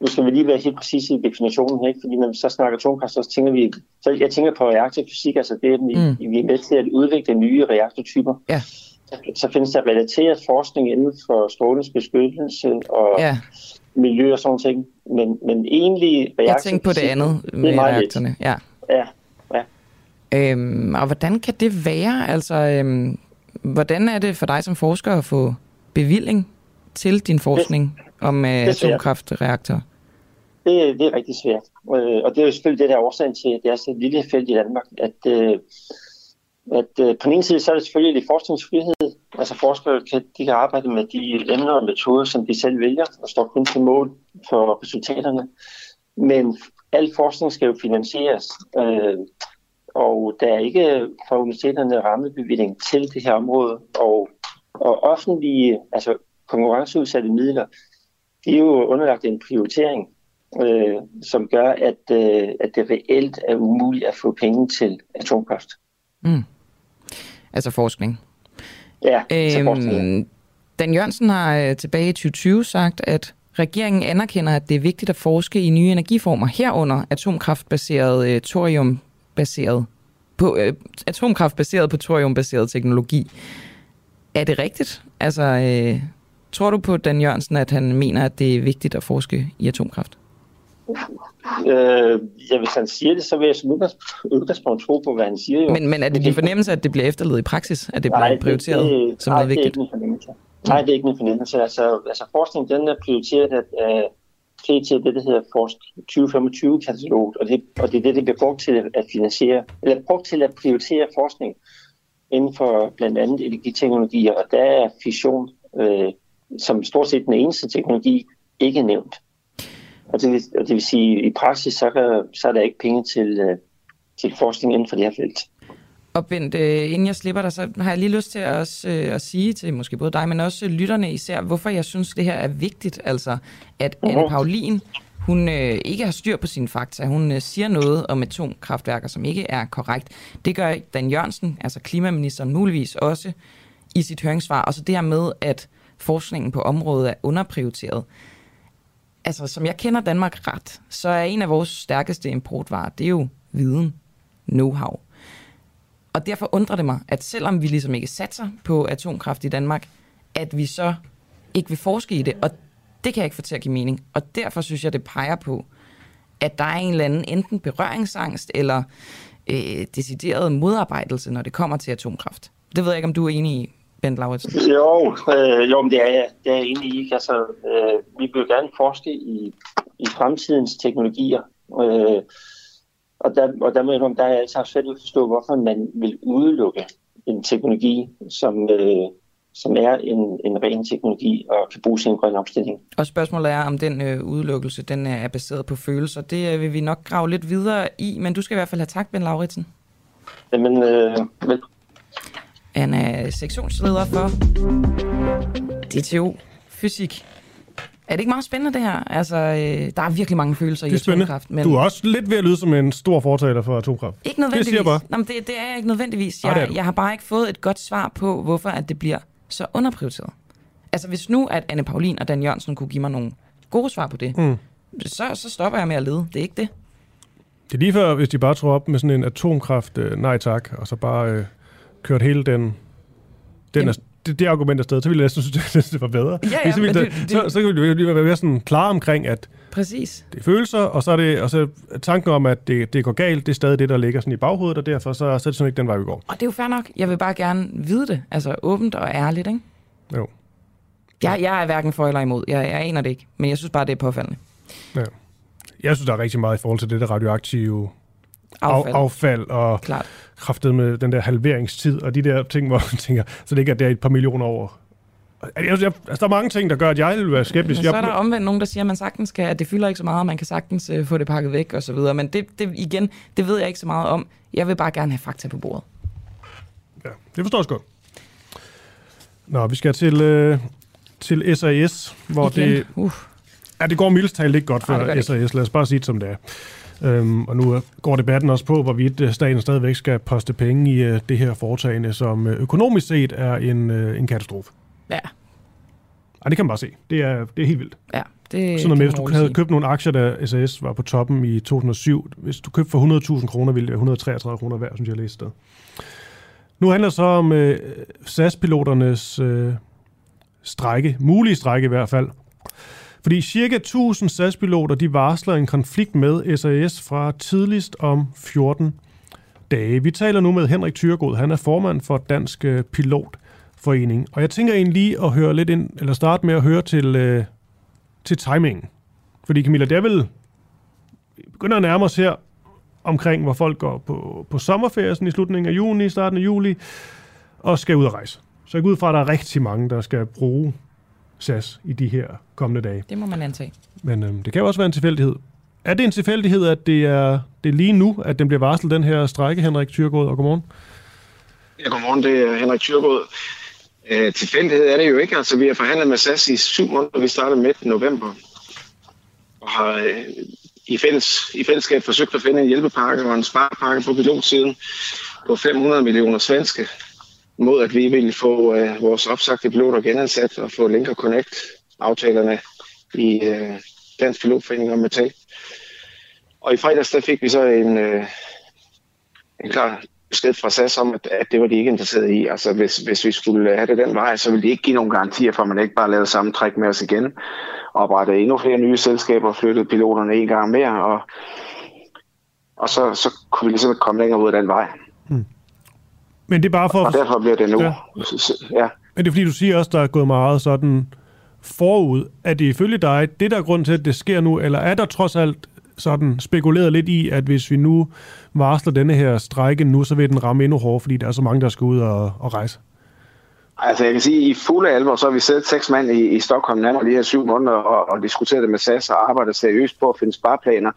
nu skal vi lige være helt præcise i definitionen, ikke? fordi når vi så snakker atomkraft, så tænker vi, så jeg tænker på reaktiv fysik, altså det, at vi, mm. vi er med til at udvikle nye reaktortyper. Ja. Så, så findes der relateret forskning inden for strålingsbeskyttelse og ja. miljø og sådan ting, men, men egentlig reaktiv Jeg tænker på det andet med reaktorerne. Ja. Ja, ja. Øhm, og hvordan kan det være? Altså, øhm, hvordan er det for dig som forsker at få bevilling til din forskning det, om øh, atomkraftreaktorer? Det, det er rigtig svært. Øh, og det er jo selvfølgelig det, der er årsagen til, at det er så et lille felt i Danmark, at, øh, at øh, på den ene side, så er det selvfølgelig forskningsfrihed. Altså forskere kan, de kan arbejde med de emner og metoder, som de selv vælger, og står kun til mål for resultaterne. Men al forskning skal jo finansieres, øh, og der er ikke fra universiteterne rammebevilling til det her område, og, og offentlige, altså konkurrenceudsatte midler, de er jo underlagt en prioritering, øh, som gør, at, øh, at det reelt er umuligt at få penge til atomkraft. Mm. Altså forskning. Ja, altså øhm, forskning. Dan Jørgensen har øh, tilbage i 2020 sagt, at regeringen anerkender, at det er vigtigt at forske i nye energiformer herunder atomkraftbaseret øh, thoriumbaseret på øh, atomkraftbaseret på thoriumbaseret teknologi. Er det rigtigt? Altså, øh, tror du på Dan Jørgensen, at han mener, at det er vigtigt at forske i atomkraft? Øh, ja, hvis han siger det, så vil jeg som udgangspunkt tro på, hvad han siger. Jo. Men, men er det din fornemmelse, at det bliver efterlevet i praksis? At det bliver nej, prioriteret det, det, som nej, noget vigtigt? Det er ikke min fornemmelse. Nej, det er ikke min fornemmelse. Altså, altså forskning, den er prioriteret af uh, til det, der hedder Forsk 2025-kataloget, og det, og det er det, det bliver brugt til at finansiere, eller brugt til at prioritere forskning inden for blandt andet energiteknologier, og der er fission øh, som stort set den eneste teknologi ikke nævnt. Og det vil, og det vil sige, at i praksis, så, kan, så er der ikke penge til, øh, til forskning inden for det her felt. Og Bent, øh, inden jeg slipper dig, så har jeg lige lyst til at, også, øh, at sige til måske både dig, men også lytterne især, hvorfor jeg synes, det her er vigtigt. Altså, at. Anne Paulin, hun øh, ikke har styr på sine fakta. Hun øh, siger noget om atomkraftværker, som ikke er korrekt. Det gør Dan Jørgensen, altså klimaministeren, muligvis også i sit høringssvar. Og så det her med, at forskningen på området er underprioriteret altså som jeg kender Danmark ret, så er en af vores stærkeste importvarer, det er jo viden, know-how. Og derfor undrer det mig, at selvom vi ligesom ikke satser på atomkraft i Danmark, at vi så ikke vil forske i det, og det kan jeg ikke få til at give mening. Og derfor synes jeg, det peger på, at der er en eller anden enten berøringsangst eller øh, decideret modarbejdelse, når det kommer til atomkraft. Det ved jeg ikke, om du er enig i. Bent Lauritsen? Jo, øh, jo men det er jeg, det er jeg egentlig ikke. Altså, øh, vi vil gerne forske i, i fremtidens teknologier. Øh, og der, og der, må der er jeg altså svært at forstå, hvorfor man vil udelukke en teknologi, som, øh, som er en, en ren teknologi og kan bruges i en grøn omstilling. Og spørgsmålet er, om den øh, udelukkelse den er baseret på følelser. Det øh, vil vi nok grave lidt videre i, men du skal i hvert fald have tak, Ben Lauritsen. Jamen, øh, vel, han er sektionsleder for DTO Fysik. Er det ikke meget spændende, det her? Altså, øh, der er virkelig mange følelser i atomkraft. Men... Du er også lidt ved at lyde som en stor fortaler for atomkraft. Ikke nødvendigvis. Det siger bare. Nå, men det, det er jeg ikke nødvendigvis. Jeg, Ej, jeg har bare ikke fået et godt svar på, hvorfor at det bliver så underprioriteret. Altså, hvis nu, at Anne Paulin og Dan Jørgensen kunne give mig nogle gode svar på det, mm. så, så stopper jeg med at lede. Det er ikke det. Det er lige før, hvis de bare tror op med sådan en atomkraft, øh, nej tak, og så bare øh, kørt hele den, den er, det, det argument afsted, så ville jeg næsten synes, det var bedre. Ja, ja, så, ville det, det, så, så ville vi være mere sådan klar omkring, at Præcis. det er følelser, og så er det og så tanken om, at det, det går galt, det er stadig det, der ligger sådan i baghovedet, og derfor så, så er det sådan ikke den vej, vi går. Og det er jo fair nok. Jeg vil bare gerne vide det, altså åbent og ærligt, ikke? Jo. Jeg, jeg er hverken for eller imod. Jeg, jeg aner det ikke, men jeg synes bare, det er påfaldende. Ja. Jeg synes, der er rigtig meget i forhold til det der radioaktive affald, affald og Klart. Kraftet med den der halveringstid og de der ting, hvor man tænker, så det ikke er der et par millioner over. Jeg, jeg, altså, der er mange ting, der gør, at jeg vil være skeptisk. Men så er der omvendt nogen, der siger, at man sagtens kan, at det fylder ikke så meget, og man kan sagtens uh, få det pakket væk og så videre. Men det, det, igen, det ved jeg ikke så meget om. Jeg vil bare gerne have fakta på bordet. Ja, det forstår jeg godt. Nå, vi skal til, øh, til SAS, hvor Igen. det... Uh. Ja, det går mildest talt ikke godt for det SAS. Lad os bare sige det, som det er. Øhm, og nu går debatten også på, hvorvidt øh, staten stadigvæk skal poste penge i øh, det her foretagende, som øh, økonomisk set er en, en katastrofe. Ja. Ej, det kan man bare se. Det er, det er helt vildt. Ja, det Sådan noget med, hvis du havde sige. købt nogle aktier, da SAS var på toppen i 2007. Hvis du købte for 100.000 kroner, ville det være 133 kroner værd, synes jeg, jeg læste sted. Nu handler det så om øh, SAS-piloternes øh, strække, mulige strække i hvert fald. Fordi cirka 1000 SAS-piloter, de varsler en konflikt med SAS fra tidligst om 14 dage. Vi taler nu med Henrik Thyregod. Han er formand for Dansk øh, Pilotforening. Og jeg tænker egentlig lige at høre lidt ind, eller starte med at høre til, øh, til timingen. Fordi Camilla, det er vel begynder at nærme os her omkring, hvor folk går på, på sommerferie sådan i slutningen af juni, starten af juli, og skal ud og rejse. Så jeg går ud fra, at der er rigtig mange, der skal bruge SAS i de her kommende dage. Det må man antage. Men øhm, det kan jo også være en tilfældighed. Er det en tilfældighed, at det er, det er lige nu, at den bliver varslet, den her strække, Henrik Thyregod, og godmorgen? Ja, godmorgen, det er Henrik Thyregod. Øh, tilfældighed er det jo ikke. Altså, vi har forhandlet med SAS i syv måneder. Vi startede midt november. Og har øh, i, fælles, i fællesskab forsøgt at finde en hjælpepakke og en sparepakke på pilotsiden på 500 millioner svenske mod at vi ville få øh, vores opsagte piloter genansat og få Link og Connect aftalerne i øh, Dansk Pilotforening og Metal. Og i fredags der fik vi så en, øh, en klar besked fra SAS om, at, at det var de ikke interesseret i. Altså hvis, hvis vi skulle have det den vej, så ville de ikke give nogen garantier for, at man ikke bare lavede samme træk med os igen. Oprette endnu flere nye selskaber, flyttede piloterne en gang mere, og, og så, så kunne vi ligesom komme længere ud af den vej. Mm. Men det er bare for... Og derfor bliver det nu. Ja. Ja. Men det er fordi, du siger også, der er gået meget sådan forud. Er det ifølge dig det, der er grund til, at det sker nu, eller er der trods alt sådan spekuleret lidt i, at hvis vi nu varsler denne her strække nu, så vil den ramme endnu hårdere, fordi der er så mange, der skal ud og, og rejse? Altså jeg kan sige, at i fulde alvor, så har vi siddet seks mand i, i Stockholm nærmere de her syv måneder og, og diskuteret det med SAS og arbejdet seriøst på at finde spareplaner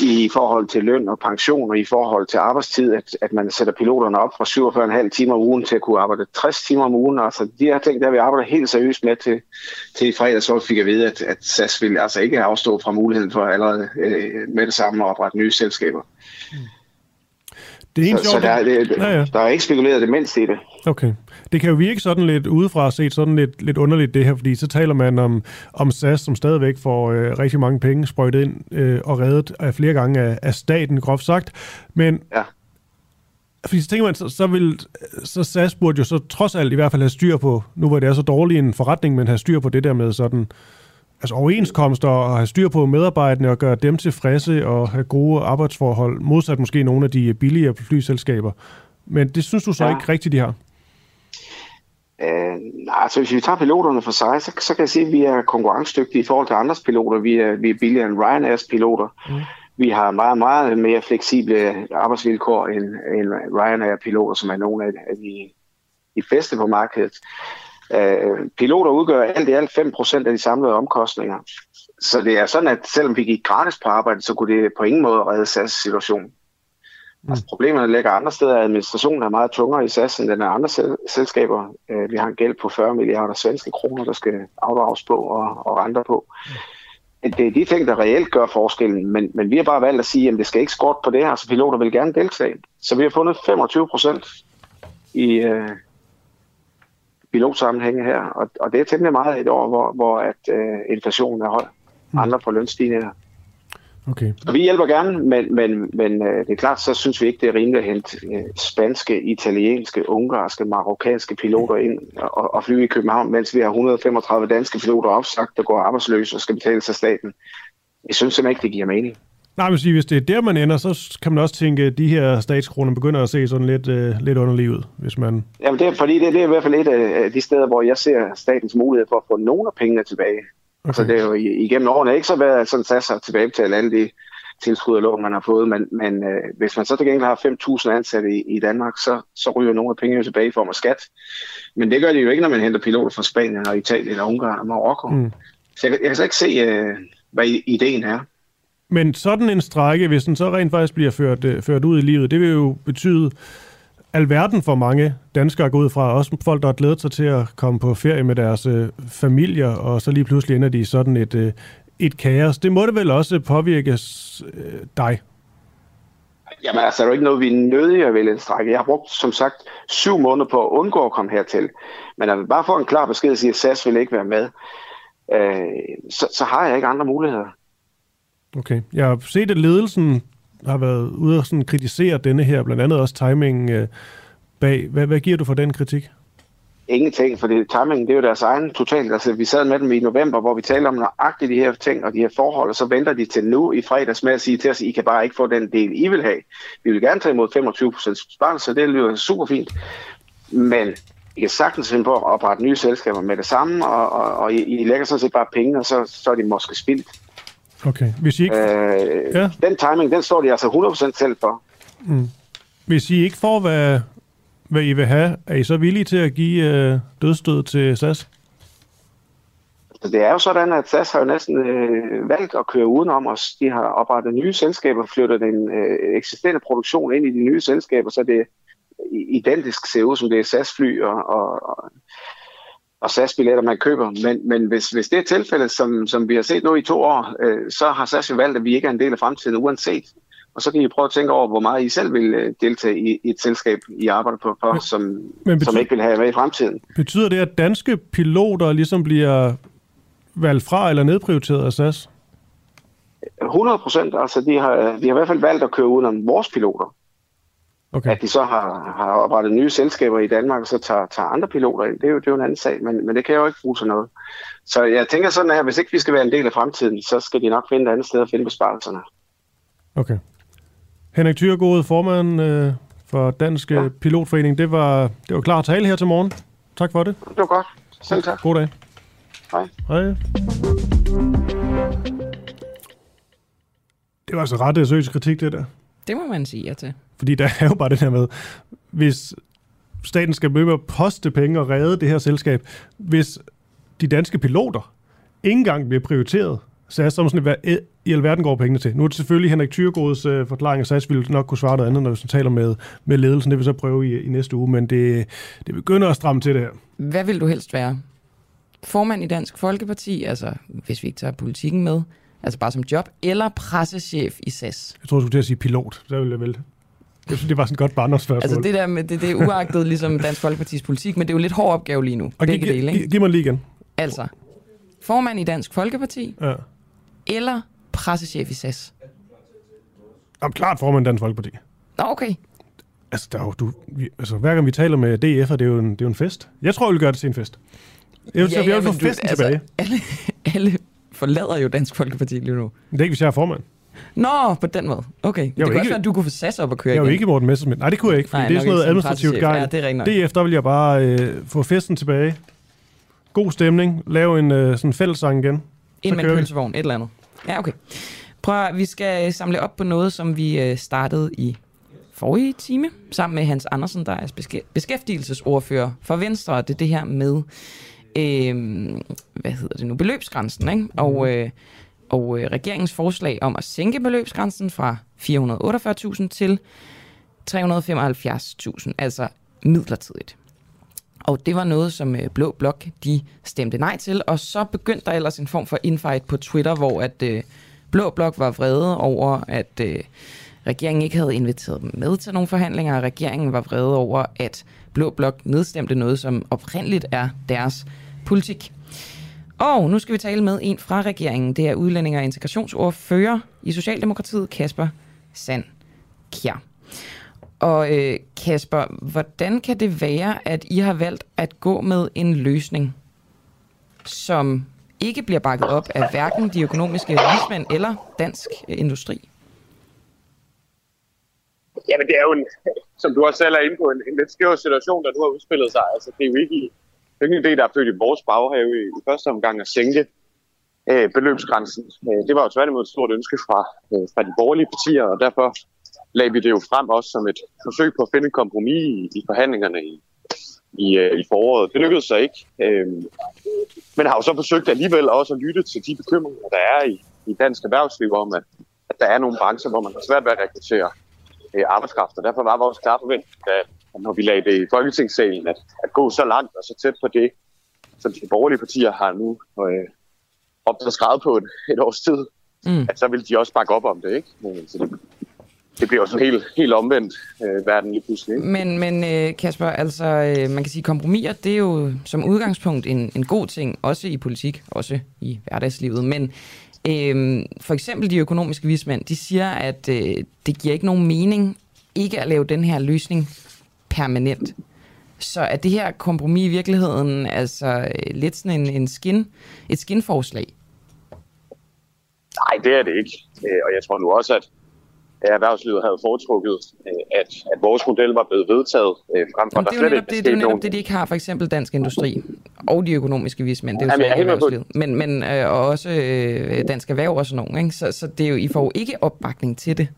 i forhold til løn og pension og i forhold til arbejdstid, at, at man sætter piloterne op fra 47,5 timer om ugen til at kunne arbejde 60 timer om ugen. Altså de her ting, der vi arbejder helt seriøst med til, til i fredag, så fik jeg vide, at, at SAS ville altså ikke afstå fra muligheden for allerede øh, med det samme at oprette nye selskaber. Det er Så, så der, er- det, Ja, ja. der er ikke spekuleret det mindste i det. Okay. Det kan jo virke sådan lidt udefra set sådan lidt, lidt underligt det her, fordi så taler man om, om SAS, som stadigvæk får øh, rigtig mange penge sprøjtet ind øh, og reddet af flere gange af, af staten, groft sagt. Men ja. fordi så tænker man, så, så, vil, så SAS burde jo så trods alt i hvert fald have styr på, nu hvor det er så dårlig en forretning, men have styr på det der med sådan, altså overenskomster og have styr på medarbejderne og gøre dem tilfredse og have gode arbejdsforhold, modsat måske nogle af de billigere flyselskaber. Men det synes du så Ja. ikke rigtigt, de har? Øh, altså hvis vi tager piloterne for sig, så, så kan jeg sige, at vi er konkurrencedygtige i forhold til andres piloter. Vi er, vi er billigere end Ryanairs piloter. Mm. Vi har meget, meget mere fleksible arbejdsvilkår end, end Ryanair-piloter, som er nogle af, af de, de bedste på markedet. Øh, piloter udgør alt i alt 5% af de samlede omkostninger. Så det er sådan, at selvom vi gik gratis på arbejde, så kunne det på ingen måde redde SAS situation. Mm. Altså, problemerne ligger andre steder. Administrationen er meget tungere i SAS, end den er andre sel- selskaber. Øh, vi har en gæld på 40 milliarder svenske kroner, der skal afdrages på og, og renter på. Det er de ting, der reelt gør forskellen, men, men vi har bare valgt at sige, at det skal ikke skorte på det her, så piloter vil gerne deltage. Så vi har fundet 25 procent i øh, pilotsammenhænge her, og, og det er temmelig meget et år, hvor, hvor at, øh, inflationen er høj. Andre får lønstigninger. Okay. Og vi hjælper gerne, men, men, men øh, det er klart, så synes vi ikke, det er rimeligt at hente øh, spanske, italienske, ungarske, marokkanske piloter ind og, og flyve i København, mens vi har 135 danske piloter opsagt, der går arbejdsløse og skal betales af staten. Jeg synes simpelthen ikke, det giver mening. Nej, men hvis det er der, man ender, så kan man også tænke, at de her statskroner begynder at se sådan lidt, øh, lidt underlig ud, hvis man... Jamen det er, fordi det, det er i hvert fald et af de steder, hvor jeg ser statens mulighed for at få nogle af pengene tilbage. Okay. Altså det er jo igennem årene ikke så været sådan SAS har tilbagebetalt alle de tilskud og lån, man har fået, men, men øh, hvis man så til gengæld har 5.000 ansatte i, i Danmark, så, så ryger nogle af pengene tilbage i form af skat. Men det gør de jo ikke, når man henter piloter fra Spanien og Italien og Ungarn og Marokko. Mm. Så jeg, kan- jeg kan så ikke se, øh, hvad ideen er. Men sådan en strække, hvis den så rent faktisk bliver ført, øh, ført ud i livet, det vil jo betyde, alverden for mange danskere gå ud fra, også folk, der har glædet sig til at komme på ferie med deres øh, familier, og så lige pludselig ender de i sådan et, øh, et kaos. Det må det vel også påvirke øh, dig? Jamen altså, der er jo ikke noget, vi er nødige at vælge en strække. Jeg har brugt, som sagt, syv måneder på at undgå at komme hertil. Men at bare få en klar besked og sige, at SAS vil ikke være med, øh, så, så har jeg ikke andre muligheder. Okay. Jeg har set, at ledelsen har været ude og sådan kritisere denne her, blandt andet også timingen øh, bag. Hvad, hvad giver du for den kritik? Ingenting, for det, timingen det er jo deres egen totalt. Altså, vi sad med dem i november, hvor vi talte om nøjagtigt de her ting og de her forhold, og så venter de til nu i fredags med at sige til os, I kan bare ikke få den del, I vil have. Vi vil gerne tage imod 25% besparelse, det lyder super fint. Men I kan sagtens finde på at oprette nye selskaber med det samme, og, og, og I, I lægger sådan set bare penge, og så, så er de måske spildt. Okay, hvis I ikke... Øh, ja. Den timing, den står de altså 100% selv for. Mm. Hvis I ikke får, hvad, hvad I vil have, er I så villige til at give øh, dødstød til SAS? Så det er jo sådan, at SAS har jo næsten øh, valgt at køre udenom os. De har oprettet nye selskaber, flyttet den øh, eksisterende produktion ind i de nye selskaber, så det identisk ser ud som det er SAS-fly og, og, og, og SAS-billetter, man køber. Men, men hvis, hvis det er tilfældet, som, som vi har set nu i to år, øh, så har SAS jo valgt, at vi ikke er en del af fremtiden uanset. Og så kan I prøve at tænke over, hvor meget I selv vil øh, deltage i, i et selskab, I arbejder på, for, som, men betyder, som ikke vil have med i fremtiden. Betyder det, at danske piloter ligesom bliver valgt fra eller nedprioriteret af SAS? 100 procent. Altså, de har, de har i hvert fald valgt at køre udenom vores piloter. Okay. At de så har, har oprettet nye selskaber i Danmark, og så tager, tager andre piloter ind, det er, jo, det er jo en anden sag, men, men det kan jo ikke bruge til noget. Så jeg tænker sådan her, hvis ikke vi skal være en del af fremtiden, så skal de nok finde et andet sted at finde besparelserne. Okay. Henrik Thyregod, formand øh, for Dansk ja. Pilotforening, det var, det var klar tale her til morgen. Tak for det. Det var godt. Selv tak. God dag. Hej. Hej. Det var altså ret seriøs kritik, det der. Det må man sige ja til. Fordi der er jo bare det her med, hvis staten skal med at poste penge og redde det her selskab, hvis de danske piloter ikke engang bliver prioriteret, så er det sådan, hvad i alverden går pengene til? Nu er det selvfølgelig Henrik Thyregods øh, forklaring, og SAS ville nok kunne svare noget andet, når vi så taler med, med ledelsen. Det vil vi så prøve i, i næste uge, men det, det begynder at stramme til det her. Hvad vil du helst være? Formand i Dansk Folkeparti, altså hvis vi ikke tager politikken med, altså bare som job, eller pressechef i SAS? Jeg tror, du skulle til at sige pilot. Så ville jeg vel jeg synes, det var sådan et godt barndomsspørgsmål. Altså det der med, det, det er uagtet ligesom Dansk Folkepartis politik, men det er jo lidt hård opgave lige nu. Og begge gi- dele, ikke? Giv mig lige igen. Altså, formand i Dansk Folkeparti, ja. eller pressechef i SAS? Jamen, klart formand i Dansk Folkeparti. Nå, okay. Altså, der er jo, du, vi, altså, hver gang vi taler med DF, er det jo en, det er jo en fest. Jeg tror, vi vil gøre det til en fest. Jeg vil, ja, jeg vil få festen du, tilbage. Altså, alle, alle forlader jo Dansk Folkeparti lige nu. Det er ikke, hvis jeg er formand. Nå, på den måde. Okay. Det kan ikke, også være, at du kunne få SAS op og køre Jeg er jo ikke Morten Messerschmidt. Nej, det kunne jeg ikke, for det er sådan noget administrativt gang. Ja, det er DF, der vil jeg bare øh, få festen tilbage. God stemning. Lave en øh, sådan fællessang igen. Ind med en pølsevogn, et eller andet. Ja, okay. Prøv at, vi skal samle op på noget, som vi øh, startede i forrige time, sammen med Hans Andersen, der er beskæftigelsesordfører for Venstre. Det er det her med, øh, hvad hedder det nu, beløbsgrænsen, ikke? Og, øh, og øh, regeringens forslag om at sænke beløbsgrænsen fra 448.000 til 375.000, altså midlertidigt. Og det var noget, som øh, Blå Blok de stemte nej til, og så begyndte der ellers en form for infight på Twitter, hvor at øh, Blå Blok var vrede over, at øh, regeringen ikke havde inviteret dem med til nogle forhandlinger, og regeringen var vrede over, at Blå Blok nedstemte noget, som oprindeligt er deres politik. Og nu skal vi tale med en fra regeringen. Det er udlænding- og integrationsordfører i Socialdemokratiet, Kasper Sand Kjær. Og øh, Kasper, hvordan kan det være, at I har valgt at gå med en løsning, som ikke bliver bakket op af hverken de økonomiske vismænd eller dansk øh, industri? Jamen det er jo, en, som du også selv er inde på, en, en lidt skæv situation, der nu har udspillet sig. Altså det er jo ikke, det er ikke en idé, der er født i vores baghave i, i første omgang at sænke øh, beløbsgrænsen. Øh, det var jo tværtimod et stort ønske fra, øh, fra de borgerlige partier, og derfor lagde vi det jo frem også som et forsøg på at finde et kompromis i, i forhandlingerne i, i, øh, i foråret. Det lykkedes så ikke. Øh, men har jo så forsøgt alligevel også at lytte til de bekymringer, der er i, i dansk erhvervsliv om, at, at der er nogle brancher, hvor man har svært ved at rekruttere øh, arbejdskraft. Og derfor var vores klare forventning, at når vi lagde det i Folketingssalen, at, at gå så langt og så tæt på det, som de borgerlige partier har nu øh, op til skrevet på et, et års tid, mm. at så vil de også bakke op om det, ikke? Så det, det bliver også helt, helt omvendt øh, verden lige pludselig. Ikke? Men, men øh, Kasper, altså, øh, man kan sige, kompromiser, det er jo som udgangspunkt en, en god ting, også i politik, også i hverdagslivet. Men øh, for eksempel de økonomiske vismænd, de siger, at øh, det giver ikke nogen mening ikke at lave den her løsning permanent. Så er det her kompromis i virkeligheden altså lidt sådan en, en skin, et skinforslag? Nej, det er det ikke. Og jeg tror nu også, at erhvervslivet havde foretrukket, at, at vores model var blevet vedtaget frem for, der slet ikke det, det er jo netop det, de ikke har, for eksempel Dansk Industri og de økonomiske vismænd, det er jo Jamen, erhvervslivet, men, men øh, og også øh, Dansk Erhverv og sådan nogle, ikke? Så, så det er jo, I får jo ikke opbakning til det.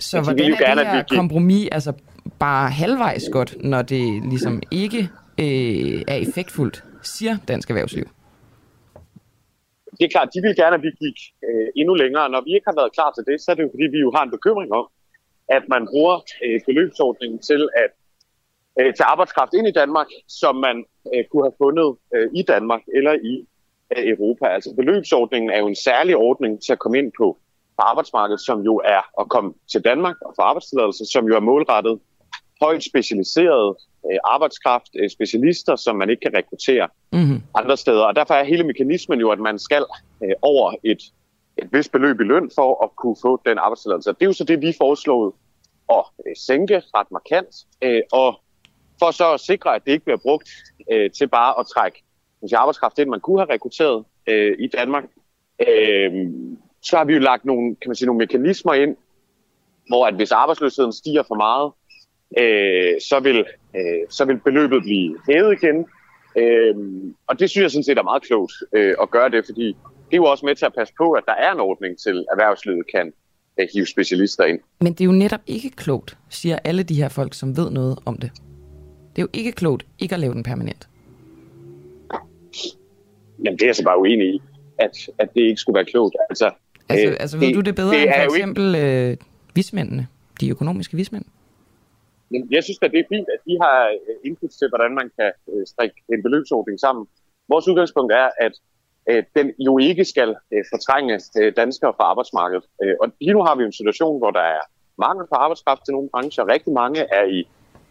Så hvordan er det her kompromis altså bare halvvejs godt, når det ligesom ikke øh, er effektfuldt, siger Dansk Erhvervsliv? Det er klart, de vil gerne, at vi gik øh, endnu længere. Når vi ikke har været klar til det, så er det jo fordi, vi jo har en bekymring om, at man bruger øh, beløbsordningen til at øh, tage arbejdskraft ind i Danmark, som man øh, kunne have fundet øh, i Danmark eller i øh, Europa. Altså beløbsordningen er jo en særlig ordning til at komme ind på på arbejdsmarkedet, som jo er at komme til Danmark og få arbejdstilladelse, som jo er målrettet højt specialiseret øh, arbejdskraft, øh, specialister, som man ikke kan rekruttere mm-hmm. andre steder. Og derfor er hele mekanismen jo, at man skal øh, over et, et vist beløb i løn for at kunne få den arbejdstilladelse. Det er jo så det, vi foreslået at øh, sænke ret markant, øh, og for så at sikre, at det ikke bliver brugt øh, til bare at trække arbejdskraft ind, man kunne have rekrutteret øh, i Danmark. Øh, så har vi jo lagt nogle, kan man sige, nogle mekanismer ind, hvor at hvis arbejdsløsheden stiger for meget, øh, så, vil, øh, så vil beløbet blive hævet igen. Øh, og det synes jeg sådan set er meget klogt øh, at gøre det, fordi det er jo også med til at passe på, at der er en ordning til, at erhvervslivet kan øh, hive specialister ind. Men det er jo netop ikke klogt, siger alle de her folk, som ved noget om det. Det er jo ikke klogt ikke at lave den permanent. Men det er jeg så bare uenig i, at, at det ikke skulle være klogt. Altså, Altså, øh, altså ved det, du det bedre det end for eksempel ikke... øh, vismændene, de økonomiske vismænd? Jeg synes at det er fint, at de har øh, input til, hvordan man kan øh, strikke en beløbsordning sammen. Vores udgangspunkt er, at øh, den jo ikke skal fortrænge danskere fra arbejdsmarkedet. Og lige nu har vi en situation, hvor der er mangel på arbejdskraft til nogle brancher. Rigtig mange er i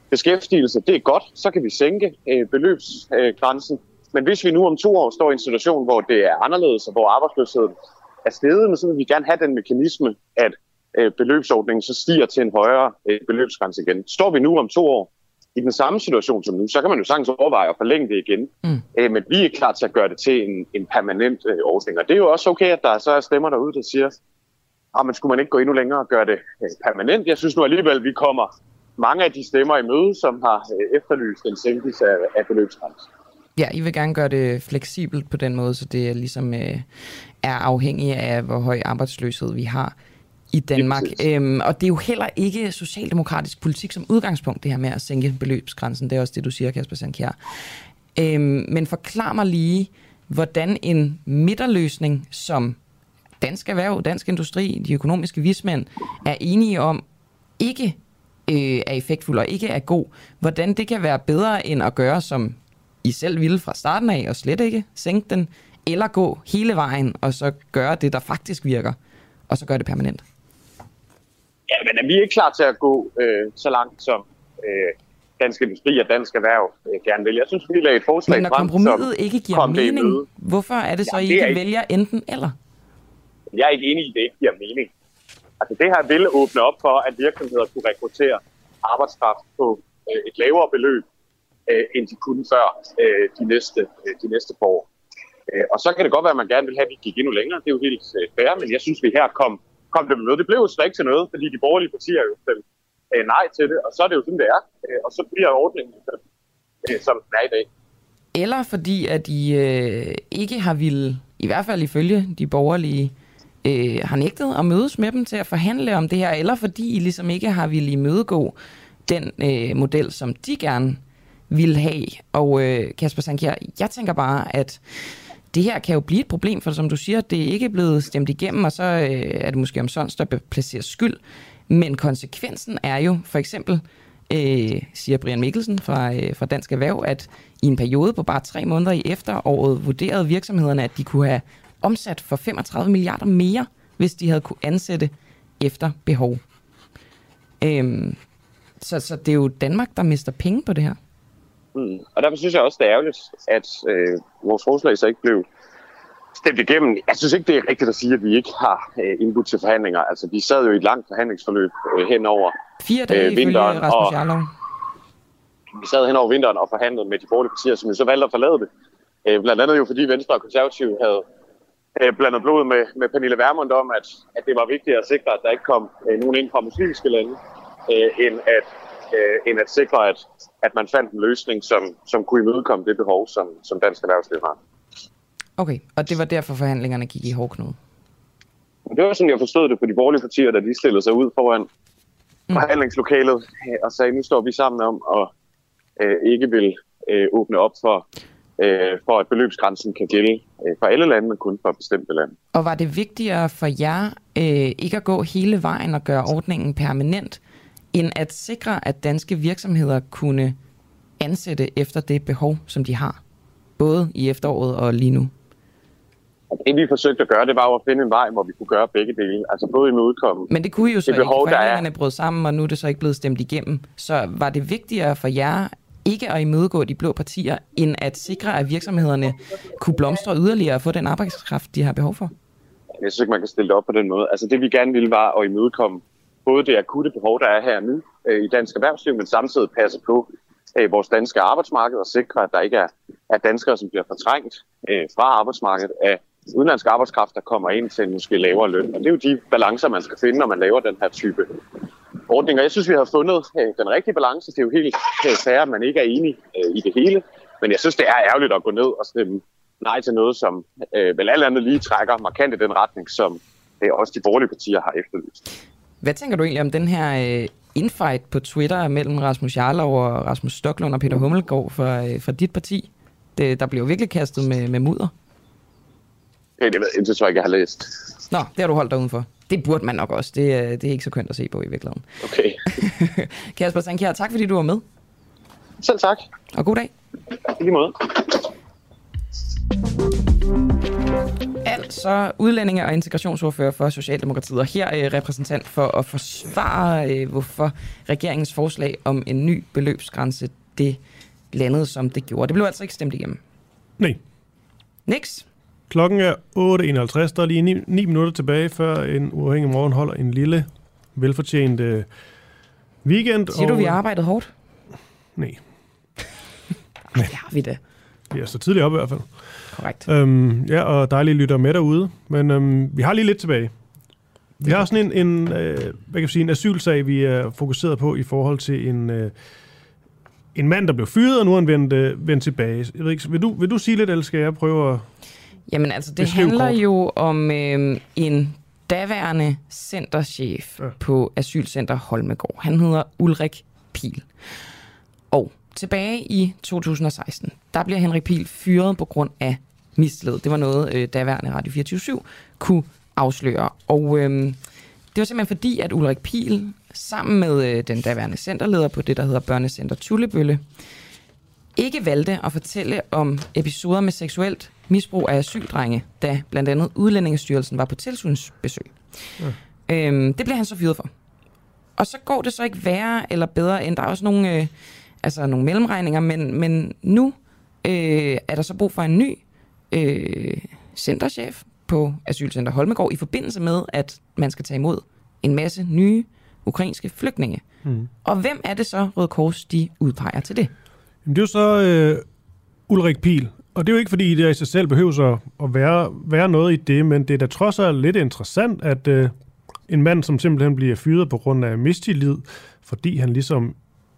beskæftigelse. Det er godt, så kan vi sænke beløbsgrænsen. Men hvis vi nu om to år står i en situation, hvor det er anderledes, og hvor arbejdsløsheden er steget, men så vil vi gerne have den mekanisme, at øh, beløbsordningen så stiger til en højere øh, beløbsgrænse igen. Står vi nu om to år i den samme situation som nu, så kan man jo sagtens overveje at forlænge det igen. Mm. Øh, men vi er klar til at gøre det til en, en permanent øh, ordning. Og det er jo også okay, at der så er stemmer derude, der siger, at man skulle man ikke gå endnu længere og gøre det øh, permanent. Jeg synes nu alligevel, vi kommer mange af de stemmer i møde, som har øh, efterlyst en sænkelse af, af beløbsgrænsen. Ja, I vil gerne gøre det fleksibelt på den måde, så det ligesom øh, er afhængigt af, hvor høj arbejdsløshed vi har i Danmark. Øhm, og det er jo heller ikke socialdemokratisk politik som udgangspunkt, det her med at sænke beløbsgrænsen. Det er også det, du siger, Kasper Sandkjær. Øhm, men forklar mig lige, hvordan en midterløsning, som Dansk Erhverv, Dansk Industri, de økonomiske vismænd, er enige om, ikke øh, er effektfuld og ikke er god, hvordan det kan være bedre end at gøre, som I selv ville fra starten af, og slet ikke sænke den, eller gå hele vejen og så gøre det, der faktisk virker, og så gøre det permanent? Ja, men er vi ikke klar til at gå øh, så langt, som øh, Dansk Industri og Dansk Erhverv øh, gerne vil? Jeg synes, vi lagde et forslag Men når kompromiset ikke giver mening, hvorfor er det så, ja, I ikke vælger enten eller? Jeg er ikke enig i, at det ikke giver mening. Altså det her vil åbne op for, at virksomheder kunne rekruttere arbejdskraft på øh, et lavere beløb, øh, end de kunne før øh, de, næste, øh, de næste par år. Øh, og så kan det godt være, at man gerne vil have, at vi gik endnu længere. Det er jo helt øh, fair, men jeg synes, vi her kom, kom det med noget. Det blev jo slet ikke til noget, fordi de borgerlige partier jo stemte øh, nej til det, og så er det jo sådan, det er. Øh, og så bliver ordningen, øh, som den er i dag. Eller fordi, at de øh, ikke har ville, i hvert fald ifølge de borgerlige, øh, har nægtet at mødes med dem til at forhandle om det her, eller fordi I ligesom ikke har ville imødegå den øh, model, som de gerne vil have. Og øh, Kasper Sankjær, jeg tænker bare, at det her kan jo blive et problem, for som du siger, det er ikke blevet stemt igennem, og så øh, er det måske om sådan, der placeres skyld. Men konsekvensen er jo for eksempel, øh, siger Brian Mikkelsen fra, øh, fra Dansk Erhverv, at i en periode på bare tre måneder i efteråret vurderede virksomhederne, at de kunne have omsat for 35 milliarder mere, hvis de havde kunne ansætte efter behov. Øhm, så, så det er jo Danmark, der mister penge på det her. Mm. Og derfor synes jeg også, det er ærgerligt, at øh, vores forslag så ikke blev stemt igennem. Jeg synes ikke, det er rigtigt at sige, at vi ikke har øh, indbudt til forhandlinger. Altså, vi sad jo i et langt forhandlingsforløb øh, hen over Fire dage øh, vinteren. Rasmus Jarlov. vi sad hen over vinteren og forhandlede med de borgerlige partier, som jo så valgte at forlade det. Øh, blandt andet jo fordi Venstre og Konservative havde øh, blandet blod med, med Pernille Vermund om, at, at det var vigtigt at sikre, at der ikke kom øh, nogen ind fra muslimske lande, øh, end, at, øh, end at sikre, at, at man fandt en løsning, som, som kunne imødekomme det behov, som, som dansk erhvervsliv har. Okay, og det var derfor forhandlingerne gik i hårdknude. Det var sådan, jeg forstod det på de borgerlige partier, da de stillede sig ud foran mm. forhandlingslokalet og sagde, nu står vi sammen om at øh, ikke vil øh, åbne op for, øh, for, at beløbsgrænsen kan gælde øh, for alle lande, men kun for bestemte lande. Og var det vigtigere for jer øh, ikke at gå hele vejen og gøre ordningen permanent, end at sikre, at danske virksomheder kunne ansætte efter det behov, som de har? Både i efteråret og lige nu. Det vi forsøgte at gøre, det var jo at finde en vej, hvor vi kunne gøre begge dele. Altså både imødekomme Men det kunne I jo så det ikke. behov, er. Forhandlingerne brød sammen, og nu er det så ikke blevet stemt igennem. Så var det vigtigere for jer ikke at imødegå de blå partier, end at sikre, at virksomhederne kunne blomstre yderligere og få den arbejdskraft, de har behov for? Jeg synes ikke, man kan stille det op på den måde. Altså det vi gerne ville var at imødekomme både det akutte behov, der er her nu øh, i dansk erhvervsliv, men samtidig passe på øh, vores danske arbejdsmarked og sikre, at der ikke er, er danskere, som bliver fortrængt øh, fra arbejdsmarkedet af udenlandsk arbejdskraft, der kommer ind til en måske lavere løn. Og det er jo de balancer, man skal finde, når man laver den her type ordninger. Jeg synes, vi har fundet øh, den rigtige balance. Det er jo helt øh, fair, at man ikke er enig øh, i det hele. Men jeg synes, det er ærgerligt at gå ned og stemme nej til noget, som øh, vel alt andet lige trækker markant i den retning, som øh, også de borgerlige partier har efterlyst. Hvad tænker du egentlig om den her øh, infight på Twitter mellem Rasmus Jarlov og Rasmus Stoklund og Peter Hummelgaard fra, øh, fra dit parti? Det, der bliver jo virkelig kastet med, med mudder. Det, det, ved- det tror jeg ikke, jeg har læst. Nå, det har du holdt dig udenfor. Det burde man nok også. Det, er- det er ikke så kønt at se på i virkeligheden. Okay. Kasper Sankjær, tak fordi du var med. Selv tak. Og god dag. I lige måde. Altså udlændinge- og integrationsordfører for Socialdemokratiet, og her er repræsentant for at forsvare, øh, hvorfor regeringens forslag om en ny beløbsgrænse, det landede, som det gjorde. Det blev altså ikke stemt igennem. Nej. Niks. Klokken er 8.51. Der er lige 9, 9 minutter tilbage, før en uafhængig morgen holder en lille, velfortjent øh, weekend. Siger du, vi har arbejdet hårdt? Nej. Det har vi da. Vi er så tidligt op i hvert fald. Korrekt. Øhm, ja, og dejligt lytter med derude. Men øhm, vi har lige lidt tilbage. Vi har sådan en, en, øh, hvad kan jeg sige, en asylsag, vi er fokuseret på i forhold til en, øh, en mand, der blev fyret, og nu er han vendt, øh, vendt tilbage. Jeg ved ikke, vil, du, vil du sige lidt, eller skal jeg prøve at... Jamen altså, det handler kort. jo om øh, en daværende centerchef ja. på Asylcenter Holmegård. Han hedder Ulrik Pil. Og tilbage i 2016, der bliver Henrik Pil fyret på grund af mistillid. Det var noget, øh, daværende Radio 24 kunne afsløre. Og øh, det var simpelthen fordi, at Ulrik Pil sammen med øh, den daværende centerleder på det, der hedder Børnecenter Tullebølle, ikke valgte at fortælle om episoder med seksuelt misbrug af asyldrenge, da blandt andet Udlændingestyrelsen var på tilsynsbesøg. Ja. Øhm, det blev han så fyret for. Og så går det så ikke værre eller bedre, end der er også nogle, øh, altså nogle mellemregninger, men, men nu øh, er der så brug for en ny øh, centerchef på Asylcenter Holmegård i forbindelse med, at man skal tage imod en masse nye ukrainske flygtninge. Mm. Og hvem er det så, Røde Kors, de udpeger til det? Jamen, det er jo så øh, Ulrik Pil. Og det er jo ikke, fordi det i sig selv behøver at, at være, være noget i det, men det er da trods alt lidt interessant, at øh, en mand, som simpelthen bliver fyret på grund af mistillid, fordi han ligesom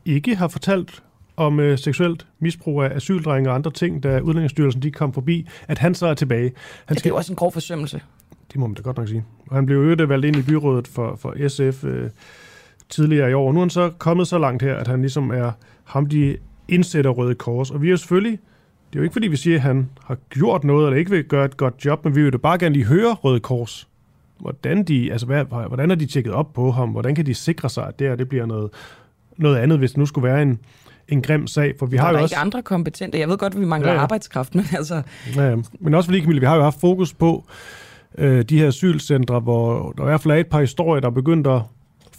ikke har fortalt om øh, seksuelt misbrug af asyldrenge og andre ting, da Udlændingsstyrelsen de kom forbi, at han så er tilbage. Han Det er jo også en grov forsømmelse. Det må man da godt nok sige. Og han blev jo øvrigt valgt ind i byrådet for, for SF øh, tidligere i år. Nu er han så kommet så langt her, at han ligesom er ham, de indsætter Røde Kors. Og vi er jo selvfølgelig, det er jo ikke fordi, vi siger, at han har gjort noget, eller ikke vil gøre et godt job, men vi vil jo bare gerne lige høre Røde Kors. Hvordan, de, altså hvad, hvordan er de tjekket op på ham? Hvordan kan de sikre sig, at det her det bliver noget noget andet, hvis det nu skulle være en, en grim sag. For vi Der har er jo der også... ikke andre kompetente. Jeg ved godt, at vi mangler Ja, ja, arbejdskraft, men altså... Ja, ja. men også fordi, Camille, vi har jo haft fokus på øh, de her asylcentre, hvor der i hvert fald er et par historier, der er begyndt at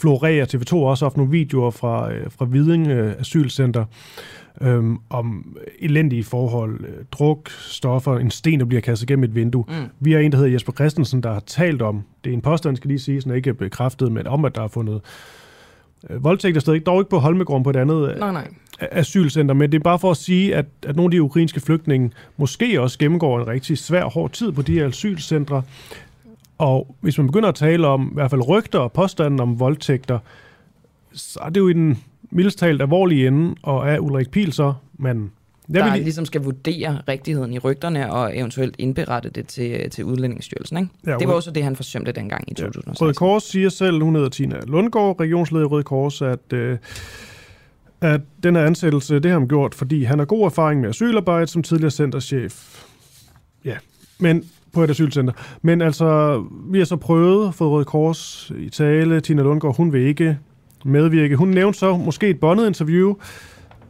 florere. TV2 har også haft nogle videoer fra, øh, fra Viding øh, Asylcenter øh, om elendige forhold, øh, druk, stoffer, en sten, der bliver kastet gennem et vindue. Mm. Vi har en, der hedder Jesper Christensen, der har talt om, det er en påstand, skal lige sige, som ikke bekræftet, men om, at der er fundet voldtægt der stadig, dog ikke på Holmegården på et andet øh, Nej, nej. asylcenter, men det er bare for at sige, at, at nogle af de ukrainske flygtninge måske også gennemgår en rigtig svær, hård tid på de her asylcentre. Og hvis man begynder at tale om i hvert fald rygter og påstanden om voldtægter, så er det jo i den mildest talt alvorlige ende, og er Ulrik Piel så, men Der vil, ligesom skal vurdere rigtigheden i rygterne og eventuelt indberette det til, til Udlændingsstyrelsen. Ikke? Ja, det var også det, han forsømte dengang i 2016. Røde Kors siger selv, hun hedder Tina Lundgaard, regionsleder i Røde Kors, at, øh, at den her ansættelse, det har han gjort, fordi han har god erfaring med asylarbejde som tidligere centerchef. Ja, men på et asylcenter. Men altså, vi har så prøvet, fået Røde Kors i tale. Tina Lundgaard, hun vil ikke medvirke. Hun nævnte så måske et bondet interview.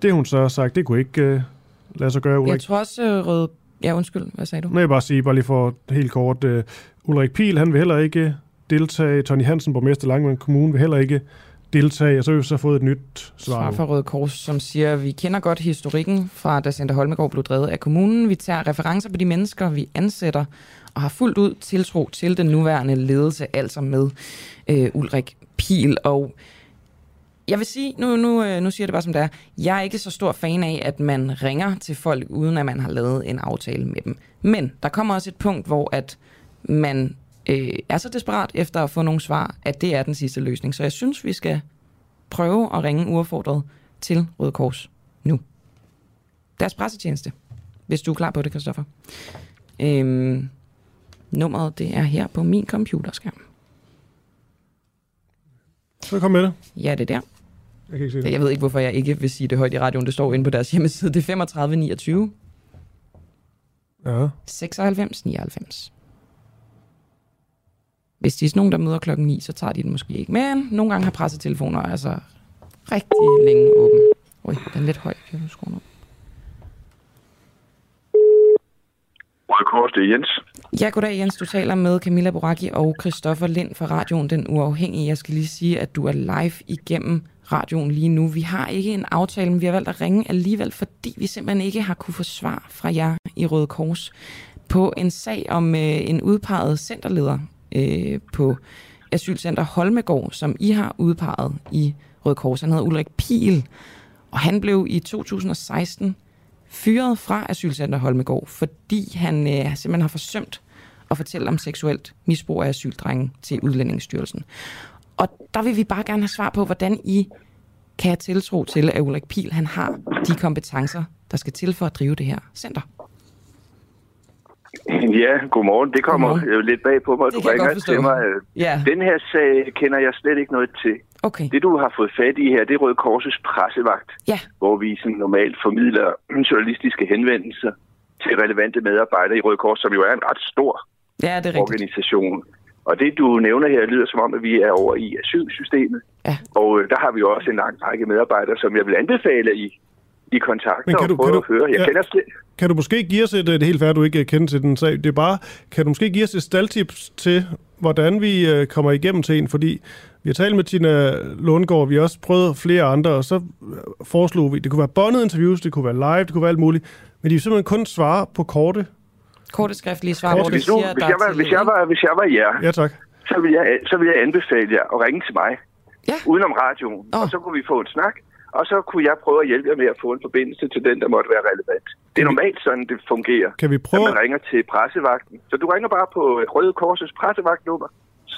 Det hun så har sagt, det kunne ikke øh, lade sig gøre. Ulrik. Jeg tror også, øh, Røde... Ja, undskyld. Hvad sagde du? Nej, jeg bare sige, bare lige for helt kort. Uh, Ulrik Piel, han vil heller ikke deltage. Tony Hansen, borgmester Langland Kommune, vil heller ikke deltage. Og så har vi så fået et nyt svar. Svar fra Røde Kors, som siger, vi kender godt historikken fra, da Center Holmegård blev drevet af kommunen. Vi tager referencer på de mennesker, vi ansætter, og har fuldt ud tiltro til den nuværende ledelse, altså med øh, Ulrik Pil. Og jeg vil sige, nu, nu, øh, nu siger jeg det bare som det er, jeg er ikke så stor fan af, at man ringer til folk, uden at man har lavet en aftale med dem. Men der kommer også et punkt, hvor at man øh, er så desperat efter at få nogle svar, at det er den sidste løsning. Så jeg synes, vi skal prøve at ringe uaffordret til Røde Kors nu. Deres pressetjeneste, hvis du er klar på det, Christoffer. Øhm, nummeret, det er her på min computerskærm. Så kom med det. Ja, det er der. Jeg kan ikke se det. Jeg ved ikke, hvorfor jeg ikke vil sige det højt i radioen. Det står inde på deres hjemmeside. Det er 35 29 Ja. 96 99. Hvis de er sådan nogen, der møder klokken 9, så tager de den måske ikke. Men nogle gange har pressetelefoner altså rigtig længe åben. Ui, den er lidt høj. Jeg vil skrue ned. Røde Kors, det er Jens. Ja, goddag Jens. Du taler med Camilla Boracchi og Christoffer Lind fra radioen Den Uafhængige. Jeg skal lige sige, at du er live igennem radioen lige nu. Vi har ikke en aftale, men vi har valgt at ringe alligevel, fordi vi simpelthen ikke har kunne få svar fra jer i Røde Kors på en sag om øh, en udpeget centerleder øh, på Asylcenter Holmegård, som I har udpeget i Røde Kors. Han hedder Ulrik Pil, og han blev i 2016 fyret fra Asylcenter Holmegård, fordi han øh, simpelthen har forsømt at fortælle om seksuelt misbrug af asyldrenge til Udlændingsstyrelsen. Og der vil vi bare gerne have svar på, hvordan I kan have tiltro til, at Ulrik Piel han har de kompetencer, der skal til for at drive det her center. Ja, godmorgen. Det kommer Godmorgen. godmorgen. lidt bag på mig. Det Du ringer til mig. Ja. Den her sag kender jeg slet ikke noget til. Okay. Det, du har fået fat i her, det er Røde Korsets pressevagt, ja. hvor vi sådan normalt formidler journalistiske henvendelser til relevante medarbejdere i Røde Kors, som jo er en ret stor Ja, det er rigtigt. organisation. Og det, du nævner her, lyder som om, at vi er over i asylsystemet. Ja. Og øh, der har vi jo også en lang række medarbejdere, som jeg vil anbefale i, i kontakt Men kan og prøve kan at høre. Jeg ja. kender slet, Kan du måske give os et, det er helt at du ikke kender til den sag, det er bare, kan du måske give os et staldtips til, hvordan vi øh, kommer igennem til en, fordi vi har talt med Tina Lundgaard, vi har også prøvet flere andre, og så øh, foreslog vi, det kunne være bondet interviews, det kunne være live, det kunne være alt muligt, men de vil simpelthen kun svare på korte. Korte skriftlige svar, hvor du siger, hvis, jeg var, hvis, tillid, jeg var, hvis jeg var jer, Ja, tak. så vil jeg, så vil jeg anbefale jer at ringe til mig. Ja. Udenom radioen. Oh. Og så kunne vi få en snak. Og så kunne jeg prøve at hjælpe jer med at få en forbindelse til den, der måtte være relevant. Det er normalt sådan, det fungerer. Kan vi prøve- At man ringer til pressevagten. Så du ringer bare på Røde Korsets pressevagtnummer.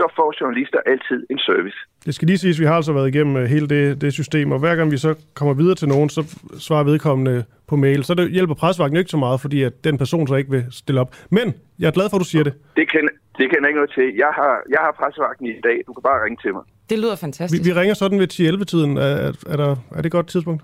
Så får journalister altid en service. Det skal lige siges, at vi har altså været igennem øh, hele det, det system, og hver gang vi så kommer videre til nogen, så svarer vedkommende på mail. Så det hjælper presvagten ikke så meget, fordi at den person så ikke vil stille op. Men jeg er glad for, at du siger det. Det kender, det kender jeg ikke noget til. Jeg har, jeg har pressevagten i dag. Du kan bare ringe til mig. Det lyder Vi, fantastisk. vi ringer sådan ved 10-11-tiden. Er, er, er, der, er det et godt tidspunkt?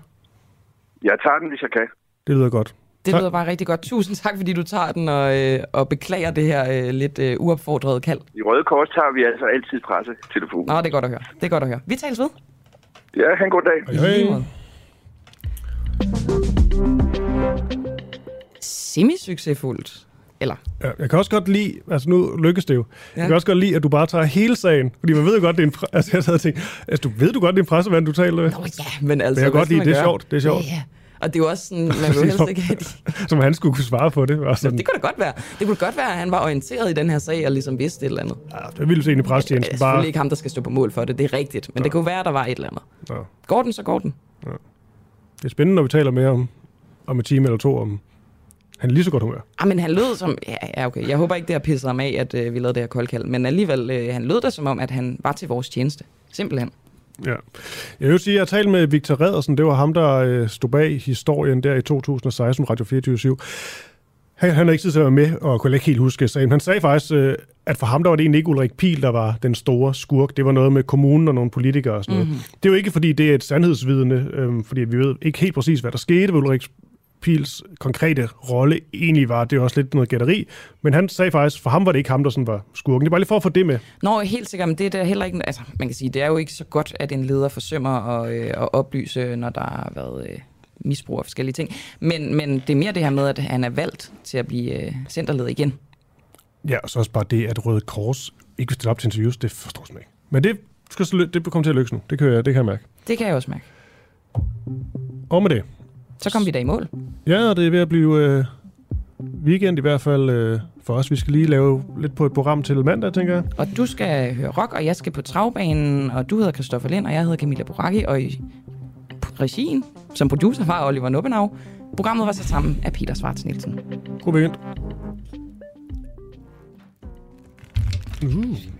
Jeg tager den, hvis jeg kan. Det lyder godt. Det lyder bare rigtig godt. Tusind tak, fordi du tager den og, øh, og beklager det her øh, lidt øh, uopfordrede kald. I Røde Kors tager vi altså altid pressetelefonen. Nå, det er godt at høre. Det er godt at høre. Vi tales ved. Ja, han god dag. Hej. Semi-succesfuldt. Eller, Ja, jeg kan også godt lide, altså nu lykkes det jo, ja. Jeg kan også godt lide, at du bare tager hele sagen, fordi man ved jo godt, det er en, pre- altså jeg sad og tænkte, altså du ved du godt, det er en pressemand, du taler med. Nå ja, men altså... Men jeg kan godt lide, det er gøre? sjovt, det er sjovt. Ja, ja. Og det er jo også sådan, man vil helst ikke have de... Som han skulle kunne svare på det. Var sådan, Det kunne da godt være. Det kunne godt være, at han var orienteret i den her sag og ligesom vidste et eller andet. Ja, det ville se ind i Det presstjenesten er bare. selvfølgelig ikke ham, der skal stå på mål for det. Det er rigtigt. Men det kunne være, at der var et eller andet. Ja. Går den, så går den. Det er spændende, når vi taler mere om, om et time eller to, om han er lige så godt humør. Ah, men han lød som... Ja, ja, okay. Jeg håber ikke, det har pisset ham af, at øh, vi lavede det her koldkald. Men alligevel, øh, han lød da som om, at han var til vores tjeneste. Simpelthen. Ja. Jeg vil sige, at jeg har talt med Victor Redersen. Det var ham, der øh, stod bag historien der i 2016 Radio 24 han, han har ikke tid til at være med, og kunne ikke helt huske sagen. Han sagde faktisk, øh, at for ham der var det egentlig ikke Ulrik Pil, der var den store skurk. Det var noget med kommunen og nogle politikere og sådan noget. Mhm. Det er jo ikke, fordi det er et sandhedsvidende, øh, fordi vi ved ikke helt præcis, hvad der skete ved Ulrik Pils konkrete rolle egentlig var. Det er også lidt noget gætteri. Men han sagde faktisk, for ham var det ikke ham, der sådan var skurken. Det bare lige for at få det med. Nå, helt sikkert, men det er heller ikke... Altså, man kan sige, det er jo ikke så godt, at en leder forsømmer at, øh, at oplyse, når der har været øh, misbrug af forskellige ting. Men, men det er mere det her med, at han er valgt til at blive øh, centerleder igen. Ja, og så også bare det, at Røde Kors ikke vil stille op til interviews, det forstår jeg ikke. Men det, skal det kommer til at lykkes nu. Det kan jeg, det kan jeg mærke. Det kan jeg også mærke. Og med det. Så kom vi da i mål. Ja, og det er ved at blive øh, weekend i hvert fald øh, for os. Vi skal lige lave lidt på et program til mandag, tænker jeg. Og du skal høre rock, og jeg skal på travbanen, og du hedder Christoffer Lind, og jeg hedder Camilla Boracchi, og i regien, som producer var Oliver Nubbenau. Programmet var sat sammen af Peter Svarts Nielsen. God weekend. Uh.